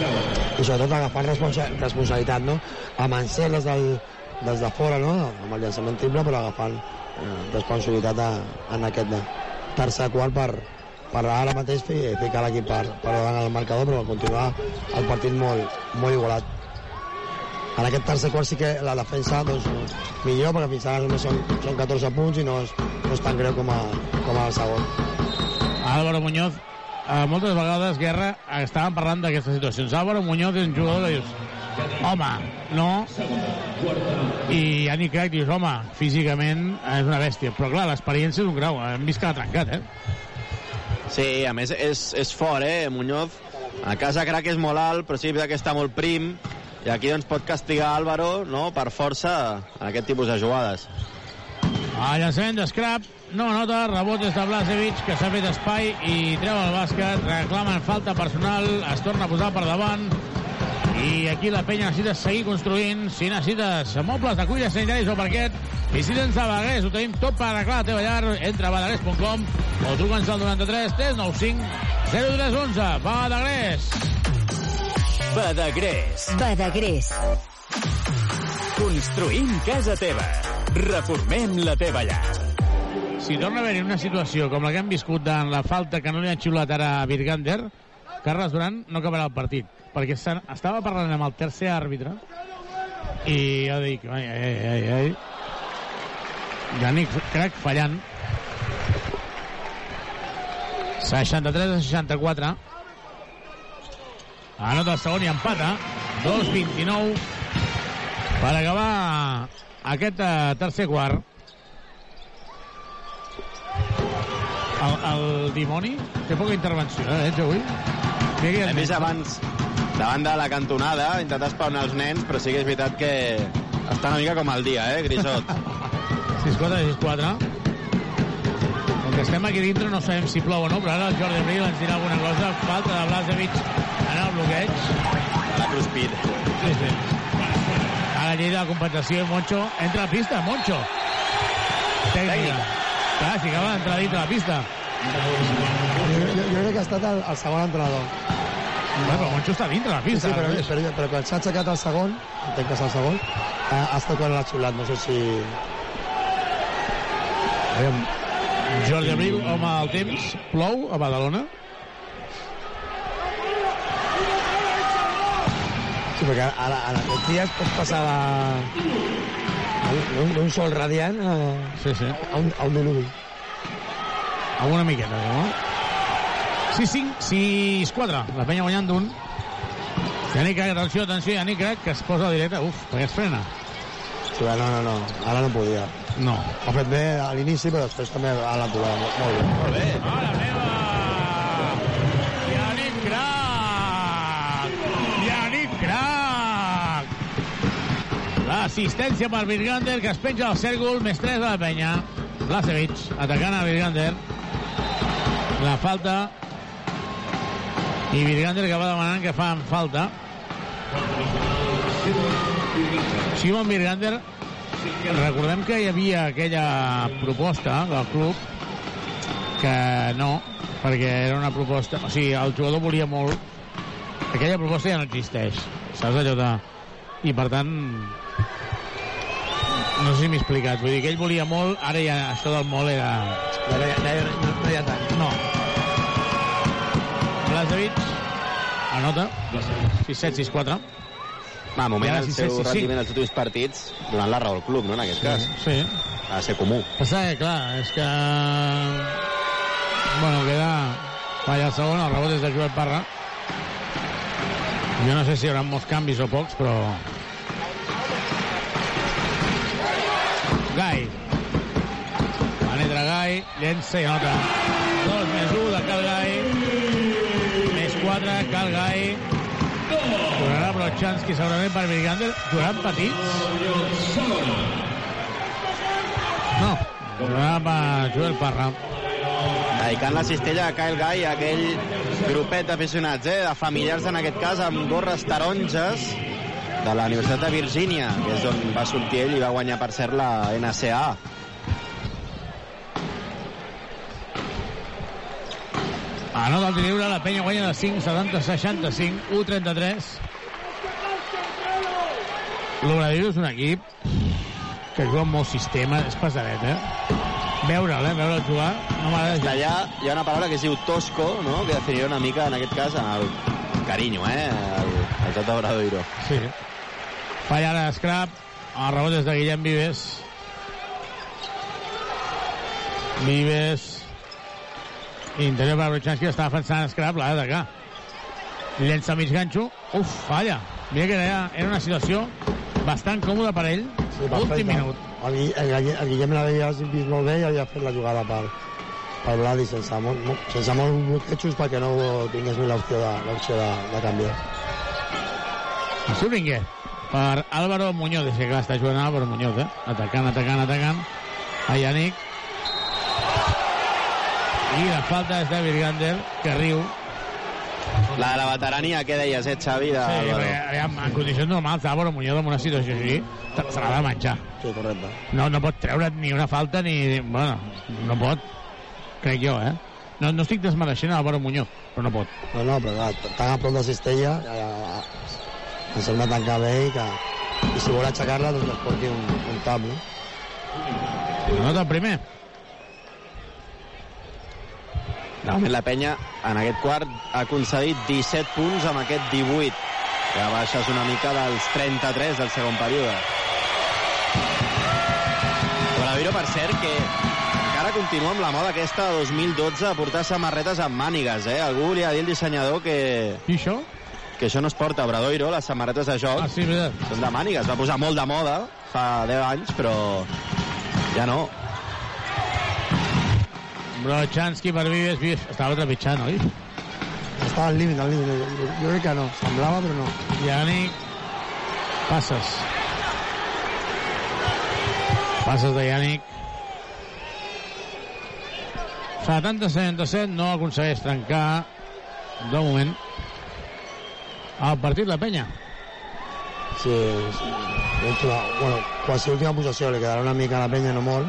I sobretot agafant responsa responsabilitat, no? Amb encert des, del, des de fora, no? Amb el llançament triple, però agafant eh, responsabilitat a, en aquest tercer quart per, per ara mateix fi, ficar l'equip per, per davant el marcador, però continuar el partit molt, molt igualat. En aquest tercer quart sí que la defensa doncs, millor, perquè fins ara només són, són 14 punts i no és, no és tan greu com, a, com al segon. Álvaro Muñoz, eh, moltes vegades, Guerra, estàvem parlant d'aquestes situacions. Álvaro Muñoz és un jugador que dius, home, no, i Yannick Craig dius, home, físicament és una bèstia, però clar, l'experiència és un grau, hem vist que l'ha trencat, eh? Sí, a més és, és fort, eh, Muñoz. A casa Crac és molt alt, però sí que està molt prim, i aquí doncs pot castigar Álvaro no, per força en aquest tipus de jugades. El llançament d'Scrap no anota, rebot des de Blasevic, que s'ha fet espai i treu el bàsquet, reclamen falta personal, es torna a posar per davant, i aquí la penya necessita seguir construint, si necessites mobles de cuina sanitaris o parquet, i si tens de Badagrés, ho tenim tot per arreglar la teva llar, entra a badagrés.com o truca'ns al 93 395 0311. Badagrés! Badagrés. Badagrés. Construïm casa teva. Reformem la teva llar. Si torna a haver-hi una situació com la que hem viscut en la falta que no li han xiulat ara a Virgander, Carles Duran no acabarà el partit, perquè estava parlant amb el tercer àrbitre i jo dic, ai, ai, ai, ai, Yannick crec fallant. 63 a 64 anota el segon i empata. 2-29 per acabar aquest uh, tercer quart el, el dimoni té poca intervenció, eh, Edge, avui? Hem vist abans davant de la cantonada intentar espawnar els nens, però sí que és veritat que està una mica com el dia, eh, Grisot? 6-4, 6-4. Com que estem aquí dintre no sabem si plou o no, però ara el Jordi Abril ens dirà alguna cosa. Falta de Blasevic en el bloqueig. La Cruspid. Sí, sí. Ara llei de la compensació, Moncho entra a pista, Moncho. Tècnica. Clar, si acaba d'entrar dintre la pista. Jo, jo, jo crec que ha estat el, el segon entrenador. Bueno, però Moncho està dintre la Sí, pista. sí, però, no? però, però quan s'ha aixecat el segon, entenc que és el segon, ha, ha estat quan l'ha xiulat, no sé si... Aviam, Jordi Abril, home del temps, plou a Badalona. Sí, perquè ara, ara aquests dies pots passar de- d'un- d'un sol radiant a, sí, sí. a, un, a un diluvi. Alguna miqueta, no? 6-5, 6-4. La penya guanyant d'un. Yannick Crac, atenció, atenció, Yannick Crac, que es posa a directe. Uf, perquè es frena. Sí, no, no, no, ara no podia. No. Ha fet bé a l'inici, però després també a l'aturada. Molt, molt bé. Molt bé. Mare meva! Yannick Crac! Yannick Crac! L'assistència per Virgander, que es penja al cèrcol, més 3 de la penya. Blasevic, atacant a Virgander. La falta. I Virgander que va demanant que fan falta. Simon Virgander, recordem que hi havia aquella proposta del club que no, perquè era una proposta... O sigui, el jugador volia molt... Aquella proposta ja no existeix, saps allò de... I per tant... No sé si m'he explicat. Vull dir que ell volia molt, ara ja això del molt era... Ja, no, ja, no, no hi ha tant. No. Blasevic anota 6-7, 6-4. Va, moment, el sí, seu sí, sí, sí. rendiment als últims partits donant la raó al club, no?, en aquest cas. Sí. Ha de ser comú. Passa que, clar, és que... Bueno, queda... Falla el segon, el rebot és de Joel Parra. Jo no sé si hi haurà molts canvis o pocs, però... Gai. Penetra Gai, llença i anota. 2 més 1 de Cal Gai. Més 4, Cal Gai. Durarà Brochanski segurament per Virgander. Duraran petits. No, durarà per Joel Parra. Dedicant la cistella a Kyle Guy, aquell grupet d'aficionats, eh, de familiars en aquest cas, amb gorres taronges de la Universitat de Virgínia, que és on va sortir ell i va guanyar, per cert, la NCAA. Anota el lliure, la penya guanya de 5, 70, 65, 1, 33. L'Obradoiro és un equip que juga amb molt sistema, és pesadet, eh? Veure'l, eh? Veure'l jugar, no gens. Allà hi ha una paraula que es diu tosco, no? que definiria una mica, en aquest cas, el carinyo, eh? el, el joc d'Obradoiro. Sí. Falla ara Scrap, el rebot és de Guillem Vives. Vives. Interior per Brochanski, està defensant Scrap, l'ha d'atacar. Llença mig ganxo. Uf, falla. Mira que era, era una situació bastant còmoda per ell. Sí, Últim minut. El, el, el Guillem l'havia vist molt bé i havia fet la jugada per, per Vladi sense, molt, sense molt bloquejos perquè no tingués l'opció de, de, de canviar. Suringue per Álvaro Muñoz. És que clar, està jugant Álvaro Muñoz, eh? Atacant, atacant, atacant. A Yannick. I la falta és de Virgander, que riu. La de la veterania, què deies, eh, Xavi? De... Sí, perquè, aviam, en condicions normals, Álvaro Muñoz en una situació així se l'ha de menjar. Sí, correcte. No, no pot treure ni una falta ni... Bueno, no pot. Crec jo, eh? No, no estic desmereixent Álvaro Muñoz, però no pot. No, no, però clar, tan a prop de Cistella ja, ja, ja, ens hem de tancar bé i que i si vol aixecar-la doncs que es porti un, un tap, no? Anota el primer. De moment la penya en aquest quart ha aconseguit 17 punts amb aquest 18 que baixes una mica dels 33 del segon període Obradoiro per cert que encara continua amb la moda aquesta de 2012 a portar samarretes amb mànigues eh? algú li ha dit al dissenyador que I això? Que això no es porta a Obradoiro, les samarretes de joc Ah, sí, veritat. són de mànigues, va posar molt de moda fa 10 anys, però ja no Brochanski per Vives, Vives estava trepitjant, oi? Estava al límit, al límit. Jo, jo crec que no, semblava, però no. Yannick, passes. Passes de Yannick. 70-77, no aconsegueix trencar de moment el partit la penya. Sí, sí. L'última, bueno, quasi l'última possessió li quedarà una mica a la penya, no molt,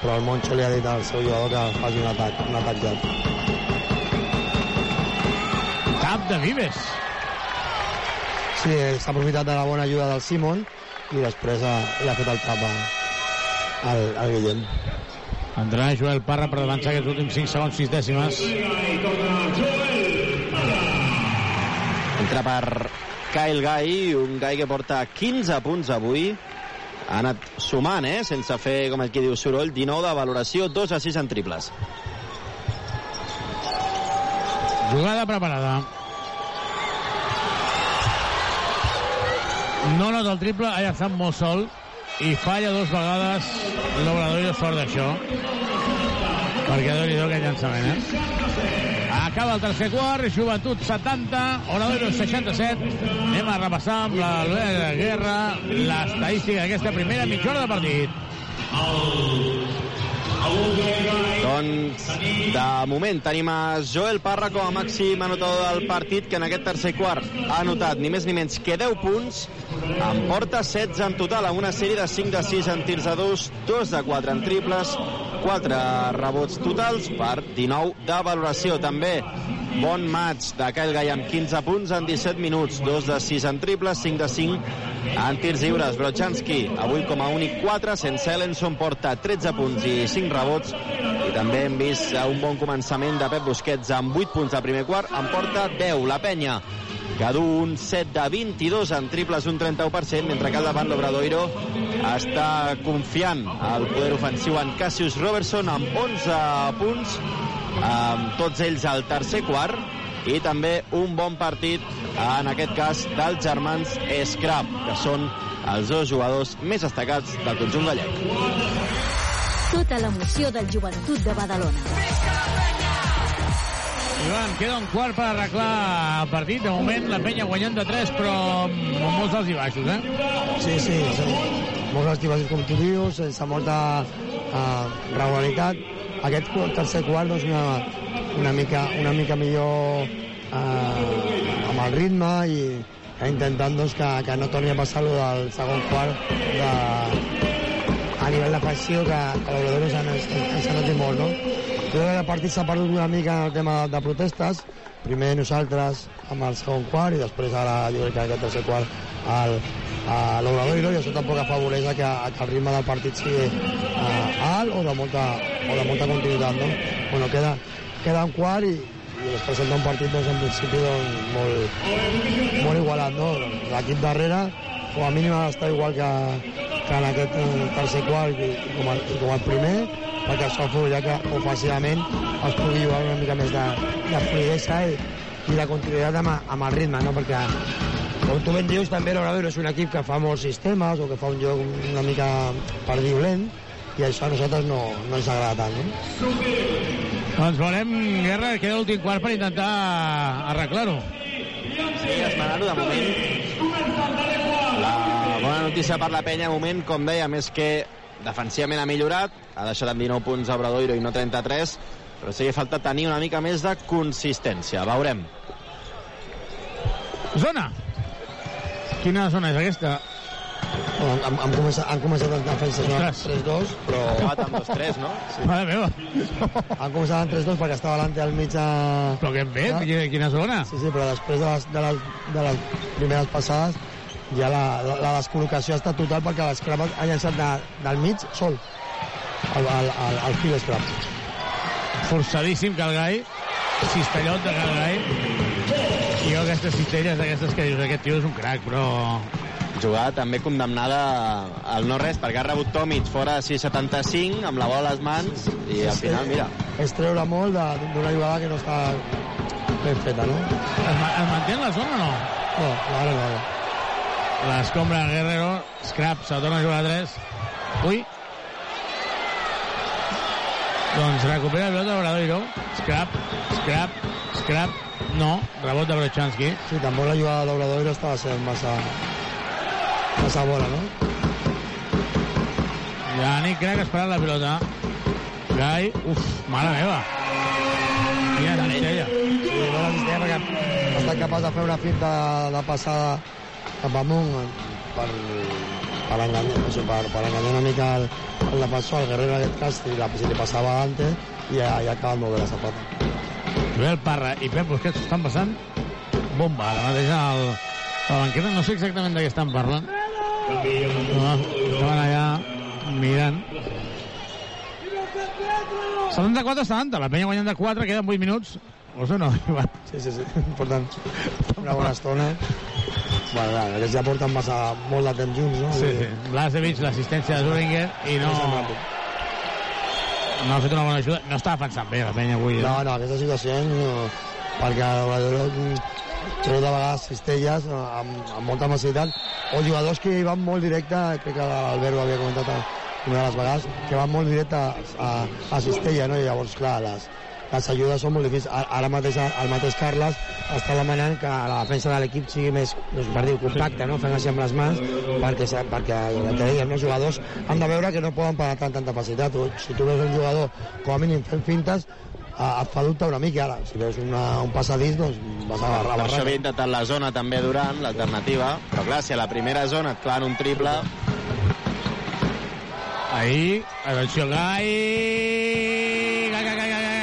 però el Moncho li ha dit al seu jugador que faci un atac, un atac ja. Cap de Vives. Sí, s'ha aprofitat de la bona ajuda del Simon i després ha, li ha fet el tap al, al Guillem. Entrarà Joel Parra per avançar aquests últims 5 segons, 6 dècimes. Entra per Kyle Guy, un Guy que porta 15 punts avui. Ha anat sumant, eh? sense fer, com el que diu, soroll, 19 de valoració, 2 a 6 en triples. Jugada preparada. No nota el triple, ha estat molt sol i falla dos vegades l'Obradoiro sort d'això perquè doni do aquest llançament eh? Acaba el tercer quart Joventut 70, Obradoiro 67 anem a repassar amb la Albert Guerra l'estadística d'aquesta primera mitja hora de partit. Doncs, de moment, tenim a Joel Parra com a màxim anotador del partit, que en aquest tercer quart ha anotat ni més ni menys que 10 punts, en porta 16 en total, amb una sèrie de 5 de 6 en tirs de 2, 2 de 4 en triples, 4 rebots totals per 19 de valoració. També bon match de Kyle Guy amb 15 punts en 17 minuts, 2 de 6 en triples, 5 de 5 en tirs lliures. Brochanski, avui com a únic 4, sense Ellenson porta 13 punts i 5 rebots, i també hem vist un bon començament de Pep Busquets amb 8 punts de primer quart, en porta 10. La penya que du un 7 de 22 en triples, un 31%, mentre que al davant l'Obradoiro està confiant al poder ofensiu en Cassius Robertson amb 11 punts, amb tots ells al tercer quart, i també un bon partit, en aquest cas, dels germans Scrap, que són els dos jugadors més destacats del conjunt gallec. Tota l'emoció del joventut de Badalona. Ivan, queda un quart per arreglar el partit. De moment, la penya guanyant de 3, però amb molts alts i baixos, eh? Sí, sí, sí. molts alts i baixos, com tu dius, sense molta uh, regularitat. Aquest qu- tercer quart, doncs, una, una, mica, una mica millor uh, amb el ritme i eh, intentant doncs, que, que no torni a passar lo del segon quart de, a nivell defensiu que, que l'Obrador ens, ens noti molt, no? Crec que el partit s'ha perdut una mica en el tema de protestes, primer nosaltres amb el segon quart i després ara jo crec que aquest tercer quart el, a l'Obradoiro i això tampoc afavoreix que, que el ritme del partit sigui uh, alt o de molta, o de molta continuïtat, no? Bueno, queda, queda un quart i, i es presenta un partit doncs, en principi doncs, molt, molt igualat, no? L'equip darrere com a mínim ha d'estar igual que, que en aquest eh, tercer quart i, i, com, a, i com el primer perquè això fa que ofensivament es pugui jugar una mica més de, de fluidesa i, i de continuïtat amb, amb el ritme, no? perquè com tu ben dius, també l'Obradoiro és un equip que fa molts sistemes o que fa un joc una mica perdiolent i això a nosaltres no, no ens agrada tant. No? Doncs veurem, Guerra, queda l'últim quart per intentar arreglar-ho. Sí, esmenar-ho de moment. La bona notícia per la penya, moment, com dèiem, és que defensivament ha millorat, ha deixat amb 19 punts a Obradoiro i no 33, però sí que falta tenir una mica més de consistència. Veurem. Zona. Quina zona és aquesta? Han, han, han, començat, han començat en defensa no? 3-2, però... Jugat amb 2-3, no? Sí. Mare meva. Han començat en 3-2 perquè estava l'ante al mig a... Però què hem fet? Quina, quina zona? Sí, sí, però després de les, de les, de les primeres passades ja la, la, la descol·locació ha estat total perquè l'escrap ha llançat de, del mig sol al, al, al, al fil scrap. Forçadíssim, Calgai. Cistellot de Calgai. I jo aquestes cistelles, aquestes que dius, aquest tio és un crac, però... Jugada també condemnada al no res, perquè ha rebut Tomic fora de 6'75, amb la bola a les mans, i al final, mira... És treure molt de- d'una jugada que no està ben feta, no? Es, ma es manté en la zona o no? No, ara no. L'escombra Guerrero, Scrap, se torna a jugar a 3. Ui. Doncs recupera el pilota Obradoiro. Scrap, Scrap, Scrap. No, rebot de Brochanski. Sí, tampoc la jugada d'Obradoiro estava sent massa, massa bona, no? Yannick Crac esperant la pilota. Gai, uf, mare meva. Quina cistella. Sí, bona cistella perquè ha estat capaç de fer una finta de passada cap amunt per, per enganyar, sé, per, per enganyar una mica el, el defensor, el Guerrero en aquest cas, si, la, si li passava antes i ha, i ha acabat molt bé la zapata. Joel Parra i Pep Busquets estan passant bomba ara mateix al, a la banqueta. No sé exactament de què estan parlant. No, estaven allà mirant. 74-70, la penya guanyant de 4, queden 8 minuts. O no, Ivan? Sí, sí, sí, important. Una bona estona. Bueno, clar, aquests ja porten massa, molt de temps junts, no? Sí, sí. Blasevic, l'assistència de Zuringer, i no... No ha fet una bona ajuda. No està defensant bé la penya avui. No, no, aquesta situació no, perquè treu de vegades cistelles eh, amb, amb molta facilitat o jugadors que van molt directe, crec que l'Albert ho havia comentat una de les vegades, que van molt directe a, a, a cistella, no? i llavors, clar, les, les ajudes són molt difícils. Ara- mateix el mateix Carles està demanant que la defensa de l'equip sigui més, doncs, per dir compacta, no? fent així amb les mans, perquè, perquè el que dèiem, els jugadors han de veure que no poden pagar tant tanta facilitat. Tu, si tu veus un jugador, com a mínim, fent fintes, et fa dubte una mica ara. Si veus una, un passadís, doncs vas a barrar. Per això havia intentat la zona també durant, l'alternativa, però clar, si a la primera zona et claven un triple, Ahí, atenció, gai, gai, gai, gai, gai,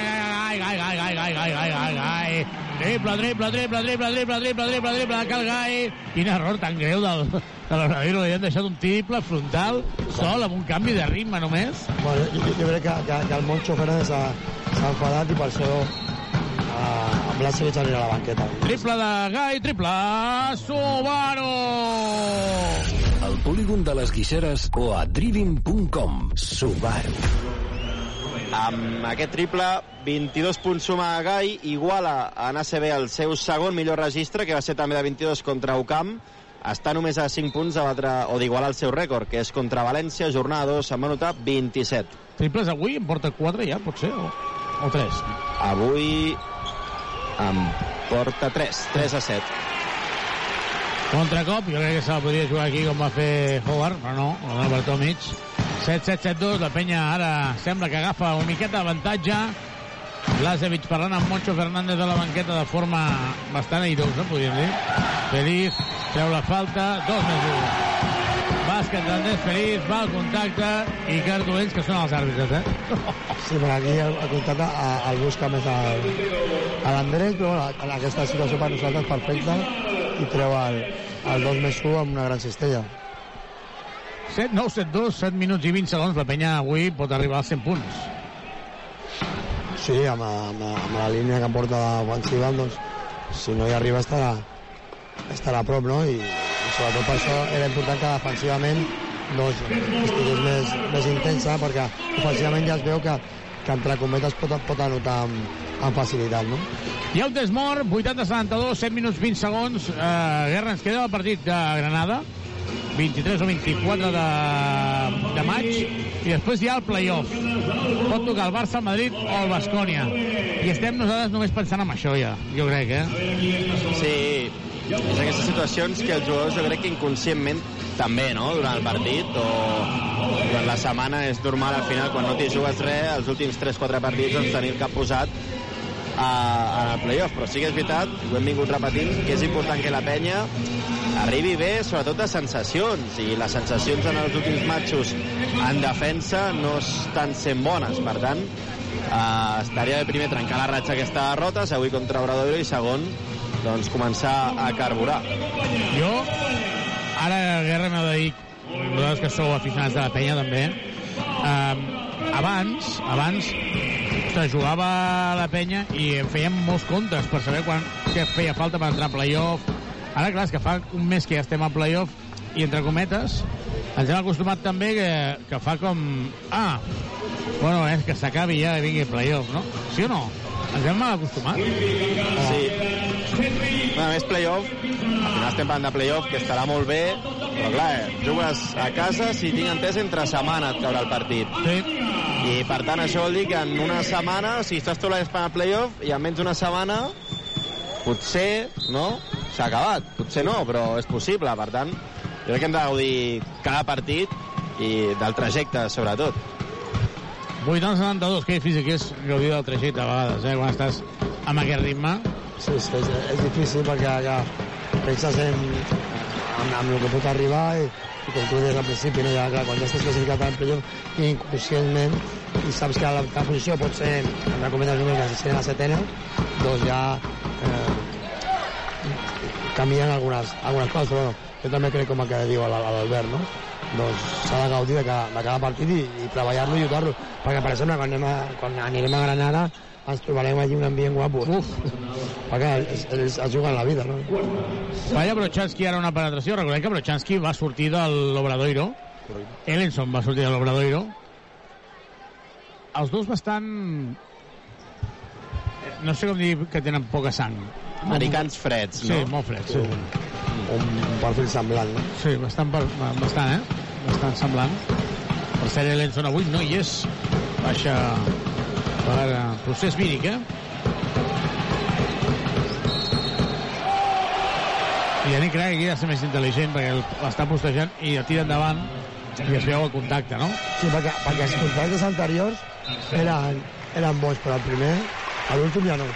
gai, gai, gai, gai. Triple, triple, triple, triple, triple, triple, triple, triple, de Cal Gai. Quin error tan greu del, de l'Obradoiro. Li han deixat un triple frontal sol amb un canvi de ritme només. Bueno, jo, jo crec que, que, que el Moncho Fernández s'ha enfadat i per això eh, amb Blasevic anirà a la banqueta. Triple de Gai, triple Subaru! Al polígon de les Guixeres o a driving.com. Subaru. Amb aquest triple, 22 punts suma a Gai, iguala en ACB el seu segon millor registre, que va ser també de 22 contra Ucam, està només a 5 punts de batre, o d'igualar el seu rècord, que és contra València, jornada 2, se'n va notar 27. Triples avui en porta 4 ja, potser, o, o 3. Avui en porta 3, 3 a 7. Contracop, jo crec que se la podria jugar aquí com va fer Howard, però no, la dona per Tomic. 7-7-7-2, la penya ara sembla que agafa una miqueta d'avantatge. Blasevic parlant amb Moncho Fernández de la banqueta de forma bastant airosa, podríem dir. Feliz treu la falta, 2 més 1. Bàsquet d'Andrés Feliz, va al contacte i cartolells que són els àrbitres, eh? Sí, però aquí el, el contacte a- el busca més el, a l'Andrés, però bueno, en aquesta situació per nosaltres perfecta i treu el, el 2 més 1 amb una gran cistella. 7, 9, 7, 2, 7 minuts i 20 segons. La penya avui pot arribar als 100 punts. Sí, amb, amb, amb la línia que porta ofensiva, doncs, si no hi arriba estarà, estarà a prop, no? I, i sobretot per això era important que defensivament doncs, estigués més, més intensa, perquè ofensivament ja es veu que, que entre cometes pot, pot anotar amb, amb facilitat, no? Hi ha un test mort, 80-72, 7 minuts 20 segons. Uh, Guerra, ens queda el partit de Granada, 23 o 24 de, de maig, i després hi ha el playoff. Pot tocar el Barça, el Madrid o el Bascònia. I estem nosaltres només pensant en això ja, jo crec, eh? Sí, és aquestes situacions que els jugadors jo crec que inconscientment també, no?, durant el partit o durant la setmana és normal al final quan no t'hi jugues res, els últims 3-4 partits doncs tenir el cap posat a, a el playoff, però sí que és veritat, ho hem vingut repetint, que és important que la penya arribi bé, sobretot de sensacions, i les sensacions en els últims matxos en defensa no estan sent bones, per tant, eh, estaria bé primer trencar la ratxa aquesta de derrotes, avui contra Obradoiro, i segon, doncs començar a carburar. Jo, ara Guerra m'ha de dir, vosaltres que sou aficionats de la penya també, um, abans, abans, ostres, jugava a la penya i fèiem molts comptes per saber quan què feia falta per entrar a playoff. Ara, clar, és que fa un mes que ja estem a playoff i, entre cometes, ens hem acostumat també que, que fa com... Ah, bueno, és que s'acabi ja i vingui playoff, no? Sí o no? Ens hem mal acostumat? Sí. Bueno, a més, playoff, al final estem parlant de playoff, que estarà molt bé, però clar, eh, jugues a casa, si tinc entès, entre setmana et caurà el partit. Sí. I per tant això vol dir que en una setmana, si estàs tot l'any esperant playoff, i en menys d'una setmana, potser, no? S'ha acabat. Potser no, però és possible. Per tant, jo crec que hem de gaudir cada partit i del trajecte, sobretot. 8 anys 92, que difícil que és gaudir del trajecte a vegades, eh, quan estàs amb aquest ritme. Sí, sí, és, és difícil perquè ja penses en, en, en el que pot arribar i, i com tu deies al principi, no? ja, clar, quan ja estàs classificat en playoff i inconscientment i saps que la, la posició pot ser, en la cometa número que ser la setena, doncs ja eh, canvien algunes, algunes coses, però bueno, jo també crec com el que diu l'Albert, no? doncs s'ha de gaudir de cada, de cada partit i, i treballar-lo i lluitar-lo perquè per exemple quan, anem a, quan anirem a Granada ens trobarem allí un ambient guapo Uf. perquè ells, ells es juguen la vida no? Falla Brochanski ara una penetració. Recordem que Brochanski va sortir de l'Obradoiro. Ellenson va sortir de l'Obradoiro. Els dos bastant... No sé com dir que tenen poca sang. Americans freds, Sí, no? molt freds, sí. un, un perfil semblant no? Sí, bastant, bastant, eh? Bastant semblant. Per cert, Ellenson avui no hi és. Baixa per procés víric, eh? I Yannick que aquí ha de ser més intel·ligent perquè l'està postejant i el tira endavant i es veu el contacte, no? Sí, perquè, perquè els contactes anteriors eren, eren bons, però el primer, a l'últim ja no.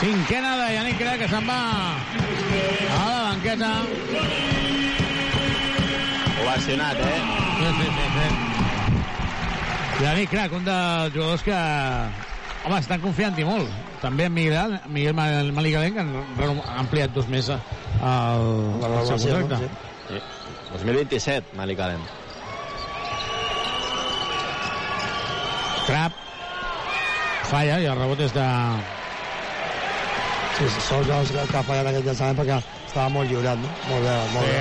Cinquena de Yannick Crac, que se'n va a la banqueta. Ovacionat, eh? Sí, sí, sí, sí. Yannick Crac, un dels jugadors que... Home, estan confiant-hi molt. També en Miguel, Miguel Maligalén, que han, ampliat dos mesos el, el seu contracte. Sí. 2027, Malik Allen. Crap. Falla i el rebot és de... Sí, sí, sols els que ha fallat aquest llançament perquè estava molt lliurat, no? Molt bé, molt bé.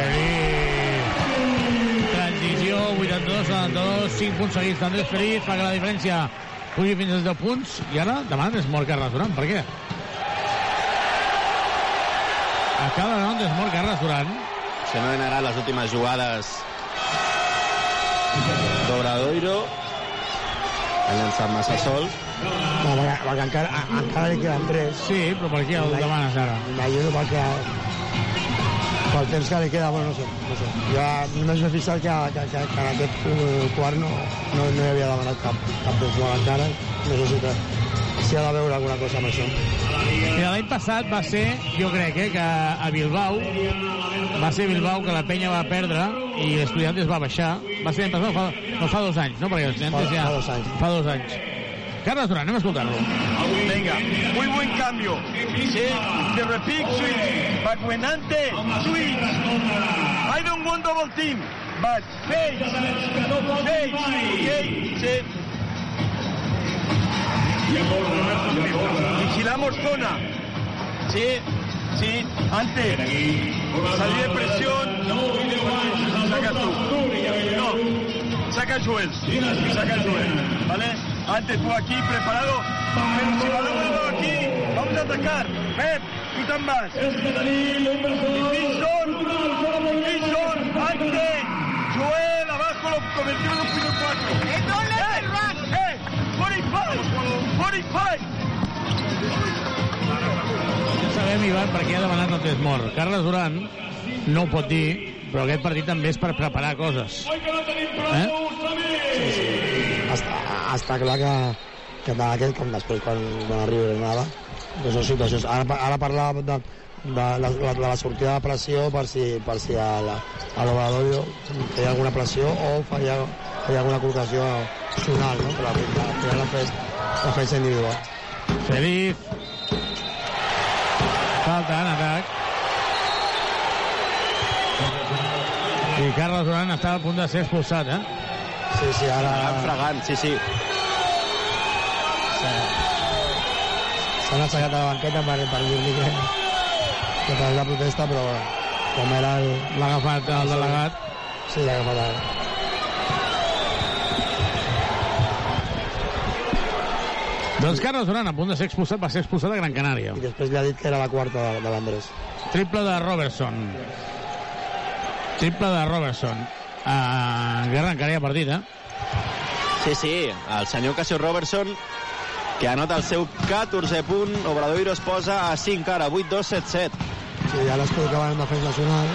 Transició, 82, 72, 5 punts seguits d'Andrés Feliz, fa que la diferència pugi fins als 10 punts, i ara demanen Desmort Carles Duran. Per què? Acaba de Desmort Carles Duran. Se no donarà les últimes jugades d'Obradoiro. Ha llançat massa sol. No, perquè, perquè encara, a- encara li queden tres. Sí, però per què el demanes ara? M'ajudo perquè pel temps que li queda, bueno, no sé, no sé. Jo només m'he fixat que, que, que, que en aquest eh, quart no, no, no hi havia demanat cap, cap temps molt encara. No sé si, que, si ha de veure alguna cosa amb això. Mira, l'any passat va ser, jo crec, eh, que a Bilbao, va ser Bilbao que la penya va perdre i l'Estudiantes va baixar. Va ser l'any passat, no fa, no fa dos anys, no? Perquè l'Estudiantes ja... fa dos anys. Fa dos anys. Carles Duran, anem a escoltar-lo. Venga, muy buen cambio. Sí, the repeat switch. But when ante switch, I don't want double team, but face, face, okay, sí. Vigilamos zona. Sí, sí, ante. Salir de presión. Saca tú. No, saca Joel. Saca Joel. ¿Vale? Antes tú aquí preparado. Pero si balón aquí, vamos a atacar. Pep, tú también vas. Vinson, Vinson, ante. Joel, abajo, lo convertimos en un primer cuatro. ¡Eh! ¡Eh! 45! 45! Ja sabem, Ivan, per què ha demanat el Desmort. Carles Duran no ho pot dir, però aquest partit també és per preparar coses. Eh? Està, està clar que, que tant aquest com després quan, quan arribi Granada que són situacions. Ara, ara parlava de, de, la, de, la sortida de pressió per si, per si a l'Obradorio feia alguna pressió o feia, feia alguna col·locació opcional, no? Però la, la, la, la defensa individual. Feliz. Falta en atac. I Carles Duran està a punt de ser expulsat, eh? Sí, sí, ara... Fregant, sí, sí. S'han aixecat a la banqueta per, per dir-li que, que per la protesta, però com era el... L'ha agafat el delegat. Sí, l'ha agafat el... Doncs Carles Duran, a punt de ser expulsat, va ser expulsat a Gran Canària. I després li ha dit que era la quarta de, de l'Andrés. Triple de Robertson. Triple de Robertson. Uh, guerra encara hi ha partit, eh? Sí, sí, el senyor Casio Robertson, que anota el seu 14 punt, Obradoiro es posa a 5 ara, 8-2, 7-7. Sí, ara es col·locaven en defensa nacional.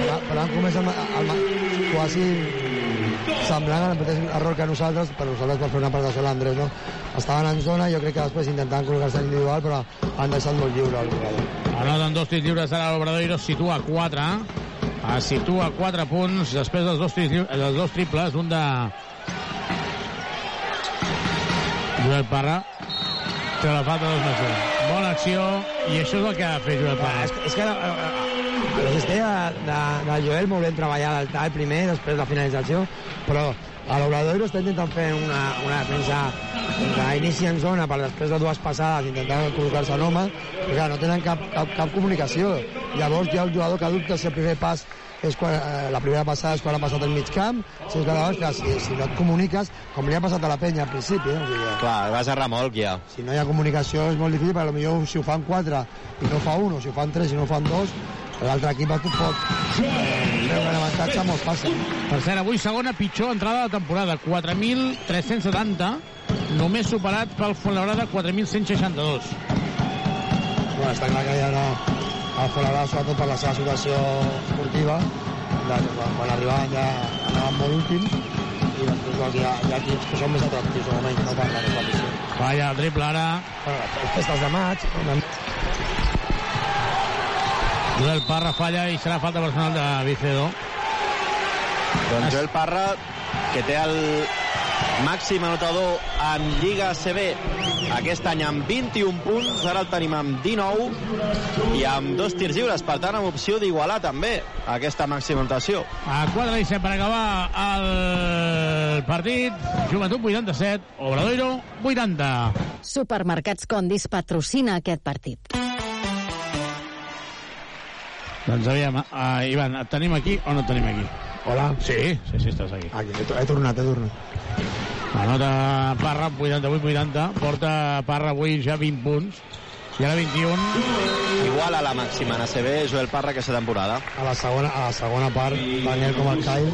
Però, però han comès el, ma- el, ma- quasi semblant al mateix error que nosaltres, però nosaltres per fer una prestació a l'Andrés, no? Estaven en zona, jo crec que després intentaven col·locar-se individual, però han deixat molt lliure el jugador. Anoten dos tirs lliures ara l'Obradoiro, situa a 4. Es situa a 4 punts després dels dos, lliures- dels dos triples, un de Joel Parra. Té la falta dos un. Bona acció, i això és el que ha fer Joel Parra. És, és que la, la cistella de, de Joel molt ben treballada al tall primer, després la finalització, però a l'Obradoiro està intentant fer una, una defensa d'inici en zona per després de dues passades intentant col·locar-se en home, però clar, no tenen cap, cap, cap comunicació. Llavors hi ha el jugador que dubta si el primer pas és quan, eh, la primera passada és quan ha passat el mig camp, si és que llavors, clar, si, si no et comuniques, com li ha passat a la penya al principi, eh? o sigui, Clar, vas a remolc ja. si no hi ha comunicació és molt difícil, perquè potser si ho fan 4 i no fa 1, o si ho fan 3 i no fan 2, l'altre equip et pot treure un avantatge molt fàcil. Per cert, avui segona pitjor entrada de temporada, 4.370, només superat pel Fuenlabrada, 4.162. Bueno, està clar que ja no, el Folarà, sobretot per la seva situació esportiva, de, quan, arribaven ja anaven molt últims, i després doncs, hi, ha, hi ha equips que són més atractius, o menys, no per la missió. Vaya, el triple ara. Bueno, les festes de maig, una... Joel Parra falla i serà falta personal de Vicedo. Doncs Joel Parra, que té el màxim anotador en Lliga CB aquest any amb 21 punts, ara el tenim amb 19 i amb dos tirs lliures, per tant amb opció d'igualar també aquesta màxima anotació. A 4 i 7 per acabar el partit. Joventut 87, Obradoiro 80. Supermercats Condis patrocina aquest partit. Doncs aviam, uh, Ivan, et tenim aquí o no et tenim aquí? Hola. Sí, sí, sí, estàs aquí. Aquí, he, he tornat, he tornat. Anota Parra, 88-80. Porta Parra avui ja 20 punts. I ara 21. Igual a la màxima en ACB, Joel Parra, aquesta temporada. A la segona, a la segona part, Daniel com el Kai.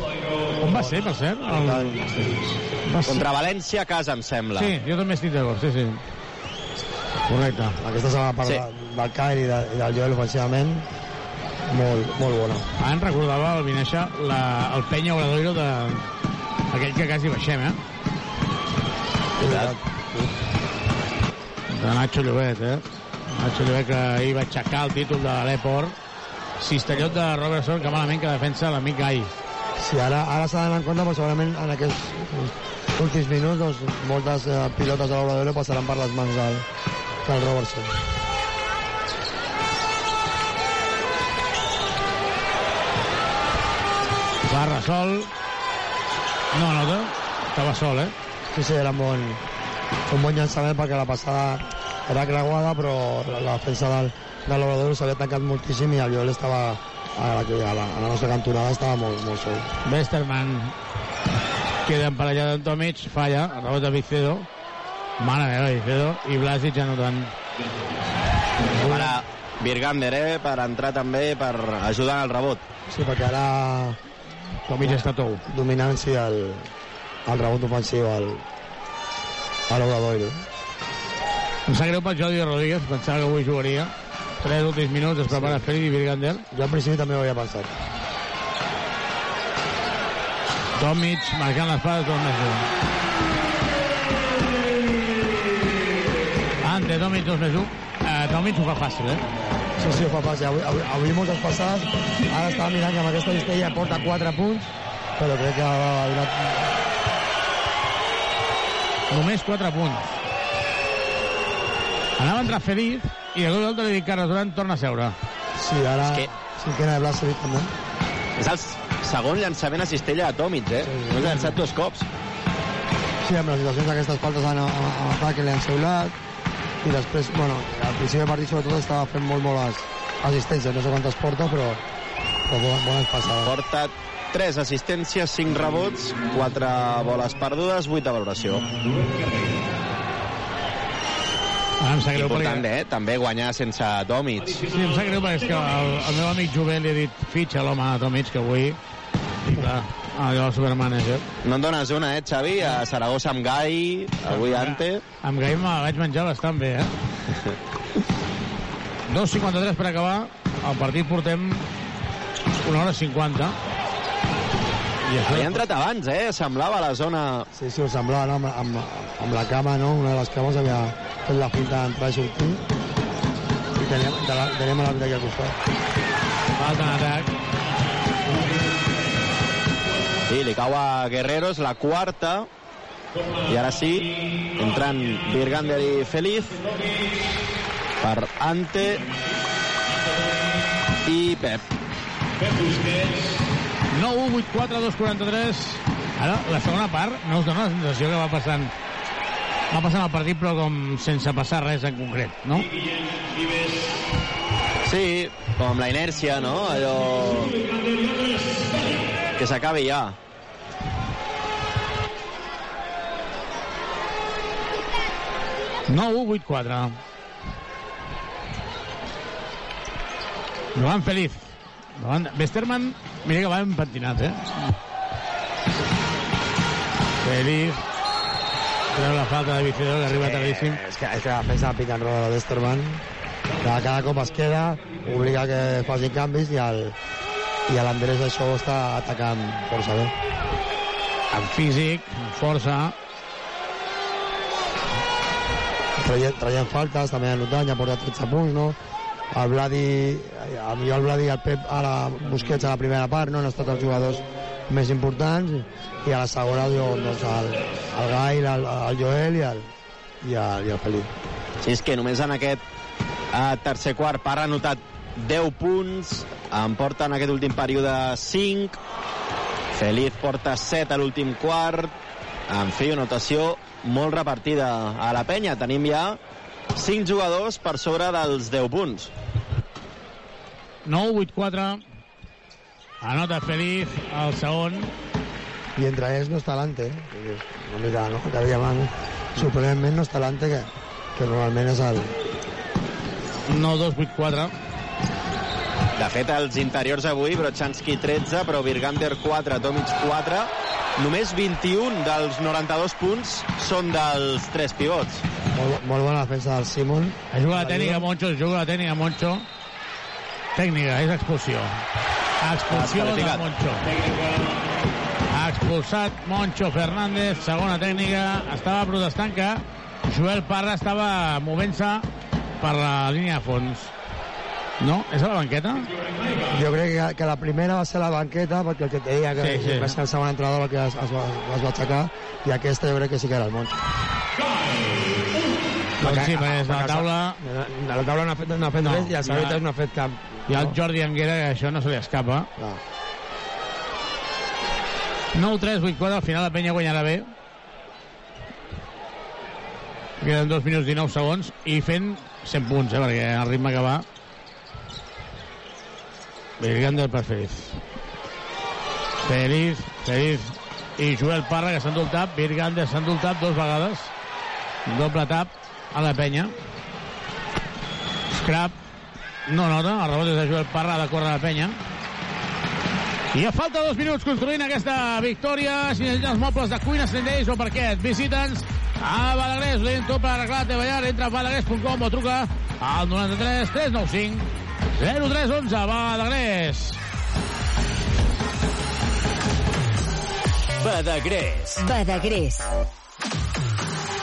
On va ser, per cert? El... Va ser... Contra València a casa, em sembla. Sí, jo també estic d'acord, sí, sí. Correcte. Aquesta segona part Sí. del Kai i, de, i del Joel ofensivament, molt, molt bona. Em recordava el Vinaixa, la, el penya Obradoiro de... aquell que quasi baixem, eh? De Nacho Llobet, eh? Nacho Llobet que ahir va aixecar el títol de l'Eport. Cistellot de Robertson, que malament que defensa l'amic Gai. Sí, ara, ara s'ha d'anar en compte, però segurament en aquests últims minuts doncs, moltes eh, pilotes de l'Obradoiro passaran per les mans del, del Robertson. Barra sol. No anota. Estava sol, eh? Sí, sí, era un bon, un bon llançament perquè la passada era creuada, però la, la defensa del, de l'Obradoiro s'havia tancat moltíssim i el Joel estava a la, a la, a la nostra cantonada estava molt, molt sol. Westerman queda emparellada amb Tomic, falla, rebot de Vicedo. Mare meva, Vicedo. I Blasic anotant. Ara Virgander, eh, per entrar també, per ajudar en el rebot. Sí, perquè ara Tomic està tou. dominant sí el, el rebot ofensiu al, a l'Obradoiro. Em sap greu pel Jordi Rodríguez, pensava que avui jugaria. Tres últims minuts, es prepara sí. Freddy Virgander. Jo al principi també ho havia pensat. Tomic marcant les pades, dos més. Ante, Tomic, dos més. Uh, Tomic ho fa fàcil, eh? Sí, sí, fa fàcil. Avui, avui, avui moltes passades. Ara estava mirant que amb aquesta cistella porta 4 punts, però crec que ha donat... Només 4 punts. Anava a entrar Feliz i de cop i volta li dic Carles Durant torna a seure. Sí, ara... És que- Cinquena de Blasevic també. És el segon llançament a cistella de Tomic, eh? No l'ha llançat dos cops. Sí, amb les situacions d'aquestes faltes en, en, en atac que li han xiulat i després, bueno, al principi del partit sobretot estava fent molt, moltes assistències, no sé quantes porta, però, però bones, bones passades. Porta 3 assistències, 5 rebots, 4 boles perdudes, 8 de valoració. Ara em sap greu Important, perquè... eh? També guanyar sense Tomic. Sí, em sap greu perquè és que el, el meu amic Jovel li ha dit fitxa l'home de Tomic, que avui... I clar, allò el supermanager. No en dones una, eh, Xavi? A Saragossa amb Gai, avui Ante. Amb Gai me la vaig menjar bastant bé, eh? 2.53 per acabar. El partit portem una hora 50. Havia entrat abans, eh? Semblava la zona... Sí, sí, ho semblava, no? Amb, amb, amb la cama, no? Una de les cames havia fet la finta d'entrar i sortir. I teníem, teníem a l'àrbit aquí al costat. Falta en atac. Sí, li cau a Guerreros, la quarta. I ara sí, entrant Virgander i Feliz per Ante i Pep. 9 1 8 4 2 43 ara la segona part no us dona la sensació que va passant va passant el partit però com sense passar res en concret no? Sí, com la inèrcia, no? Allò... Que s'acabi ja. Nou 1 8 4 Joan Feliz Davant, Westerman, mira que va empentinat, eh? Feliz. Treu la falta de Vicedor, que arriba tardíssim. És que, és que defensa de pick and roll de Westerman cada, cada cop es queda, obliga que facin canvis i el, i l'Andrés això ho està atacant força bé. Amb físic, amb força. Traient, traient faltes, també anotant, ja porta 13 punts, no? El Vladi, a millor el Vladi i el Pep a la Busquets a la primera part, no? Han estat els jugadors més importants i a la segona doncs, el, el Gai, el, el Joel i el, i el, i el Felip. Sí, és que només en aquest eh, tercer quart part ha anotat 10 punts, en porta en aquest últim període 5, Feliz porta 7 a l'últim quart, en fi, una notació molt repartida a la penya. Tenim ja 5 jugadors per sobre dels 10 punts. 9 8 4 anota Feliz el segon I entre ells no està l'Ante, eh? Una mica, no? Cada dia van sorprenentment no està l'Ante, que, que normalment és el... 9 2 8 4 De fet, els interiors avui, Brochanski 13, però Virgander 4, Tomic 4. Només 21 dels 92 punts són dels 3 pivots. Molt, molt bona defensa del Simon. juga la tècnica Moncho, juga la tècnica Moncho tècnica, és expulsió expulsió de. Moncho ha expulsat Moncho Fernández segona tècnica, estava protestant que Joel Parra estava movent-se per la línia de fons no? És a la banqueta? Jo crec que, que la primera va ser la banqueta, perquè el que et deia que Sí, sí. va ser el segon entrenador el que es, es, va, es va aixecar, i aquesta jo crec que sí que era el Moncho. Doncs sí, perquè és la taula De la taula no ha fet, no ha fet No, res i els àrbitres no ha fet cap. i el Jordi Anguera que això no se li escapa Clar. 9-3, 8-4, al final la penya guanyarà bé queden 2 minuts 19 segons i fent 100 punts, eh, perquè el ritme que va Virgander per Feliz Feliz, Feliz. I Joel Parra que s'ha endut tap Virgander s'ha endut tap dues vegades. Doble tap a la penya. Scrap. No nota, el rebot és de Joel Parra de córrer la penya. I a falta dos minuts construint aquesta victòria si necessites mobles de cuina, sendeix o parquet visita'ns a Balagrés tot per arreglar la teva llar entra a balagrés.com o truca al 93 395 0311 Balagrés Badagrés. Badagrés.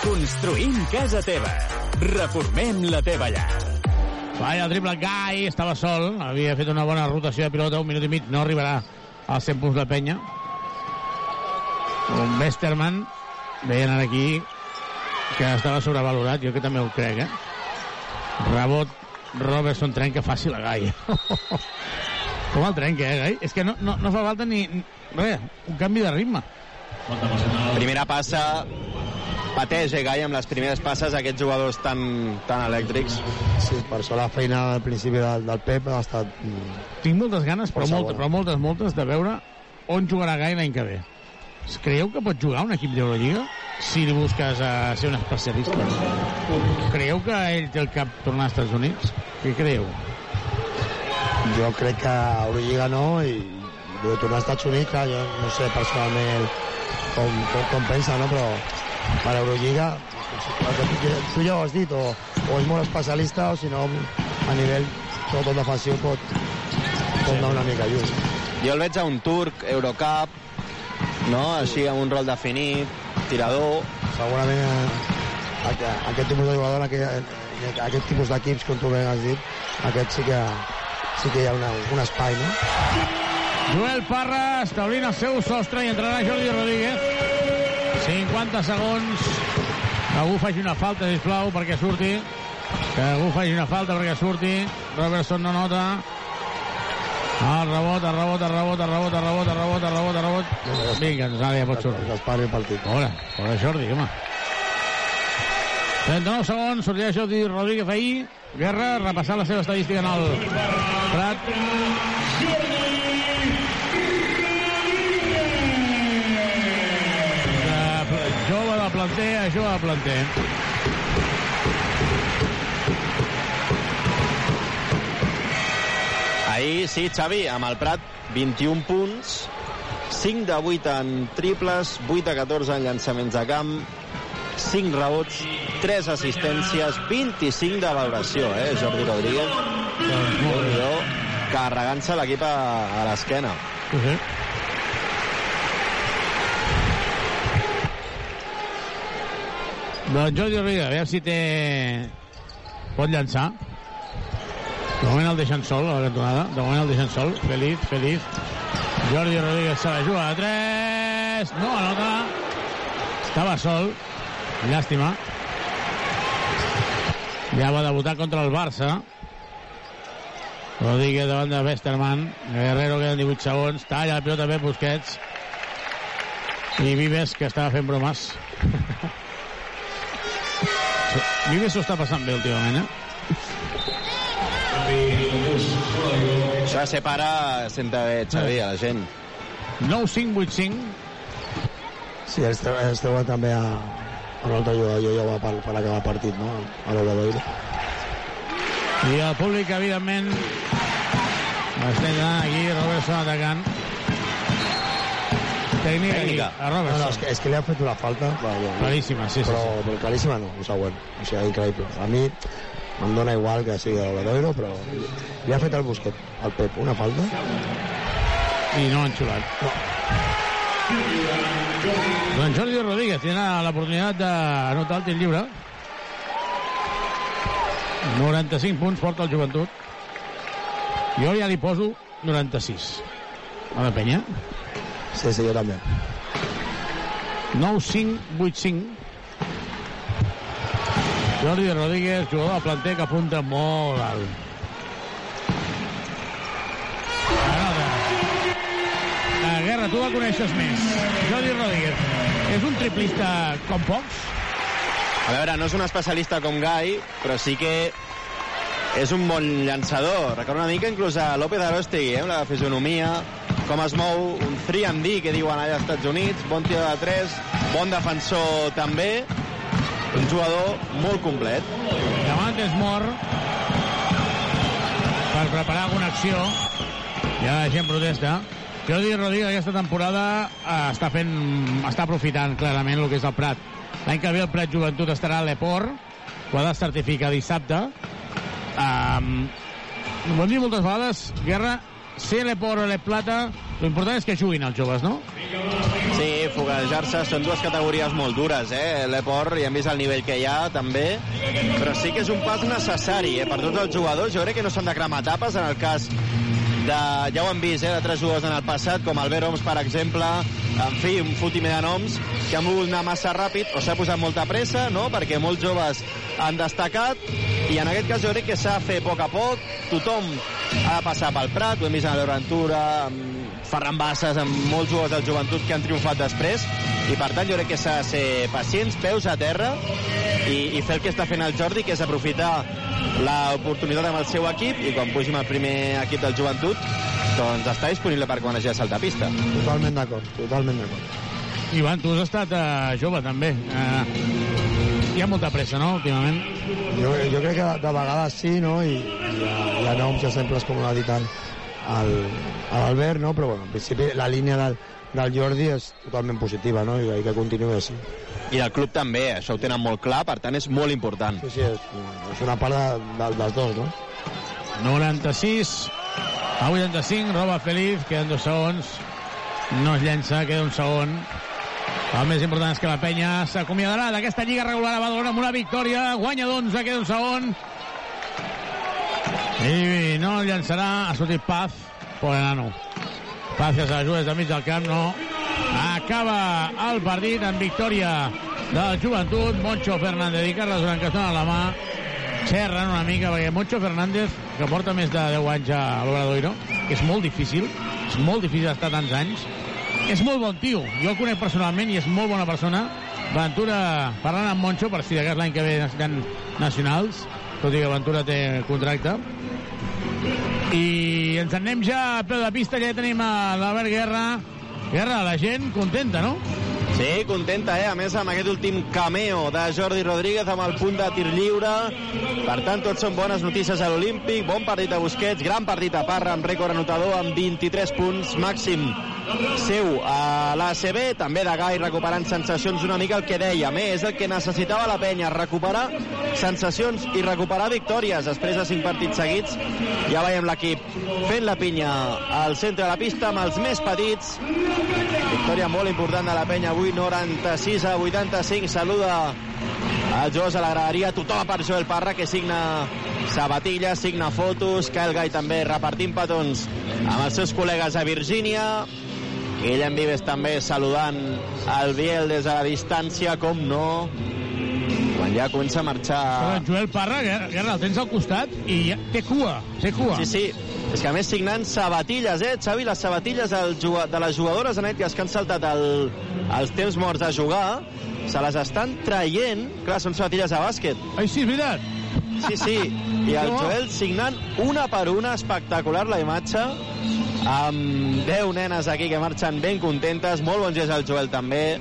Construïm casa teva. Reformem la teva llar. Vaya, el triple Gai estava sol, havia fet una bona rotació de pilota, un minut i mig, no arribarà als 100 punts de penya. Un Westerman, veien ara aquí que estava sobrevalorat, jo que també ho crec, eh? Rebot, Robertson trenca fàcil a Gai. Com el trenca, eh, Gai? És que no, no, no fa falta ni... Res, un canvi de ritme. Primera passa, pateix eh, Gai amb les primeres passes aquests jugadors tan, tan elèctrics. Sí, per això la feina al principi del, del Pep ha estat... mm, Tinc moltes ganes, però, moltes, però moltes, moltes, de veure on jugarà Gai l'any que ve. Es Creieu que pot jugar un equip d'Eurolliga si li busques a ser un especialista? Creieu que ell té el cap tornar als Estats Units? Què creieu? Jo crec que a Eurolliga no i de tornar als Estats Units, clar, jo no sé personalment com, com, com pensa, no? però per que tu- tu ja ho has dit, o, o és molt especialista o si no a nivell sobretot defensiu pot, pot anar una mica lluny. Jo el veig a un turc, Eurocup, no? Així amb un rol definit, tirador... Segurament eh, aquest, aquest tipus de jugador, aquest, aquest tipus d'equips, com tu bé has dit, aquest sí que, sí que hi ha una, un espai, no? Joel Parra establint el seu sostre i entrarà Jordi Rodríguez. 50 segons. Que algú faci una falta, sisplau, perquè surti. Que algú faci una falta perquè surti. Robertson no nota. El rebot, el rebot, el rebot, el rebot, el rebot, el rebot, el rebot, el rebot. Vinga, ens ara ja pot sortir. Que es pari el partit. Hola, hola Jordi, home. 39 segons, sortirà Jordi Rodríguez ahir. Guerra, repassant la seva estadística en el Prat. De jove de planter a jove de planter. Ahir, sí, Xavi, amb el Prat, 21 punts, 5 de 8 en triples, 8 de 14 en llançaments de camp, 5 rebots, 3 assistències, 25 de valoració, eh, Jordi Rodríguez. Doncs molt bé. Carregant-se l'equip a, a l'esquena. Uh -huh. Doncs Jordi Rodríguez, a veure si té... Pot llançar. De moment el deixen sol, a la cantonada. De moment el deixen sol. Feliz, feliz. Jordi Rodríguez se la juga a 3. No anota. Estava sol. Llàstima. Ja va debutar contra el Barça. Rodríguez davant de Westerman. Guerrero queden 18 segons. Talla la pilota bé Busquets. I Vives, que estava fent bromes. Vives s'ho està passant bé últimament, eh? Això separa, senta bé, Xavi, a la gent. 9-5-8-5. Sí, es, treu- es treuen també a, a un altre jugador jo ja per, per acabar el partit, no? A l'Obradoiro. I el públic, evidentment, estem aquí, Robertson atacant. Tècnica, Tècnica. aquí, a No, no, és Robertson. que, és que li ha fet una falta. Va, Claríssima, sí, sí, però, sí. Però claríssima no, ho següent. O sigui, increïble. A mi em dona igual que sigui de l'Obradoiro, però li, ha fet el Busquet, al Pep, una falta. I no han xulat. No. Doncs Jordi Rodríguez tindrà l'oportunitat d'anotar el tir lliure. 95 punts porta el joventut. Jo ja li poso 96. A la penya. Sí, sí, jo també. 9-5-8-5. Jordi Rodríguez, jugador de planter que apunta molt alt. Uh, Guerra, tu el coneixes més. Jordi Rodríguez. És un triplista com pocs? A veure, no és un especialista com Gai, però sí que és un bon llançador. Recorda una mica inclús a López Arostegui, eh, la fisonomia, com es mou, un 3 que diuen allà als Estats Units, bon tio de 3, bon defensor també, un jugador molt complet. Davant és mort per preparar alguna acció. Ja la gent protesta. Jordi Rodríguez aquesta temporada eh, està fent, està aprofitant clarament el que és el Prat. L'any que ve el Prat Joventut estarà a l'Eport, ho ha de certificar dissabte. Um, ho hem dit moltes vegades, Guerra, ser l'Eport o l'E Plata, l'important és que juguin els joves, no? Sí, foguejar-se són dues categories molt dures, eh? L'Eport, ja hem vist el nivell que hi ha, també, però sí que és un pas necessari, eh? Per tots els jugadors, jo crec que no s'han de cremar tapes en el cas de, ja ho hem vist, eh, de tres jugadors en el passat, com Albert Oms, per exemple, en fi, un fotimer de noms, que han volgut anar massa ràpid, o s'ha posat molta pressa, no?, perquè molts joves han destacat, i en aquest cas jo crec que s'ha de fer a poc a poc, tothom ha de passar pel Prat, ho hem vist en l'Aventura, amb Ferran Bassas, amb molts jugadors del joventut que han triomfat després, i per tant jo crec que s'ha de ser pacients, peus a terra, i, i fer el que està fent el Jordi, que és aprofitar l'oportunitat amb el seu equip, i quan pugi amb el primer equip del joventut, doncs està disponible per quan hagi de saltar pista. Totalment d'acord, totalment d'acord. Ivan, tu has estat uh, jove, també. Uh, hi ha molta pressa, no?, últimament. Jo, jo crec que de, de vegades sí, no? I, i hi, ha, hi ha noms exemples, com l'ha dit el, el, l'Albert, no? Però, bueno, en principi, la línia del, del Jordi és totalment positiva, no? I, i que continuï així. I el club també, això ho tenen molt clar, per tant és molt important. Sí, sí, és, és una part de, de, dels dos, no? 96 a 85, roba Feliz, queden dos segons. no es llença, queda un segon. El més important és que la penya s'acomiadarà d'aquesta lliga regular a Badalona amb una victòria. Guanya d'11, queda un segon. I no llançarà, ha sortit Paz, pobre nano. Paz que la des del mig del camp, no. Acaba el partit amb victòria del joventut. Moncho Fernández i Carles Durant que estan a la mà. Xerren una mica, perquè Moncho Fernández, que porta més de 10 anys a l'Obradoiro, és molt difícil, és molt difícil estar tants anys, és molt bon tio. Jo el conec personalment i és molt bona persona. Ventura parlant amb Moncho per si de cas l'any que ve necessiten nacionals, tot i que Ventura té contracte. I ens en anem ja a peu de pista, ja tenim a l'Albert Guerra. Guerra, la gent contenta, no? Sí, contenta, eh? A més, amb aquest últim cameo de Jordi Rodríguez amb el punt de tir lliure. Per tant, tot són bones notícies a l'Olímpic. Bon partit a Busquets, gran partit a Parra amb rècord anotador amb 23 punts màxim seu a l'ACB, també de Gai recuperant sensacions una mica el que deia, més el que necessitava la penya, recuperar sensacions i recuperar victòries després de cinc partits seguits. Ja veiem l'equip fent la pinya al centre de la pista amb els més petits. Victòria molt important de la penya avui, 96 a 85. Saluda el Jos a la graderia, tothom per Joel Parra, que signa sabatilles, signa fotos, Kyle Gai també repartint petons amb els seus col·legues a Virgínia. Guillem Vives també saludant el Biel des de la distància, com no, quan ja comença a marxar... Però Joel Parra, Guerra, el tens al costat i ja té cua, té cua. Sí, sí, és que a més signant sabatilles, eh, Xavi? Les sabatilles del, de les jugadores anètiques que han saltat el, els temps morts a jugar, se les estan traient. Clar, són sabatilles de bàsquet. Ai, sí, és veritat. Sí, sí. I el. Joel signant una per una, espectacular la imatge, amb 10 nenes aquí que marxen ben contentes. Molt bon gest al Joel també,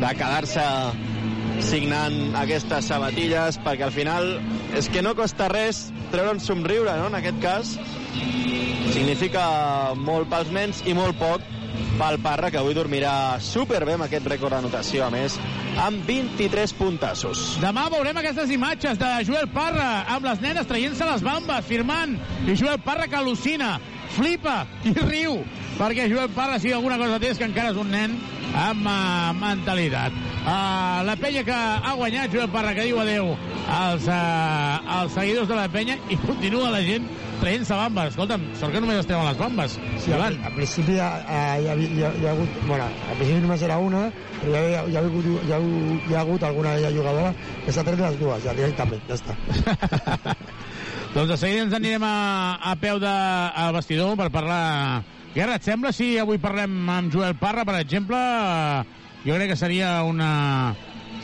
de quedar-se signant aquestes sabatilles, perquè al final és que no costa res treure un somriure, no?, en aquest cas. Significa molt pels nens i molt poc pel Parra, que avui dormirà superbé amb aquest rècord d'anotació, a més, amb 23 puntassos. Demà veurem aquestes imatges de Joel Parra amb les nenes traient-se les bambes, firmant, i Joel Parra que al·lucina, flipa i riu, perquè Joel Parra, si alguna cosa té, és que encara és un nen amb uh, mentalitat. Uh, la penya que ha guanyat, Joel Parra, que diu adeu als, uh, als seguidors de la penya i continua la gent traient-se bambes. Escolta'm, sort que només es treuen les bambes. Sí, al, al principi hi ha, hi, ha, hi, ha, hagut... Bueno, al principi només era una, però hi ha, hi ha, hagut, ha, hi ha hagut alguna jugadora que s'ha tret les dues, ja directament, ja està. Doncs de seguida ens anirem a, a peu de, al vestidor per parlar... Guerra, et sembla si avui parlem amb Joel Parra, per exemple? Jo crec que seria una,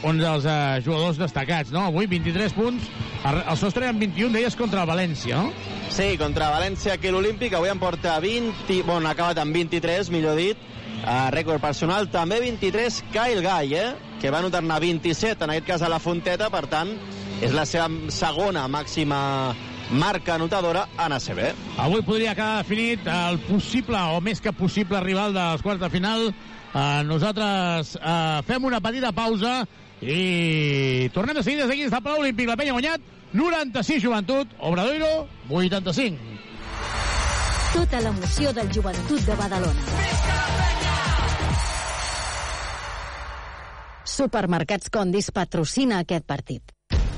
un dels uh, jugadors destacats, no? Avui 23 punts, el sostre amb 21, deies contra el València, no? Sí, contra València, que l'Olímpic avui en porta 20... Bueno, ha acabat amb 23, millor dit. Uh, rècord personal, també 23 Kyle Guy, eh? que va anotar-ne 27, en aquest cas a la Fonteta, per tant, és la seva segona màxima marca anotadora en ACB. Avui podria quedar definit el possible, o més que possible, rival dels quarts de final. Uh, nosaltres uh, fem una petita pausa i tornem de seguida aquí des del Palau Olímpic. La penya ha guanyat 96 joventut, Obradoiro 85. Tota l'emoció del joventut de Badalona. Supermercats Condis patrocina aquest partit.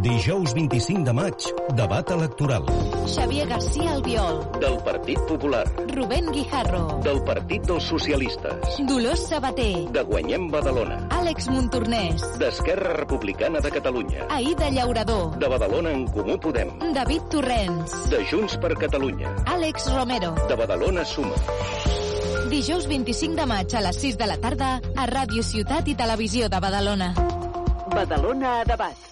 Dijous 25 de maig, debat electoral. Xavier García Albiol, Del Partit Popular. Rubén Guijarro, Del Partit dels Socialistes. Dolors Sabater, De Guanyem Badalona. Àlex Montornès, d'Esquerra Republicana de Catalunya, Aida Llaurador, de Badalona en Comú Podem, David Torrents, de Junts per Catalunya, Àlex Romero. de Badalona Suma. Dijous 25 de maig a les 6 de la tarda a Ràdio Ciutat i Televisió de Badalona. Badalona a debat.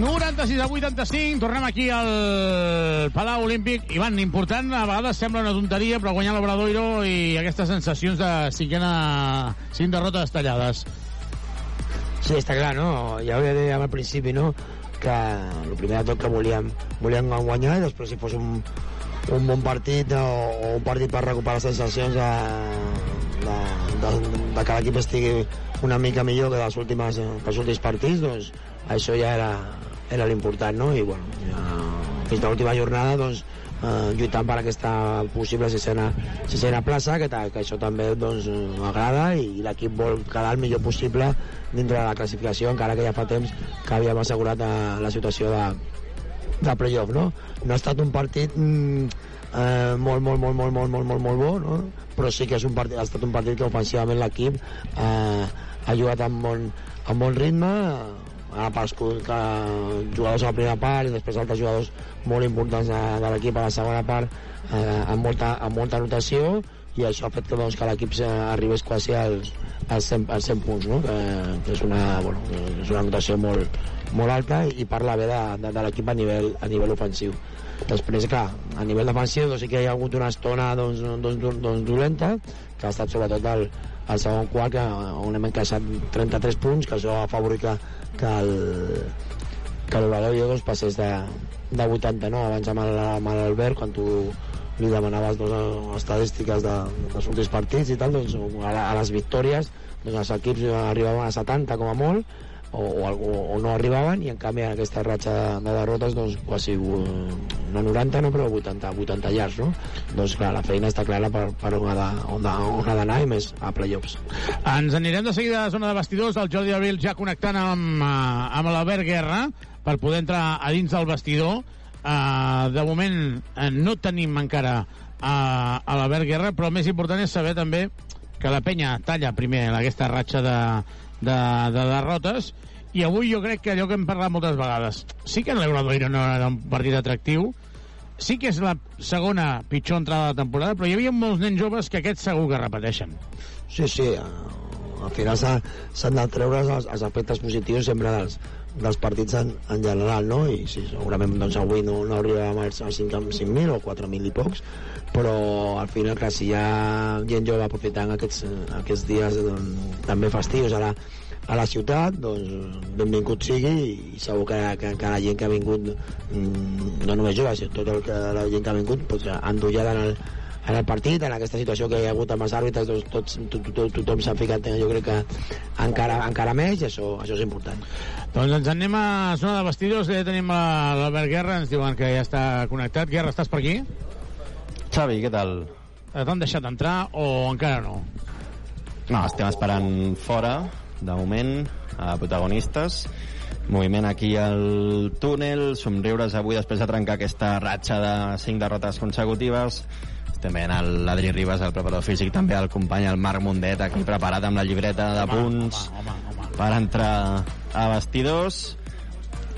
96 a 85, tornem aquí al Palau Olímpic. Ivan, important, a vegades sembla una tonteria, però guanyar l'Obradoiro i aquestes sensacions de cinquena, cinc derrotes tallades. Sí, està clar, no? Ja ho dèiem al principi, no? Que el primer de tot que volíem, volíem guanyar i després si fos un, un bon partit o, o un partit per recuperar sensacions de, de, de, de que l'equip estigui una mica millor que dels últims, dels últims partits, doncs això ja era, era l'important, no? I bueno, ja, fins a l'última jornada, doncs, eh, lluitant per aquesta possible sisena, sisena plaça, que, que això també doncs, eh, agrada i l'equip vol quedar el millor possible dintre de la classificació, encara que ja fa temps que havíem assegurat eh, la situació de, de playoff, no? No ha estat un partit mm, eh, molt, molt, molt, molt, molt, molt, molt, molt bo, no? Però sí que és un partit, ha estat un partit que ofensivament l'equip eh, ha jugat amb bon, amb bon ritme, ha aparegut que jugadors a la primera part i després altres jugadors molt importants de, de l'equip a la segona part eh, amb, molta, amb molta anotació i això ha fet que, doncs, que l'equip arribés quasi als, als, 100, als 100 punts no? que, que és, una, bueno, és una anotació molt, molt alta i parla bé de, de, de l'equip a, nivell, a nivell ofensiu després, clar, a nivell defensiu doncs sí que hi ha hagut una estona doncs, doncs, doncs, doncs dolenta que ha estat sobretot el, el segon quart que, on hem encaixat 33 punts que això ha afavorit que, que el que l'Obradoiro doncs, passés de, de 80 no? abans amb l'Albert quan tu li demanaves doncs, estadístiques de, dels últims partits i tal, doncs, a, a les victòries doncs, els equips arribaven a 70 com a molt o, o, o, no arribaven i en canvi en aquesta ratxa de, de derrotes doncs quasi eh, no 90 no però 80, 80 llargs no? doncs clar, la feina està clara per, per ha ha on ha d'anar i més a playoffs Ens anirem de seguida a la zona de vestidors, el Jordi Abril ja connectant amb, eh, amb l'Albert Guerra per poder entrar a dins del vestidor. Uh, de moment uh, no tenim encara uh, a l'Albert Guerra, però el més important és saber també que la penya talla primer aquesta ratxa de, de, de derrotes i avui jo crec que allò que hem parlat moltes vegades sí que l'Eurodoiro no era un partit atractiu sí que és la segona pitjor entrada de la temporada però hi havia molts nens joves que aquests segur que repeteixen Sí, sí, al final s'ha- s'han de treure els, els efectes positius sempre dels, dels partits en, en general, no? I sí, segurament doncs, avui no, no arribàvem als als 5.000 o 4.000 i pocs, però al final, clar, si hi ha gent jove aprofitant aquests, aquests dies doncs, també festius a la, a la ciutat, doncs benvingut sigui i segur que, que, que la gent que ha vingut, mm, no només joves, sinó tot el que, la gent que ha vingut, doncs, endollada en el, en el partit, en aquesta situació que hi ha hagut amb els àrbitres, doncs tots, to, to, to, tothom s'ha ficat, jo crec que encara, encara més, i això, això és important. Doncs ens anem a zona de vestidors, ja tenim l'Albert Guerra, ens diuen que ja està connectat. Guerra, estàs per aquí? Xavi, què tal? T'han deixat entrar o encara no? No, estem esperant fora, de moment, a protagonistes. Moviment aquí al túnel, somriures avui després de trencar aquesta ratxa de cinc derrotes consecutives. Estem veient l'Adri Ribas, el preparador físic, també el company, el Marc Mundet, aquí preparat amb la llibreta de punts per entrar a vestidors.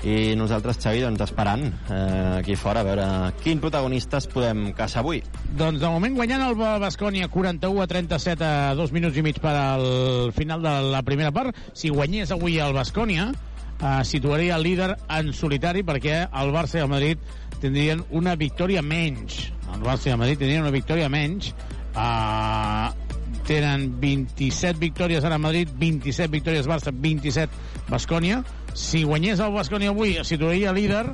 I nosaltres, Xavi, doncs esperant eh, aquí fora a veure quin protagonistes podem caçar avui. Doncs de moment guanyant el Bascònia 41 a 37 a dos minuts i mig per al final de la primera part. Si guanyés avui el Bascònia, eh, situaria el líder en solitari perquè el Barça i el Madrid tindrien una victòria menys. El Barça i el Madrid tindrien una victòria menys. Eh, tenen 27 victòries ara a Madrid, 27 victòries Barça, 27 Bascònia. Si guanyés el Bascònia avui, es situaria líder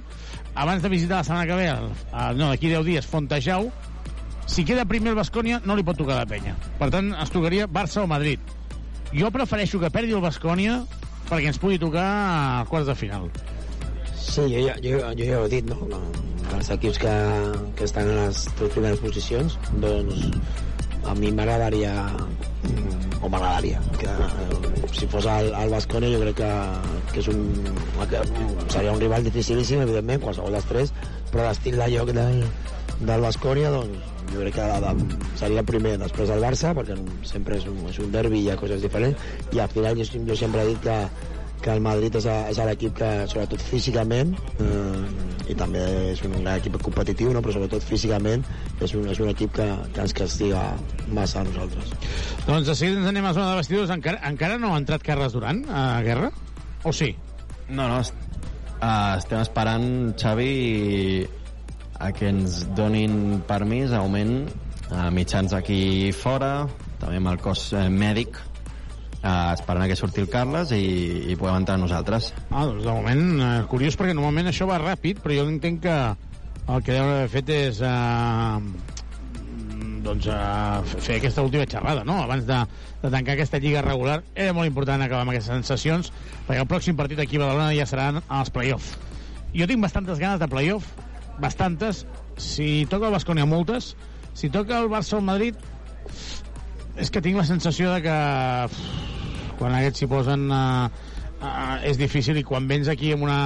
abans de visitar la setmana que ve, el, el, no, d'aquí 10 dies, Fontejau, si queda primer el Bascònia, no li pot tocar la penya. Per tant, es tocaria Barça o Madrid. Jo prefereixo que perdi el Bascònia perquè ens pugui tocar a quarts de final. Sí, jo, ja- jo, jo ja ho he dit, no? Els equips que, que estan en les tres primeres posicions, doncs a mi m'agradaria o m'agradaria que eh, si fos el, el Bascònia jo crec que, que és un que seria un rival dificilíssim evidentment, qualsevol dels tres però l'estil de joc del, del Bascònia doncs jo crec que de, seria primer després el Barça perquè sempre és un, és un derbi i hi ha coses diferents i al final jo, jo sempre he dit que que el Madrid és, a- és l'equip que, sobretot físicament, eh, i també és un gran equip competitiu, no? però sobretot físicament és un, és un equip que, que ens castiga massa a nosaltres. Doncs de seguida ens anem a zona de vestidors. Encara, encara no ha entrat Carles Duran a guerra? O sí? No, no, est uh, estem esperant, Xavi, a que ens donin permís, augment, uh, mitjans aquí fora, també amb el cos eh, mèdic, uh, esperant que surti el Carles i, i podem entrar nosaltres. Ah, doncs de moment, eh, curiós, perquè normalment això va ràpid, però jo entenc que el que deuen haver fet és eh, doncs, eh, fer aquesta última xerrada, no? Abans de, de tancar aquesta lliga regular, era molt important acabar amb aquestes sensacions, perquè el pròxim partit aquí a Badalona ja seran els play-off. Jo tinc bastantes ganes de play-off, bastantes. Si toca el Bascònia, moltes. Si toca el Barça o el Madrid, és que tinc la sensació de que quan aquests s'hi posen uh, uh, és difícil i quan vens aquí amb una,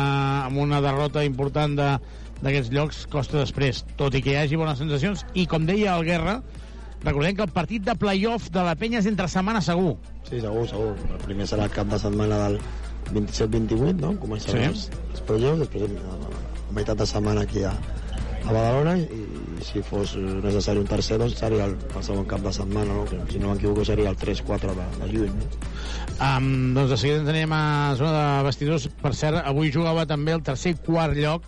amb una derrota important de d'aquests llocs costa després, tot i que hi hagi bones sensacions i com deia el Guerra recordem que el partit de play-off de la penya és entre setmana segur Sí, segur, segur. El primer serà el cap de setmana del 27-28, no? Començaran Sí. els, els play-offs, després la meitat de setmana aquí a, a Badalona i, i si fos necessari un tercer, doncs seria el, el segon cap de setmana, no? Que, si no m'equivoco seria el 3-4 de, de juny, no? um, doncs de seguida anem a zona de vestidors per cert, avui jugava també el tercer i quart lloc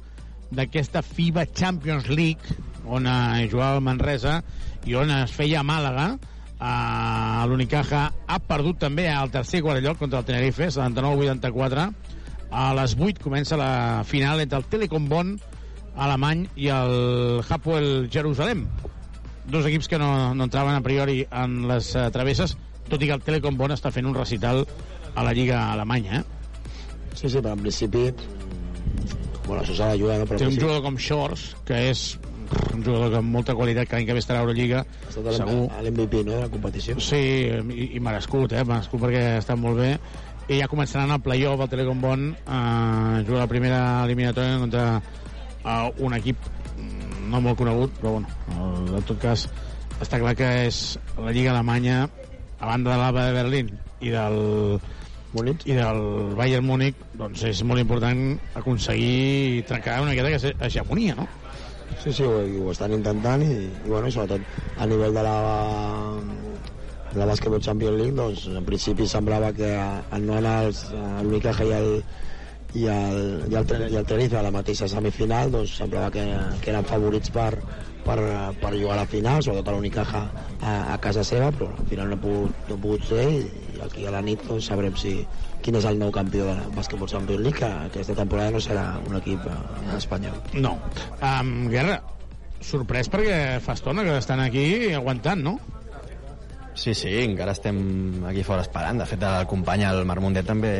d'aquesta FIBA Champions League on eh, jugava el Manresa i on es feia a Màlaga uh, l'Unicaja ha perdut també al tercer i quart lloc contra el Tenerife 79-84 a les 8 comença la final entre el Telecom Bonn alemany i el Hapoel Jerusalem dos equips que no, no entraven a priori en les uh, travesses tot i que el Telecom Bonn està fent un recital a la Lliga Alemanya eh? Sí, sí, però en principi bueno, això s'ha de jugar, no? Però té un jugador com Shores que és un jugador amb molta qualitat que l'any que ve estarà a Eurolliga Ha estat segur a l'MVP, no?, de la competició. Sí, i, i merescut, eh? merescut perquè està molt bé. I ja començaran el play-off, el Telecom Bonn, eh, juga la primera eliminatòria contra eh, un equip mm, no molt conegut, però bueno, el, en tot cas està clar que és la Lliga Alemanya a banda de l'Alba de Berlín i del Múnich. i del Bayern Múnich doncs és molt important aconseguir trencar una miqueta aquesta hegemonia, no? Sí, sí, ho, ho estan intentant i, i, bueno, i sobretot a nivell de la de la Basketball Champions League doncs en principi semblava que en no anar els, a l'Unicaja i el i el, i el, i el Tenerife a la mateixa semifinal doncs semblava que, que eren favorits per, per, per jugar a la final sobretot a l'Unicaja a, a casa seva però al final no ha pogut, no ha pogut ser i, i aquí a la nit doncs, sabrem si, quin és el nou campió de Basketball Champions League que aquesta temporada no serà un equip eh, espanyol No. Um, Guerra, sorprès perquè fa estona que estan aquí aguantant, no? Sí, sí, encara estem aquí fora esperant. De fet, el company, el Marc Mundet, també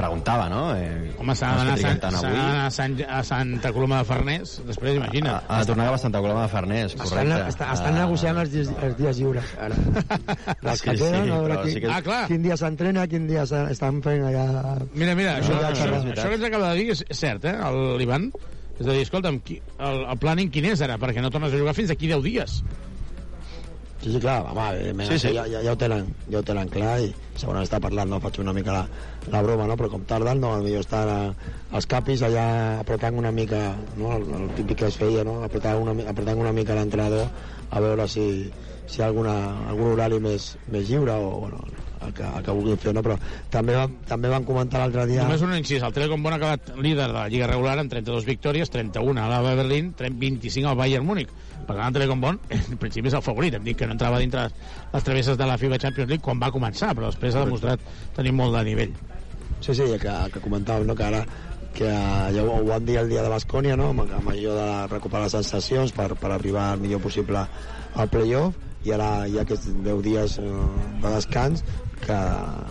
preguntava, no? Eh, Home, s'ha d'anar a, Sant, a, Sant, a Santa Coloma de Farners, després imagina't. Ha de tornar cap a Santa Coloma de Farners, Estan, correcte. estan, estan Ah, negociant els dies, els dies lliures ara. Les que Sí, queden, sí, a veure qui, sí que- Ah, clar. quin dia s'entrena, quin dia estan fent allà... Mira, mira, això, Ja, això, ja, ja. això que ens acaba de dir és, cert, eh, el- l'Ivan? És a dir, escolta'm, qui, el, el planning quin és ara? Perquè no tornes a jugar fins aquí 10 dies. Sí, sí, clar, home, evidentment, Sí, sí. Ja, ja, ja, ho tenen, ja ho tenen clar i segurament està parlant, no? faig una mica la, la broma, no? però com tarden, no? potser estan a, els capis allà apretant una mica, no? el, el típic que es feia, no? apretant, una, apretant una mica l'entrenador a veure si, si hi ha alguna, algun horari més, més lliure o bueno, el que, el que vulguin fer, no? però també, van- també van comentar l'altre dia... Només un incís, el Telecom Bonn ha acabat líder de la Lliga regular amb 32 victòries, 31 a de Berlín, 25 al Bayern Múnich. Per tant, el Telecom Bonn, en principi, és el favorit. Hem dit que no entrava dintre les travesses de la FIBA Champions League quan va començar, però després ha demostrat tenir molt de nivell. Sí, sí, que, que comentàvem, no?, que ara que eh, ja ho, ho van dir el dia de Bascònia, no?, amb, amb allò de recuperar les sensacions per, per arribar el millor possible al playoff, i ara hi ha aquests 10 dies eh, de descans que,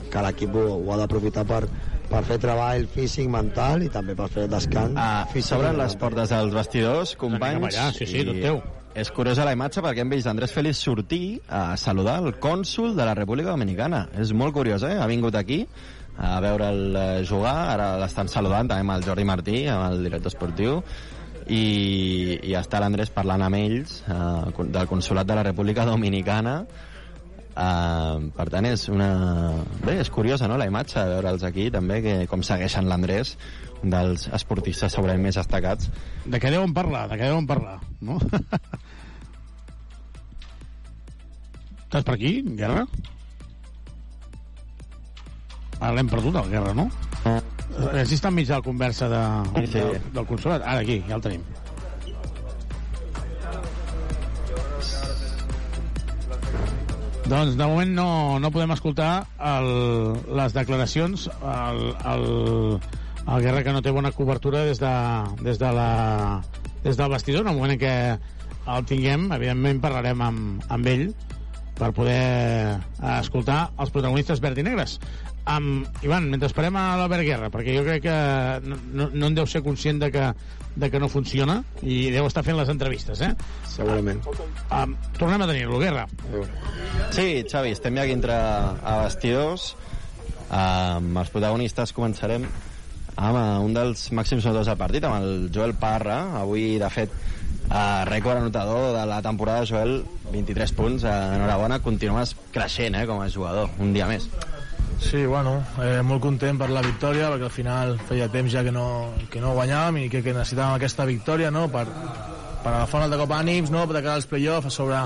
que l'equip ho, ho ha d'aprofitar per, per fer treball físic, mental i també per fer descans Ah. S'obren i les portes dels vestidors, companys. Allà, sí, sí, tot i teu. És curiosa la imatge perquè hem vist Andrés Félix sortir a saludar el cònsul de la República Dominicana. És molt curiós, eh? Ha vingut aquí a veure'l eh, jugar, ara l'estan saludant també amb el Jordi Martí, amb el director esportiu, i, i està l'Andrés parlant amb ells eh, del Consolat de la República Dominicana Uh, per tant és una... bé, és curiosa no, la imatge veure'ls aquí també que com segueixen l'Andrés dels esportistes segurament més destacats De què deuen parlar? De què deuen parlar? No? Estàs per aquí, Guerra? Ara l'hem perdut, el Guerra, no? Si està enmig de la conversa de, Sí. de, del consolat. Ara, aquí, ja el tenim. Doncs de moment no, no podem escoltar el, les declaracions el, el, el Guerra que no té bona cobertura des, de, des, de la, des del vestidor. En el moment en què el tinguem evidentment parlarem amb, amb ell per poder escoltar els protagonistes verd i negres. Um, Ivan, mentre esperem a l'Albert Guerra perquè jo crec que no, no, no en deu ser conscient de que, de que no funciona i deu estar fent les entrevistes eh? segurament. Um, tornem a tenir-lo, Guerra. Sí, Xavi, estem ja aquí entre a vestidors. Amb els protagonistes començarem amb eh, un dels màxims notadors del partit, amb el Joel Parra. Avui, de fet, eh, rècord anotador de la temporada, Joel, 23 punts. Eh, enhorabona, continues creixent eh, com a jugador, un dia més. Sí, bueno, eh, molt content per la victòria, perquè al final feia temps ja que no, que no guanyàvem i que, que necessitàvem aquesta victòria no? per, per agafar un altre cop ànims, no? per cara als play-offs, a sobre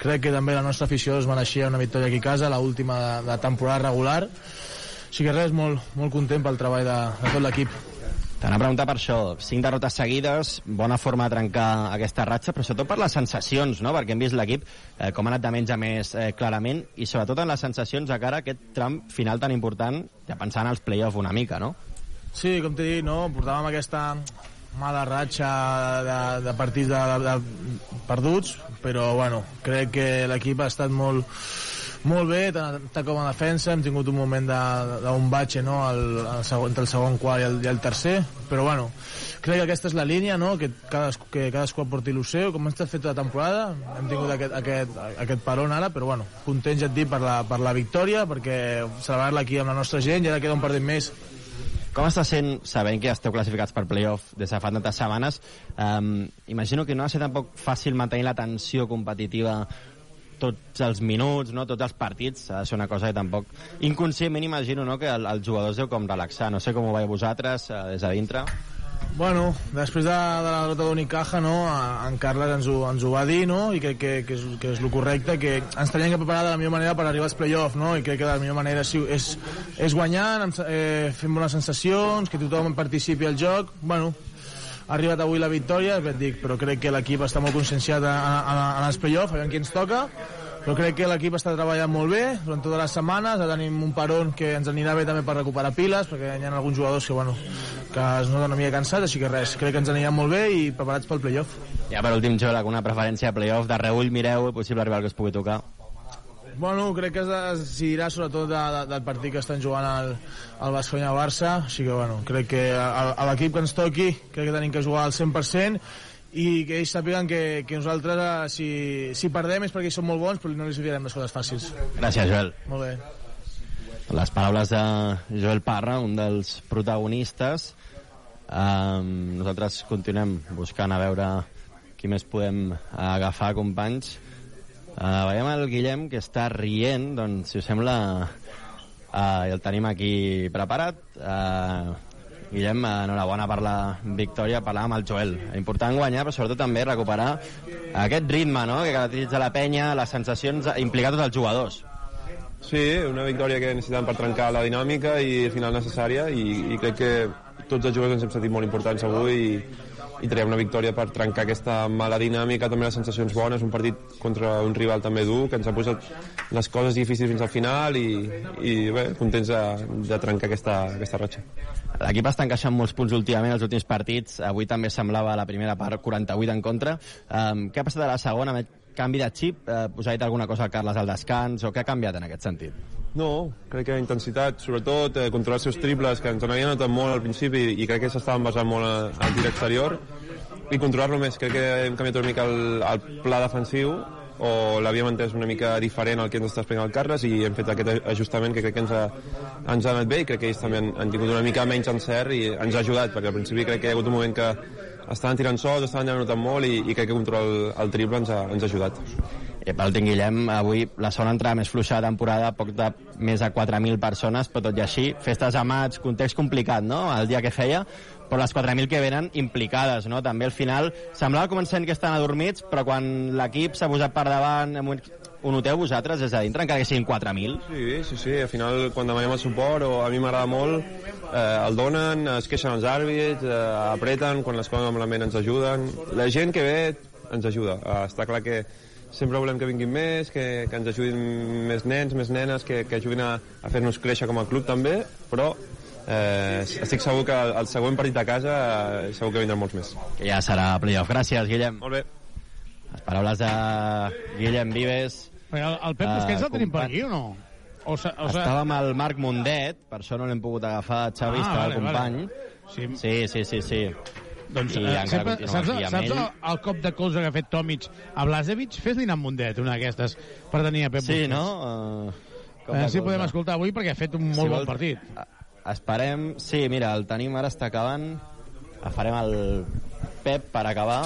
crec que també la nostra afició es mereixia una victòria aquí a casa, la última de, de temporada regular. Així que res, molt, molt content pel treball de, de tot l'equip. T'anava a preguntar per això, cinc derrotes seguides, bona forma de trencar aquesta ratxa, però sobretot per les sensacions, no? perquè hem vist l'equip eh, com ha anat de menys a més eh, clarament, i sobretot en les sensacions de cara a aquest tram final tan important, ja pensant als play-off una mica, no? Sí, com t'he dit, no? portàvem aquesta mala ratxa de, de partits de, de, de perduts, però bueno, crec que l'equip ha estat molt, molt bé, tant atac com a defensa, hem tingut un moment d'un batxe no? el, el segon, entre el segon quart i el, i el tercer, però bueno, crec que aquesta és la línia, no? que, cadascú, que cadascú aporti el seu, com estat fet la temporada, hem tingut aquest, aquest, aquest peron ara, però bueno, contents ja et dic per la, per la victòria, perquè celebrar-la aquí amb la nostra gent, i ara queda un partit més Com està sent, sabent que ja esteu classificats per playoff des de fa tantes setmanes, um, imagino que no ha de ser tampoc fàcil mantenir la tensió competitiva tots els minuts, no? tots els partits, ha de ser una cosa que tampoc... Inconscientment imagino no? que el, els jugadors deu com relaxar, no sé com ho veieu vosaltres eh, des de dintre. Bueno, després de, de la derrota d'Unicaja, no, en Carles ens ho, ens ho va dir, no, i crec que, que, és, que és el correcte, que ens teníem que preparar de la millor manera per arribar als play-off, no, i crec que la millor manera sí, és, és guanyant, eh, fent bones sensacions, que tothom participi al joc, bueno, ha arribat avui la victòria, et dic, però crec que l'equip està molt conscienciat en, els play-off, a veure qui ens toca, però crec que l'equip està treballant molt bé durant totes les setmanes, ara tenim un peron que ens anirà bé també per recuperar piles, perquè hi ha alguns jugadors que, bueno, que es noten una mica cansats, així que res, crec que ens anirà molt bé i preparats pel playoff. Ja per últim, Joel, alguna preferència a playoff? De reull mireu el possible rival que us pugui tocar? Bueno, crec que es decidirà sobretot de, de, del partit que estan jugant el, el Basconya-Barça, així que bueno, crec que a, a l'equip que ens toqui crec que tenim que jugar al 100% i que ells sàpiguen que, que nosaltres eh, si, si perdem és perquè ells són molt bons però no els ficarem les coses fàcils. Gràcies, Joel. Molt bé. Les paraules de Joel Parra, un dels protagonistes. Um, nosaltres continuem buscant a veure qui més podem agafar, companys. Uh, veiem el Guillem, que està rient, doncs, si us sembla, uh, el tenim aquí preparat. Uh, Guillem, enhorabona per la victòria, parlàvem amb el Joel. Important guanyar, però sobretot també recuperar aquest ritme no? que caracteritza la penya, les sensacions, implicar tots els jugadors. Sí, una victòria que necessitem per trencar la dinàmica i al final necessària i, i crec que tots els jugadors ens hem sentit molt importants avui i, i traiem una victòria per trencar aquesta mala dinàmica, també les sensacions bones, un partit contra un rival també dur, que ens ha posat les coses difícils fins al final i, i bé, contents de, de trencar aquesta, aquesta ratxa. L'equip està encaixant molts punts últimament, els últims partits. Avui també semblava la primera part 48 en contra. Um, què ha passat a la segona? Canvi de xip? Uh, us ha dit alguna cosa Carles al descans? O què ha canviat en aquest sentit? No, crec que intensitat, sobretot eh, controlar els seus triples, que ens n'havia notat molt al principi i crec que s'estaven basant molt al tir exterior i controlar-lo més. Crec que hem canviat una mica el, el pla defensiu o l'havíem entès una mica diferent al que ens està explicant el Carles i hem fet aquest ajustament que crec que ens ha, ens ha anat bé i crec que ells també han, han tingut una mica menys encert i ens ha ajudat perquè al principi crec que hi ha hagut un moment que estaven tirant sols, estaven llanant molt i, i crec que controlar el, el triple ens ha, ens ha ajudat. I pel Tim Guillem, avui la segona entrada més fluixa de temporada, poc de més de 4.000 persones, però tot i així, festes a maig, context complicat, no?, el dia que feia, però les 4.000 que venen implicades, no? També al final semblava començant que estan adormits, però quan l'equip s'ha posat per davant, un- ho noteu vosaltres des de dintre, encara que siguin 4.000? Sí, sí, sí, al final quan demanem el suport, o a mi m'agrada molt, eh, el donen, es queixen els àrbits, eh, apreten, quan les coses malament ens ajuden. La gent que ve ens ajuda. Eh, està clar que sempre volem que vinguin més, que, que ens ajudin més nens, més nenes, que, que ajudin a, a fer-nos créixer com a club també, però eh, estic segur que el, següent partit a casa eh, segur que vindran molts més. Que ja serà playoff. Gràcies, Guillem. Molt bé. Les paraules de Guillem Vives. Perquè el, el Pep Eh, Busquets el tenim per aquí o no? O, sa, o sa... Estava amb el Marc Mundet, per això no l'hem pogut agafar, Xavi, Ah, estava vale, el company. vale. Sí, sí, sí, sí. Doncs, I eh, sempre, saps, saps el, el cop de colze que ha fet Tomic a Blasevic? Fes-li anar amb Mundet, una d'aquestes, per tenir a Pep Sí, Busquets. no? Uh, A veure si podem escoltar avui, perquè ha fet un molt bon partit. Esperem... Sí, mira, el tenim ara, està acabant. Farem el Pep per acabar.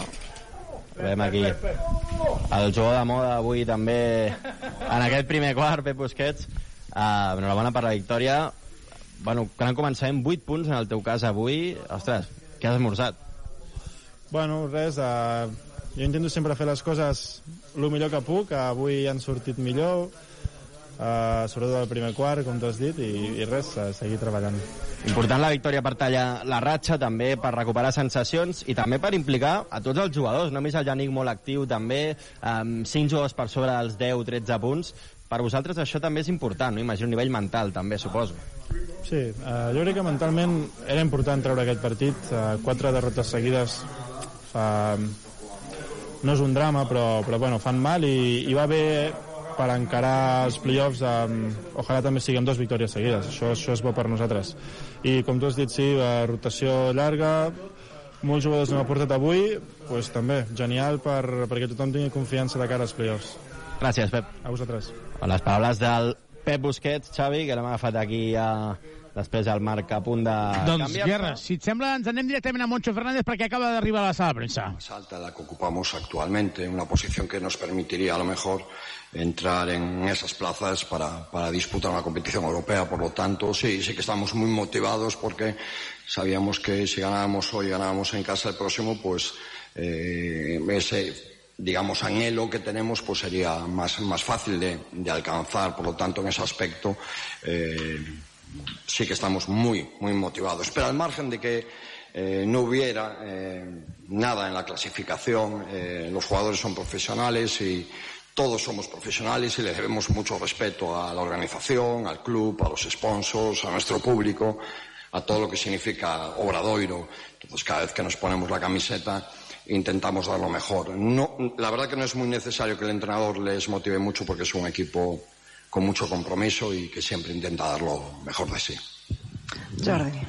Veiem aquí. El jugador de moda avui també en aquest primer quart, Pep Busquets. Uh, enhorabona per la victòria. Bueno, gran començament, 8 punts en el teu cas avui. Ostres, què has esmorzat? Bueno, res, uh, jo intento sempre fer les coses el millor que puc, avui han sortit millor, uh, sobretot el primer quart, com tu has dit, i, i res, uh, seguir treballant. Important la victòria per tallar la ratxa, també per recuperar sensacions i també per implicar a tots els jugadors. No només el Janic molt actiu, també amb 5 jugadors per sobre dels 10-13 punts. Per vosaltres això també és important, no? Imagino un nivell mental, també, suposo. Sí, uh, jo crec que mentalment era important treure aquest partit. Uh, quatre derrotes seguides fa... no és un drama, però, però bueno, fan mal i, i va bé per encarar els playoffs amb... ojalà també siguin dues victòries seguides. Això, això és bo per nosaltres. I com tu has dit, sí, la rotació llarga, molts jugadors no ha portat avui, pues, també, genial per, perquè tothom tingui confiança de cara als playoffs. Gràcies, Pep. A vosaltres. A les paraules del Pep Busquets, Xavi, que l'hem agafat aquí ja després el Marc a punt de Doncs, canviar. Guerra, si et sembla, ens anem directament a Moncho Fernández perquè acaba d'arribar a la sala de premsa. más alta la que ocupamos actualmente, una posición que nos permitiría a lo mejor entrar en esas plazas para, para disputar una competición europea. Por lo tanto, sí, sí que estamos muy motivados porque sabíamos que si ganábamos hoy, ganábamos en casa el próximo, pues eh, ese digamos anhelo que tenemos pues sería más, más fácil de, de alcanzar. Por lo tanto, en ese aspecto eh, sí que estamos muy, muy motivados. Pero al margen de que eh, no hubiera eh, nada en la clasificación, eh, los jugadores son profesionales y todos somos profesionales y le debemos mucho respeto a la organización, al club, a los sponsors, a nuestro público, a todo lo que significa Obradoiro. Entonces, cada vez que nos ponemos la camiseta, intentamos dar lo mejor. No, la verdad que no es muy necesario que el entrenador les motive mucho porque es un equipo con mucho compromiso y que siempre intenta dar lo mejor de sí. Jordi.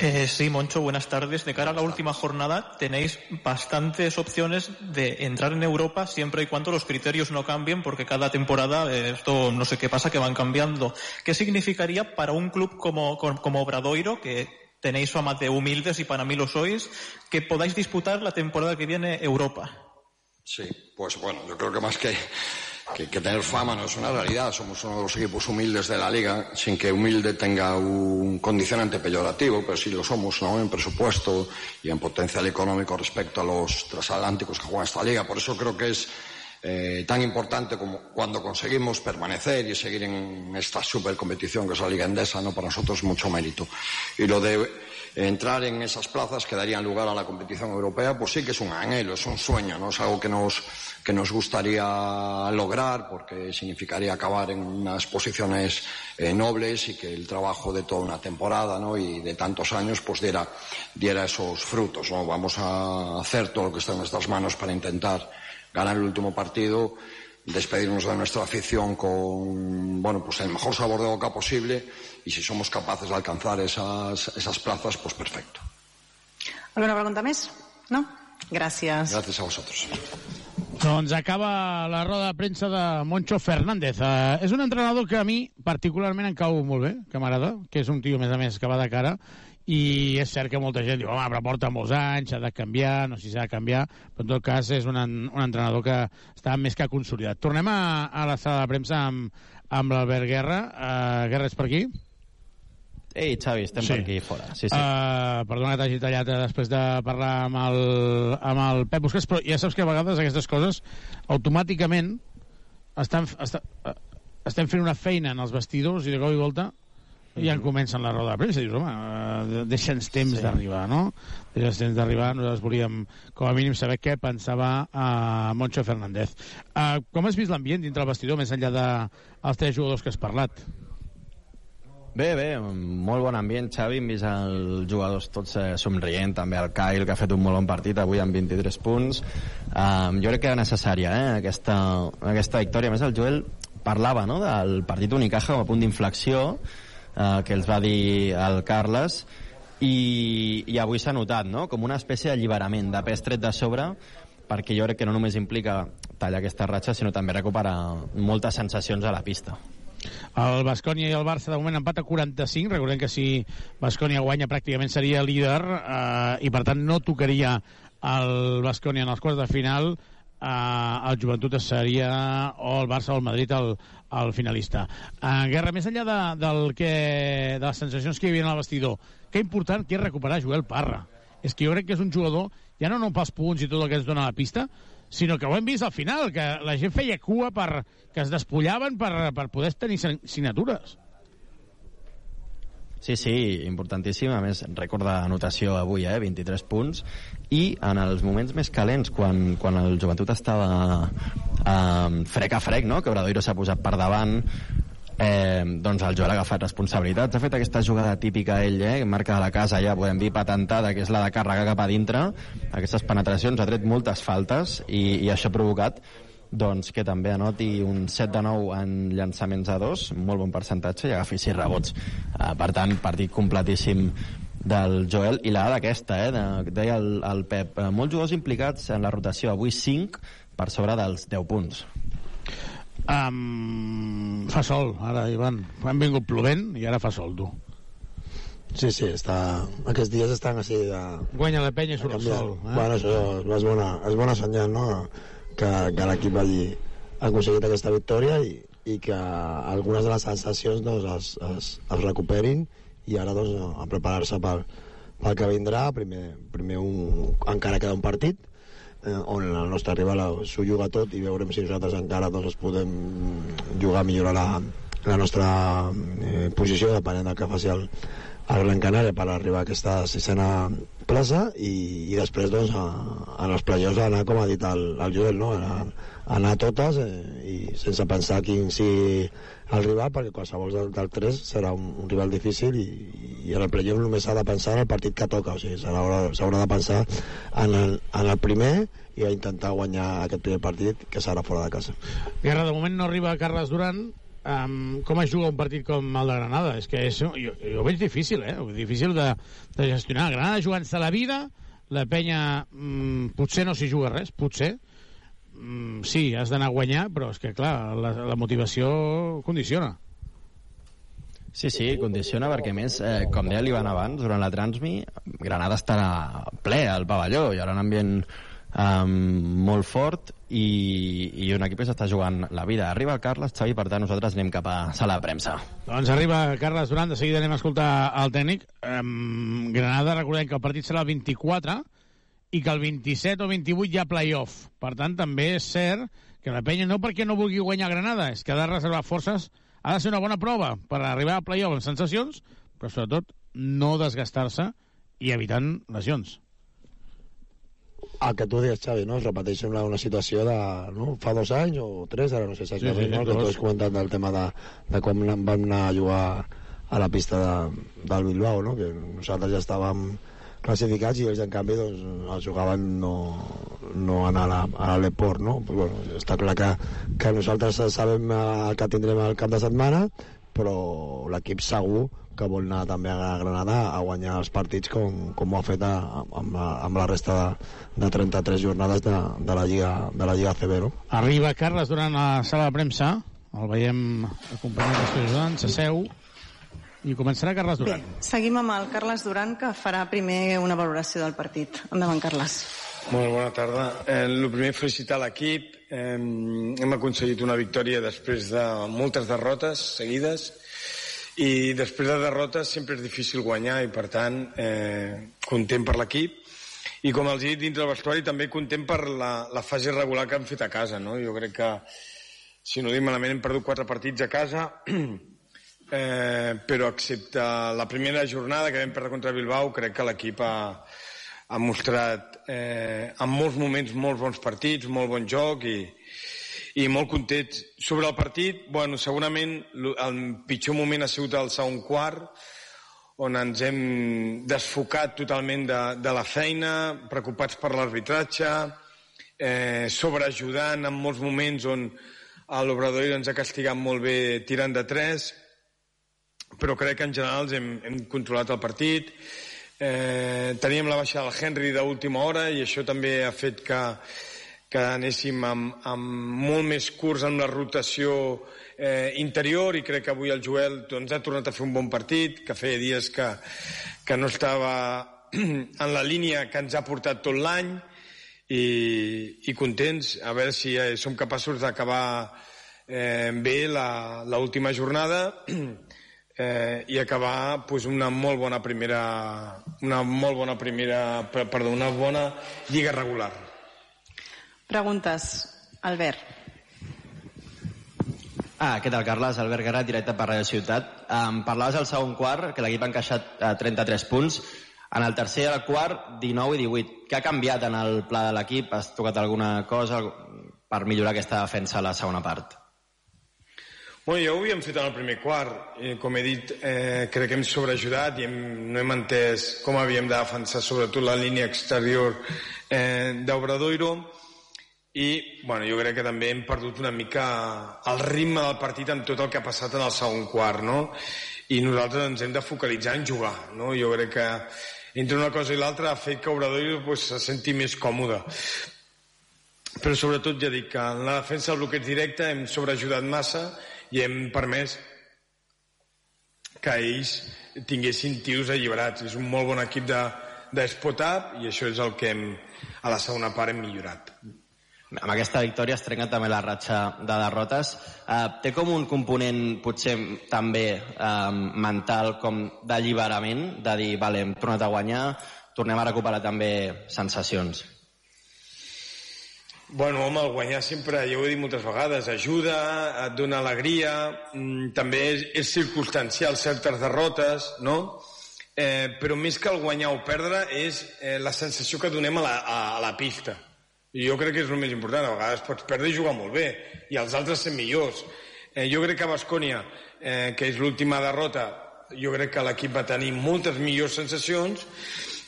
Eh, sí, Moncho, buenas tardes. De cara a la última jornada, tenéis bastantes opciones de entrar en Europa siempre y cuando los criterios no cambien, porque cada temporada eh, esto no sé qué pasa que van cambiando. ¿Qué significaría para un club como, como, como Obradoiro, que tenéis fama de humildes y para mí lo sois, que podáis disputar la temporada que viene Europa? Sí, pues bueno, yo creo que más que, que, que tener fama no es una realidad. Somos uno de los equipos humildes de la liga, sin que humilde tenga un condicionante peyorativo, pero sí lo somos ¿no? en presupuesto y en potencial económico respecto a los transatlánticos que juegan esta liga. Por eso creo que es eh, tan importante como cuando conseguimos permanecer y seguir en esta super competición que es la Liga Endesa, ¿no? para nosotros mucho mérito. Y lo de entrar en esas plazas que darían lugar a la competición europea, pues sí que es un anhelo, es un sueño, ¿no? Es algo que nos, que nos gustaría lograr porque significaría acabar en unas posiciones eh, nobles y que el trabajo de toda una temporada, ¿no? Y de tantos años, pues diera, diera esos frutos, ¿no? Vamos a hacer todo lo que está en nuestras manos para intentar ganar el último partido despedirnos de nuestra afición con bueno pues el mejor sabor de boca posible y si somos capaces de alcanzar esas, esas plazas, pues perfecto. ¿Alguna pregunta més? No? Gràcies. Gracias a vosotros. Doncs acaba la roda de premsa de Moncho Fernández. Uh, és un entrenador que a mi particularment em cau molt bé, que m'agrada, que és un tio, a més a més, que va de cara, i és cert que molta gent diu, home, però porta molts anys, s'ha de canviar, no sé si s'ha de canviar, però en tot cas és un, un entrenador que està més que consolidat. Tornem a, a la sala de premsa amb, amb l'Albert Guerra. Uh, Guerra, és per aquí? Ei, Xavi, estem Sí. per aquí fora. Sí, sí. Uh, perdona que t'hagi tallat eh, després de parlar amb el, amb el Pep Busquets, però ja saps que a vegades aquestes coses automàticament estan, està, eh, estem fent una feina en els vestidors i de cop i volta ja en comencen la roda de premsa i dius, home, eh, deixa'ns temps Sí. d'arribar, no? Deixa'ns temps d'arribar, nosaltres volíem com a mínim saber què pensava uh, Moncho Fernández. Uh, com has vist l'ambient dintre el vestidor, més enllà dels tres jugadors que has parlat? Bé, bé, molt bon ambient, Xavi. Hem vist els jugadors tots eh, somrient, també el Kyle, que ha fet un molt bon partit avui amb 23 punts. Um, jo crec que era necessària, eh, aquesta, aquesta victòria. A més, el Joel parlava no, del partit Unicaja com a punt d'inflexió, eh, que els va dir el Carles, i, i avui s'ha notat, no?, com una espècie d'alliberament, de pes tret de sobre, perquè jo crec que no només implica tallar aquesta ratxa, sinó també recuperar moltes sensacions a la pista. El Bascònia i el Barça de moment empat a 45. Recordem que si Bascònia guanya pràcticament seria líder eh, i per tant no tocaria el Bascònia en els quarts de final eh, el Joventut seria o el Barça o el Madrid el, el finalista. En guerra, més enllà de, del que, de les sensacions que hi havia en el vestidor, que important que és recuperar Joel Parra. És que jo crec que és un jugador, ja no, no pels punts i tot el que ens dona la pista, sinó que ho hem vist al final, que la gent feia cua per, que es despullaven per, per poder tenir signatures. Sí, sí, importantíssim. A més, rècord d'anotació avui, eh? 23 punts. I en els moments més calents, quan, quan el joventut estava eh, frec a frec, no? que Obradoiro s'ha posat per davant, eh, doncs el Joel ha agafat responsabilitats. Ha fet aquesta jugada típica ell, eh? marca de la casa, ja podem dir patentada, que és la de carregar cap a dintre. Aquestes penetracions, ha tret moltes faltes i, i això ha provocat doncs que també anoti un 7 de 9 en llançaments a dos, molt bon percentatge, i agafi 6 rebots. Uh, per tant, partit completíssim del Joel i la dada aquesta, eh, de, deia el, el Pep, eh, molts jugadors implicats en la rotació, avui 5 per sobre dels 10 punts. Um, fa sol, ara, Ivan. Han vingut plovent i ara fa sol, tu. Sí, sí, està... aquests dies estan així de... Guanya la penya i surt el sol. Eh? Bueno, això és bona, és bona senyal, no?, que, que l'equip hagi aconseguit aquesta victòria i, i que algunes de les sensacions doncs, es, es, es recuperin i ara doncs, a preparar-se pel, pel que vindrà. Primer, primer un, encara queda un partit on el nostre rival s'ho juga tot i veurem si nosaltres encara doncs, podem jugar a millorar la, la nostra eh, posició depenent del que faci el, el Gran Canària per arribar a aquesta sisena plaça i, i després doncs a, en els playoffs anar com ha dit el, el Joel no? anar, anar a totes eh, i sense pensar quin sigui el rival perquè qualsevol del, del 3 serà un, un rival difícil i, i en el playoff només s'ha de pensar en el partit que toca o sigui, s'haurà de pensar en el, en el primer i a intentar guanyar aquest primer partit que serà fora de casa Guerra, de moment no arriba Carles Duran. Um, com es juga un partit com el de Granada? És que és, jo, jo veig difícil, eh? Difícil de, de gestionar. Granada jugant-se la vida, la penya mm, potser no s'hi juga res, potser. Mm, sí, has d'anar a guanyar, però és que, clar, la, la motivació condiciona. Sí, sí, condiciona perquè més, eh, com deia l'Ivan abans, durant la Transmi, Granada estarà ple al pavelló, hi haurà un ambient um, molt fort i, i un equip que s'està jugant la vida. Arriba el Carles, Xavi, per tant nosaltres anem cap a sala de premsa. Doncs arriba Carles Duran, de seguida anem a escoltar el tècnic. Um, Granada, recordem que el partit serà el 24 i que el 27 o 28 hi ha playoff. Per tant, també és cert que la penya no perquè no vulgui guanyar Granada, és que ha de reservar forces, ha de ser una bona prova per arribar a playoff amb sensacions, però sobretot no desgastar-se i evitant lesions. El que tu deies, Xavi, no? es repeteix una, una situació de no? fa dos anys o tres, ara no sé exactament, Sí, sí, no? el que tu has comentat del tema de, de com vam anar a jugar a la pista de, del Bilbao, no? que nosaltres ja estàvem classificats i ells en canvi doncs, el jugaven no, no anar a, a l'Eport no? Pues, bueno, està clar que, que nosaltres sabem el que tindrem el cap de setmana però l'equip segur que vol anar també a Granada a guanyar els partits com, com ho ha fet a, amb, la, amb la resta de, de 33 jornades de, de, la Lliga, de la Lliga CB. No? Arriba Carles durant la sala de premsa, el veiem acompanyat dels seus ajudants, s'asseu, i començarà Carles Duran. Bé, seguim amb el Carles Duran, que farà primer una valoració del partit. Endavant, Carles. Molt bona tarda. Eh, el primer, felicitar l'equip. Eh, hem aconseguit una victòria després de moltes derrotes seguides i després de derrotes sempre és difícil guanyar i per tant eh, content per l'equip i com els he dit dins del vestuari també content per la, la fase regular que han fet a casa no? jo crec que si no dic malament hem perdut quatre partits a casa eh, però excepte la primera jornada que vam perdre contra Bilbao crec que l'equip ha, ha mostrat eh, en molts moments molts bons partits, molt bon joc i, i molt contents. Sobre el partit, bueno, segurament el pitjor moment ha sigut el segon quart, on ens hem desfocat totalment de, de la feina, preocupats per l'arbitratge, eh, sobreajudant en molts moments on l'Obrador ens ha castigat molt bé tirant de tres, però crec que en general hem, hem controlat el partit. Eh, teníem la baixa del Henry d'última hora i això també ha fet que, que anéssim amb, amb molt més curts en la rotació eh, interior i crec que avui el Joel doncs, ha tornat a fer un bon partit, que feia dies que, que no estava en la línia que ens ha portat tot l'any i, i contents a veure si eh, som capaços d'acabar eh, bé l'última jornada eh, i acabar pues, una molt bona primera una molt bona primera perdó, una bona lliga regular Preguntes. Albert. Ah, què tal, Carles? Albert Guerra, directe per Radio Ciutat. Um, parlaves al segon quart, que l'equip ha encaixat uh, 33 punts. En el tercer i el quart, 19 i 18. Què ha canviat en el pla de l'equip? Has tocat alguna cosa per millorar aquesta defensa a la segona part? Bueno, ja ho havíem fet en el primer quart. I, com he dit, eh, crec que hem sobreajudat i hem, no hem entès com havíem de defensar sobretot la línia exterior eh, d'Obradoiro i bueno, jo crec que també hem perdut una mica el ritme del partit amb tot el que ha passat en el segon quart, no? I nosaltres ens hem de focalitzar en jugar, no? Jo crec que entre una cosa i l'altra ha fet que Obrador pues, se senti més còmode. Però sobretot ja dic que en la defensa del bloqueig directe hem sobreajudat massa i hem permès que ells tinguessin tios alliberats. És un molt bon equip de, de spot-up i això és el que hem, a la segona part hem millorat amb aquesta victòria es trenca també la ratxa de derrotes. Eh, té com un component potser també eh, mental com d'alliberament, de dir, vale, hem tornat a guanyar, tornem a recuperar també sensacions. Bueno, home, el guanyar sempre, ja ho he dit moltes vegades, ajuda, et dona alegria, mm, també és, és circumstancial certes derrotes, no? Eh, però més que el guanyar o perdre és eh, la sensació que donem a la, a, a la pista i jo crec que és el més important. A vegades pots perdre i jugar molt bé, i els altres ser millors. Eh, jo crec que a Bascònia, eh, que és l'última derrota, jo crec que l'equip va tenir moltes millors sensacions,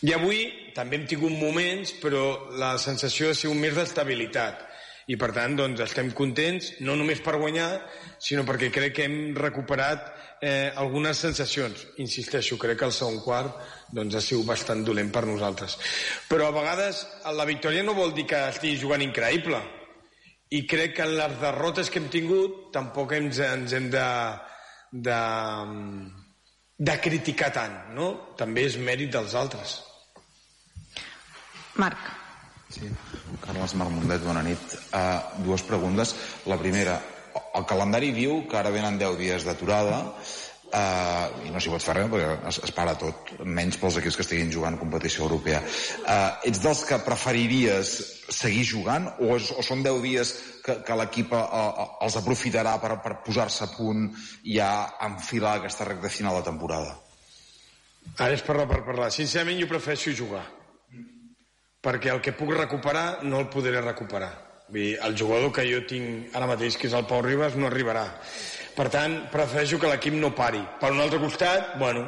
i avui també hem tingut moments, però la sensació ha sigut més d'estabilitat. I per tant, doncs, estem contents, no només per guanyar, sinó perquè crec que hem recuperat eh, algunes sensacions. Insisteixo, crec que el segon quart doncs, ha sigut bastant dolent per nosaltres. Però a vegades la victòria no vol dir que estigui jugant increïble. I crec que en les derrotes que hem tingut tampoc ens, ens hem de, de, de criticar tant, no? També és mèrit dels altres. Marc. Sí, Carles Marmondet, bona nit. Uh, dues preguntes. La primera, el calendari diu que ara venen 10 dies d'aturada uh, i no s'hi pot fer res perquè es, es para tot, menys pels equips que estiguin jugant competició europea. Uh, ets dels que preferiries seguir jugant o, és, o són 10 dies que, que l'equip uh, els aprofitarà per, per posar-se a punt i ja enfilar aquesta recta final de temporada? Ara és parlar per parlar. Sincerament jo prefereixo jugar perquè el que puc recuperar no el podré recuperar Vull dir, el jugador que jo tinc ara mateix, que és el Pau Ribas, no arribarà. Per tant, prefereixo que l'equip no pari. Per un altre costat, bueno,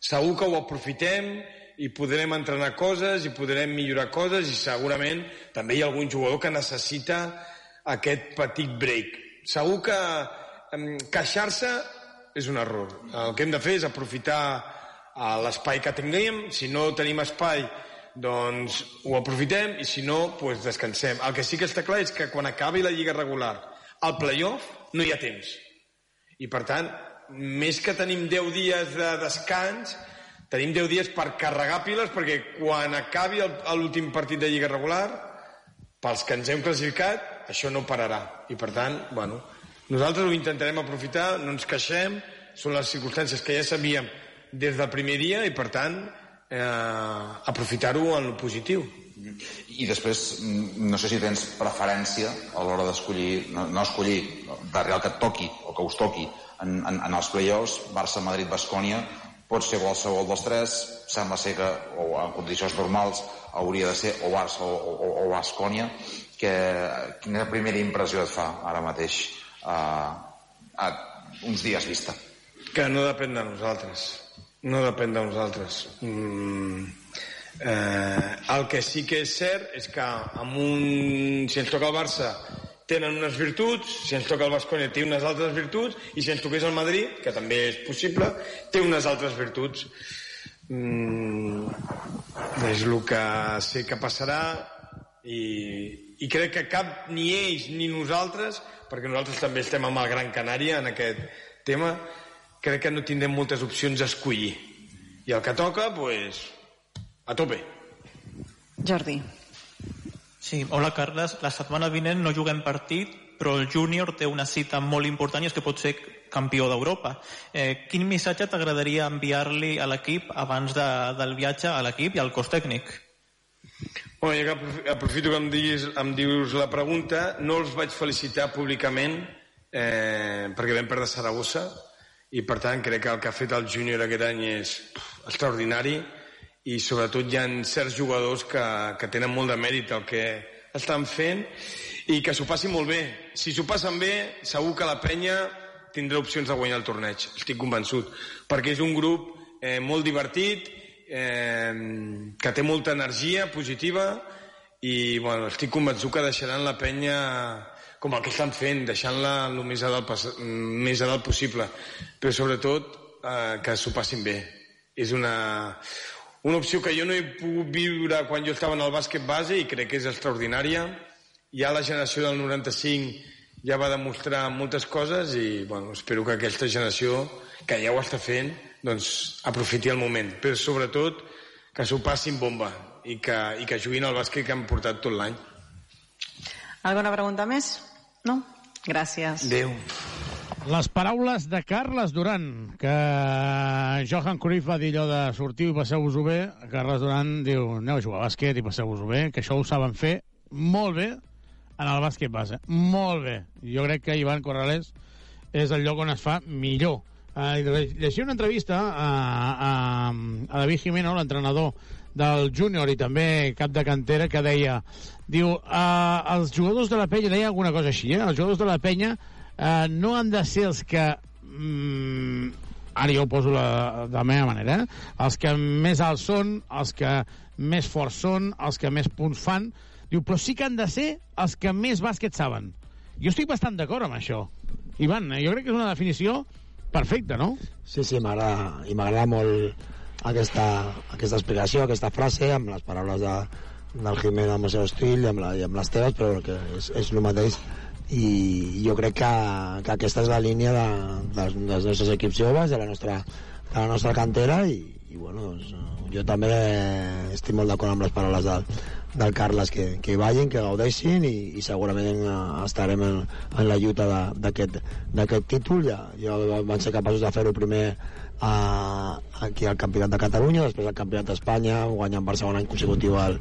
segur que ho aprofitem i podrem entrenar coses i podrem millorar coses i segurament també hi ha algun jugador que necessita aquest petit break. Segur que queixar-se és un error. El que hem de fer és aprofitar eh, l'espai que tinguem. Si no tenim espai, doncs ho aprofitem i si no, doncs descansem. El que sí que està clar és que quan acabi la lliga regular al playoff no hi ha temps. I per tant, més que tenim 10 dies de descans, tenim 10 dies per carregar piles perquè quan acabi l'últim partit de lliga regular, pels que ens hem classificat, això no pararà. I per tant, bueno, nosaltres ho intentarem aprofitar, no ens queixem, són les circumstàncies que ja sabíem des del primer dia i per tant eh, aprofitar-ho en lo positiu. I després, mm, no sé si tens preferència a l'hora d'escollir, no, no escollir, d'arribar el que et toqui o que us toqui en, en, en els play-offs, Barça, Madrid, Bascònia, pot ser qualsevol dels tres, sembla ser que, o en condicions normals, hauria de ser o Barça o, o, o Bascònia, que, quina primera impressió et fa ara mateix a, a uns dies vista? Que no depèn de nosaltres. No depèn de nosaltres. Mm, eh, el que sí que és cert és que amb un, si ens toca el Barça tenen unes virtuts, si ens toca el Bascònia té unes altres virtuts, i si ens toqués el Madrid, que també és possible, té unes altres virtuts. Mm, és el que sé que passarà i, i crec que cap, ni ells ni nosaltres, perquè nosaltres també estem amb el Gran Canària en aquest tema, crec que no tindrem moltes opcions a escollir. I el que toca, pues, a tope. Jordi. Sí, hola Carles. La setmana vinent no juguem partit, però el júnior té una cita molt important i és que pot ser campió d'Europa. Eh, quin missatge t'agradaria enviar-li a l'equip abans de, del viatge a l'equip i al cos tècnic? Bueno, ja que aprof- aprofito que em, diguis, em dius la pregunta, no els vaig felicitar públicament eh, perquè vam perdre Saragossa i per tant crec que el que ha fet el júnior aquest any és pff, extraordinari. I sobretot hi ha certs jugadors que, que tenen molt de mèrit el que estan fent i que s'ho passin molt bé. Si s'ho passen bé, segur que la penya tindrà opcions de guanyar el torneig, estic convençut, perquè és un grup eh, molt divertit, eh, que té molta energia positiva i bueno, estic convençut que deixaran la penya com el que estan fent, deixant-la el més a dalt, més a dalt possible, però sobretot eh, que s'ho passin bé. És una, una opció que jo no he pogut viure quan jo estava en el bàsquet base i crec que és extraordinària. Ja la generació del 95 ja va demostrar moltes coses i bueno, espero que aquesta generació, que ja ho està fent, doncs aprofiti el moment. Però sobretot que s'ho passin bomba i que, i que juguin al bàsquet que han portat tot l'any. Alguna pregunta més? No? Gràcies. Adéu. Les paraules de Carles Duran, que Johan Cruyff va dir allò de sortiu i passeu-vos-ho bé, Carles Duran diu aneu a jugar a bàsquet i passeu-vos-ho bé, que això ho saben fer molt bé en el bàsquet base. Molt bé. Jo crec que Ivan Corrales és el lloc on es fa millor. Uh, llegia una entrevista a, a, a David Jimeno, l'entrenador del júnior i també cap de cantera, que deia diu, uh, els jugadors de la penya deia alguna cosa així, eh? els jugadors de la penya uh, no han de ser els que mm, ara jo ho poso la, de la meva manera, eh? els que més alts són, els que més forts són, els que més punts fan, diu, però sí que han de ser els que més bàsquet saben. Jo estic bastant d'acord amb això. Ivan, eh, jo crec que és una definició perfecta, no? Sí, sí, m'agrada, i m'agrada molt aquesta, aquesta explicació, aquesta frase, amb les paraules de, del Jiménez amb el seu estil i amb, la, i amb les teves, però que és, és el mateix. I jo crec que, que aquesta és la línia de, dels, dels nostres equips joves, de la nostra, de la nostra cantera i, i bueno, doncs, jo també estic molt d'acord amb les paraules del, del Carles que, que hi vagin, que gaudeixin i, i segurament eh, estarem en, en la lluita d'aquest títol. Ja, ja van ser capaços de fer-ho primer a, aquí al Campionat de Catalunya després al Campionat d'Espanya guanyant per segon any consecutiu al,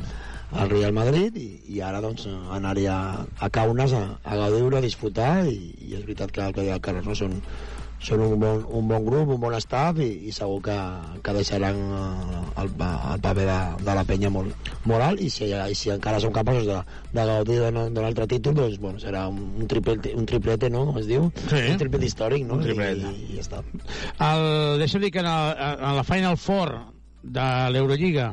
al Real Madrid i, i ara doncs anar-hi a, a Kaunas a, a gaudir-ho, a disfrutar i, i és veritat que el que deia el Carles no? són, són un bon, un bon grup, un bon staff i, i segur que, que deixaran eh, el, el paper de, de la penya molt, molt alt i si, i si encara som capaços de, de gaudir d'un altre títol doncs bueno, serà un, triplete, un triplete no? com es diu? Sí. un triplet històric no? Un triplet. I, i, i ja està El, deixa'm dir que en, el, en la Final Four de l'Eurolliga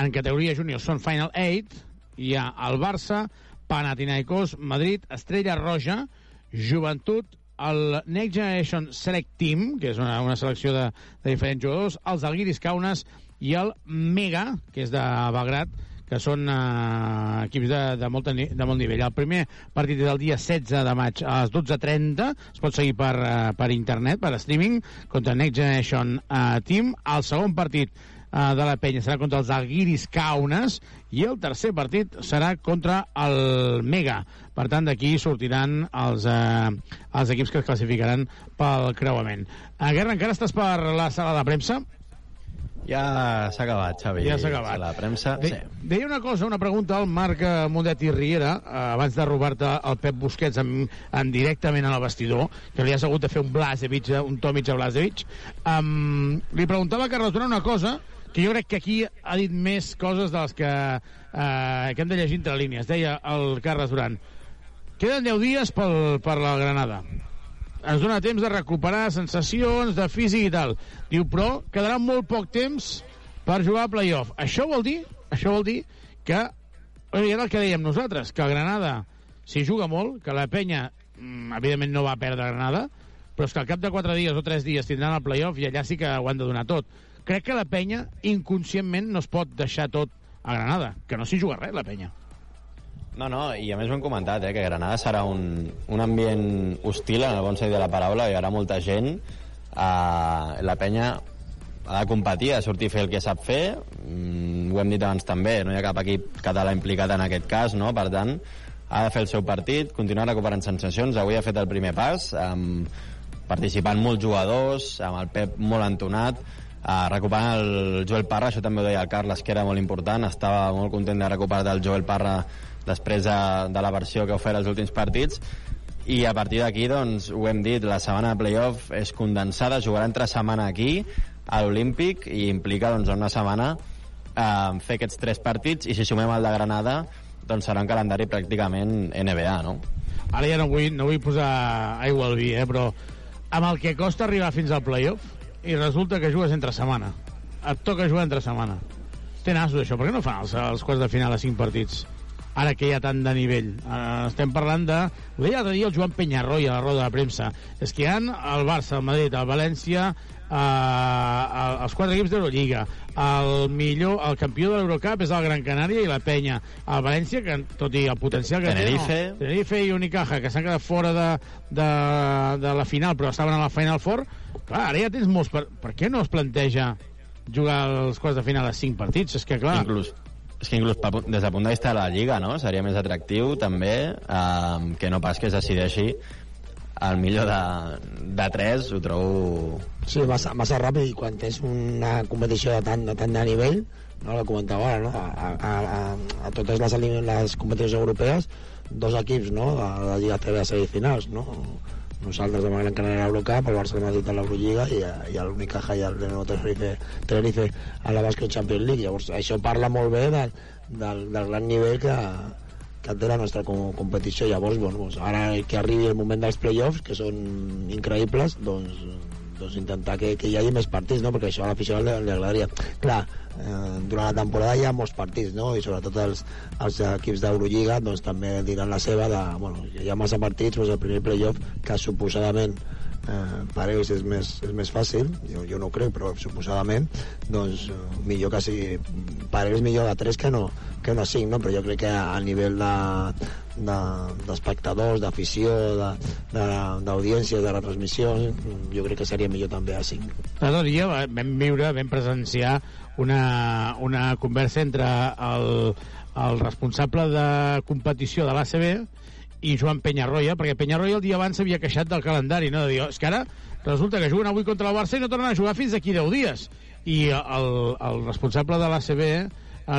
en categoria júnior són Final 8, hi ha el Barça, Panathinaikos, Madrid, Estrella Roja, Joventut, el Next Generation Select Team, que és una, una selecció de, de diferents jugadors, els Alguiris Kaunas i el Mega, que és de Belgrat, que són eh, equips de, de, molt, de molt nivell. El primer partit és el dia 16 de maig a les 12.30, es pot seguir per, eh, per internet, per streaming, contra Next Generation eh, Team. El segon partit eh, de la penya serà contra els Alguiris Kaunas i el tercer partit serà contra el Mega. Per tant, d'aquí sortiran els, eh, els equips que es classificaran pel creuament. A Guerra, encara estàs per la sala de premsa? Ja s'ha acabat, Xavi. Ja s'ha acabat. La premsa, De, sí. Deia una cosa, una pregunta al Marc eh, Mundet i Riera, eh, abans de robar-te el Pep Busquets en, en directament al vestidor, que li has hagut de fer un Blasevic, eh, un Tomic a Blasevic. Um, li preguntava a Carles Durant una cosa que jo crec que aquí ha dit més coses de les que, eh, que hem de llegir entre línies. Deia el Carles Durant, queden 10 dies pel, per la Granada ens dona temps de recuperar sensacions, de físic i tal. Diu, però quedarà molt poc temps per jugar a playoff. Això vol dir, això vol dir que, era el que dèiem nosaltres, que el Granada s'hi juga molt, que la penya, mm, evidentment, no va perdre Granada, però és que al cap de 4 dies o 3 dies tindran el playoff i allà sí que ho han de donar tot. Crec que la penya, inconscientment, no es pot deixar tot a Granada, que no s'hi juga res, la penya. No, no, i a més ho hem comentat, eh, que Granada serà un, un ambient hostil, en el bon sentit de la paraula, hi haurà molta gent, eh, la penya ha de competir, ha de sortir a fer el que sap fer, mm, ho hem dit abans també, no hi ha cap equip català implicat en aquest cas, no? per tant, ha de fer el seu partit, continuar recuperant sensacions, avui ha fet el primer pas, amb, participant molts jugadors, amb el Pep molt entonat, uh, recuperant el Joel Parra, això també ho deia el Carles, que era molt important, estava molt content de recuperar del Joel Parra després de, de la versió que ha ofert els últims partits i a partir d'aquí, doncs, ho hem dit, la setmana de playoff és condensada, jugarà entre setmana aquí, a l'Olímpic, i implica, doncs, una setmana eh, fer aquests tres partits, i si sumem el de Granada, doncs serà un calendari pràcticament NBA, no? Ara ja no vull, no vull posar aigua al vi, eh, però amb el que costa arribar fins al playoff, i resulta que jugues entre setmana. Et toca jugar entre setmana. Té nassos, això. Per què no fan els, els quarts de final a cinc partits? Ara que hi ha tant de nivell. Uh, estem parlant de... Ho deia l'altre dia el Joan Penyarroia a la roda de premsa. És que hi ha el Barça, el Madrid, el València, uh, els quatre equips d'Eurolliga. El millor, el campió de l'Eurocup és el Gran Canària i la Penya. El València, que tot i el potencial que Tenerife. té... No, Tenerife i Unicaja, que s'han quedat fora de, de, de la final, però estaven a la Final Four. Clar, ara ja tens molts... Per, per què no es planteja jugar els quarts de final a cinc partits? És que, clar... Inclús és que inclús des del punt de vista de la Lliga no? seria més atractiu també eh, que no pas que es decideixi el millor de, de 3 ho trobo... Sí, massa, massa ràpid i quan tens una competició de tant de, tant de nivell no, la comentava ara, no? a, a, a, a totes les, les competicions europees dos equips no? de, de Lliga CB a semifinals no? Nosaltres demà Gran Canària a l'Eurocup, el Barça de Madrid a l'Eurolliga i, i l'Unicaja i el Lenovo Tenerife, Tenerife a la Basket Champions League. Llavors, això parla molt bé del, del, del gran nivell que, que té la nostra competició. Llavors, bueno, doncs ara que arribi el moment dels playoffs, que són increïbles, doncs, doncs intentar que, que hi hagi més partits, no? perquè això a l'aficionat li, li agradaria. Clar, eh, durant la temporada hi ha molts partits, no? i sobretot els, els equips d'Eurolliga doncs, també diran la seva de, bueno, hi ha massa partits, doncs el primer playoff, que suposadament eh, per ells és més, és més fàcil, jo, jo no ho crec, però suposadament, doncs millor que sigui, per ells millor de 3 que no, que no 5, no? però jo crec que a nivell de, d'espectadors, de, d'afició, d'audiència, de, de, de retransmissió, jo crec que seria millor també a 5. L'altre dia vam viure, vam presenciar una, una conversa entre el, el responsable de competició de l'ACB i Joan Penyarroia, perquè Penyarroia el dia abans s'havia queixat del calendari, no? De dir, és que ara resulta que juguen avui contra el Barça i no tornen a jugar fins d'aquí 10 dies. I el, el responsable de l'ACB eh,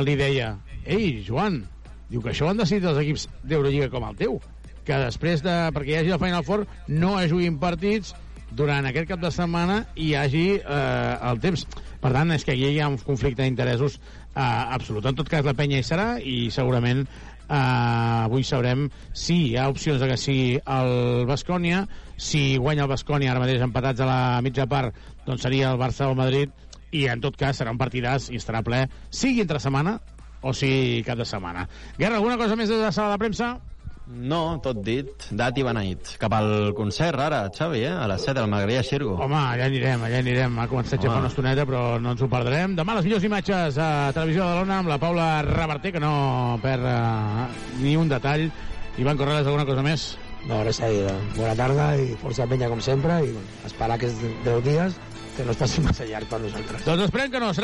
li deia, ei, Joan, diu que això ho han decidit els equips d'Eurolliga com el teu, que després de, perquè hi hagi el Final Four no es juguin partits durant aquest cap de setmana hi hagi eh, el temps. Per tant, és que aquí hi ha un conflicte d'interessos eh, absolut. En tot cas, la penya hi serà i segurament eh, avui sabrem si hi ha opcions de que sigui el Bascònia, si guanya el Bascònia ara mateix empatats a la mitja part, doncs seria el Barça o el Madrid i en tot cas serà un partidàs i estarà ple, sigui entre setmana o sigui cap de setmana. Guerra, alguna cosa més de la sala de premsa? No, tot dit. Dat i beneït. Cap al concert, ara, Xavi, eh? A les 7 del Magrià Xirgo. Home, allà anirem, allà anirem. Ha començat ja fa una estoneta, però no ens ho perdrem. Demà les millors imatges a Televisió de Badalona amb la Paula Reverter, que no perd uh, ni un detall. Ivan Corrales, alguna cosa més? No, res a dir. Bona tarda i força penya com sempre i bueno, esperar aquests 10 dies que no està sent massa llarg per nosaltres. Doncs esperem que no. Serà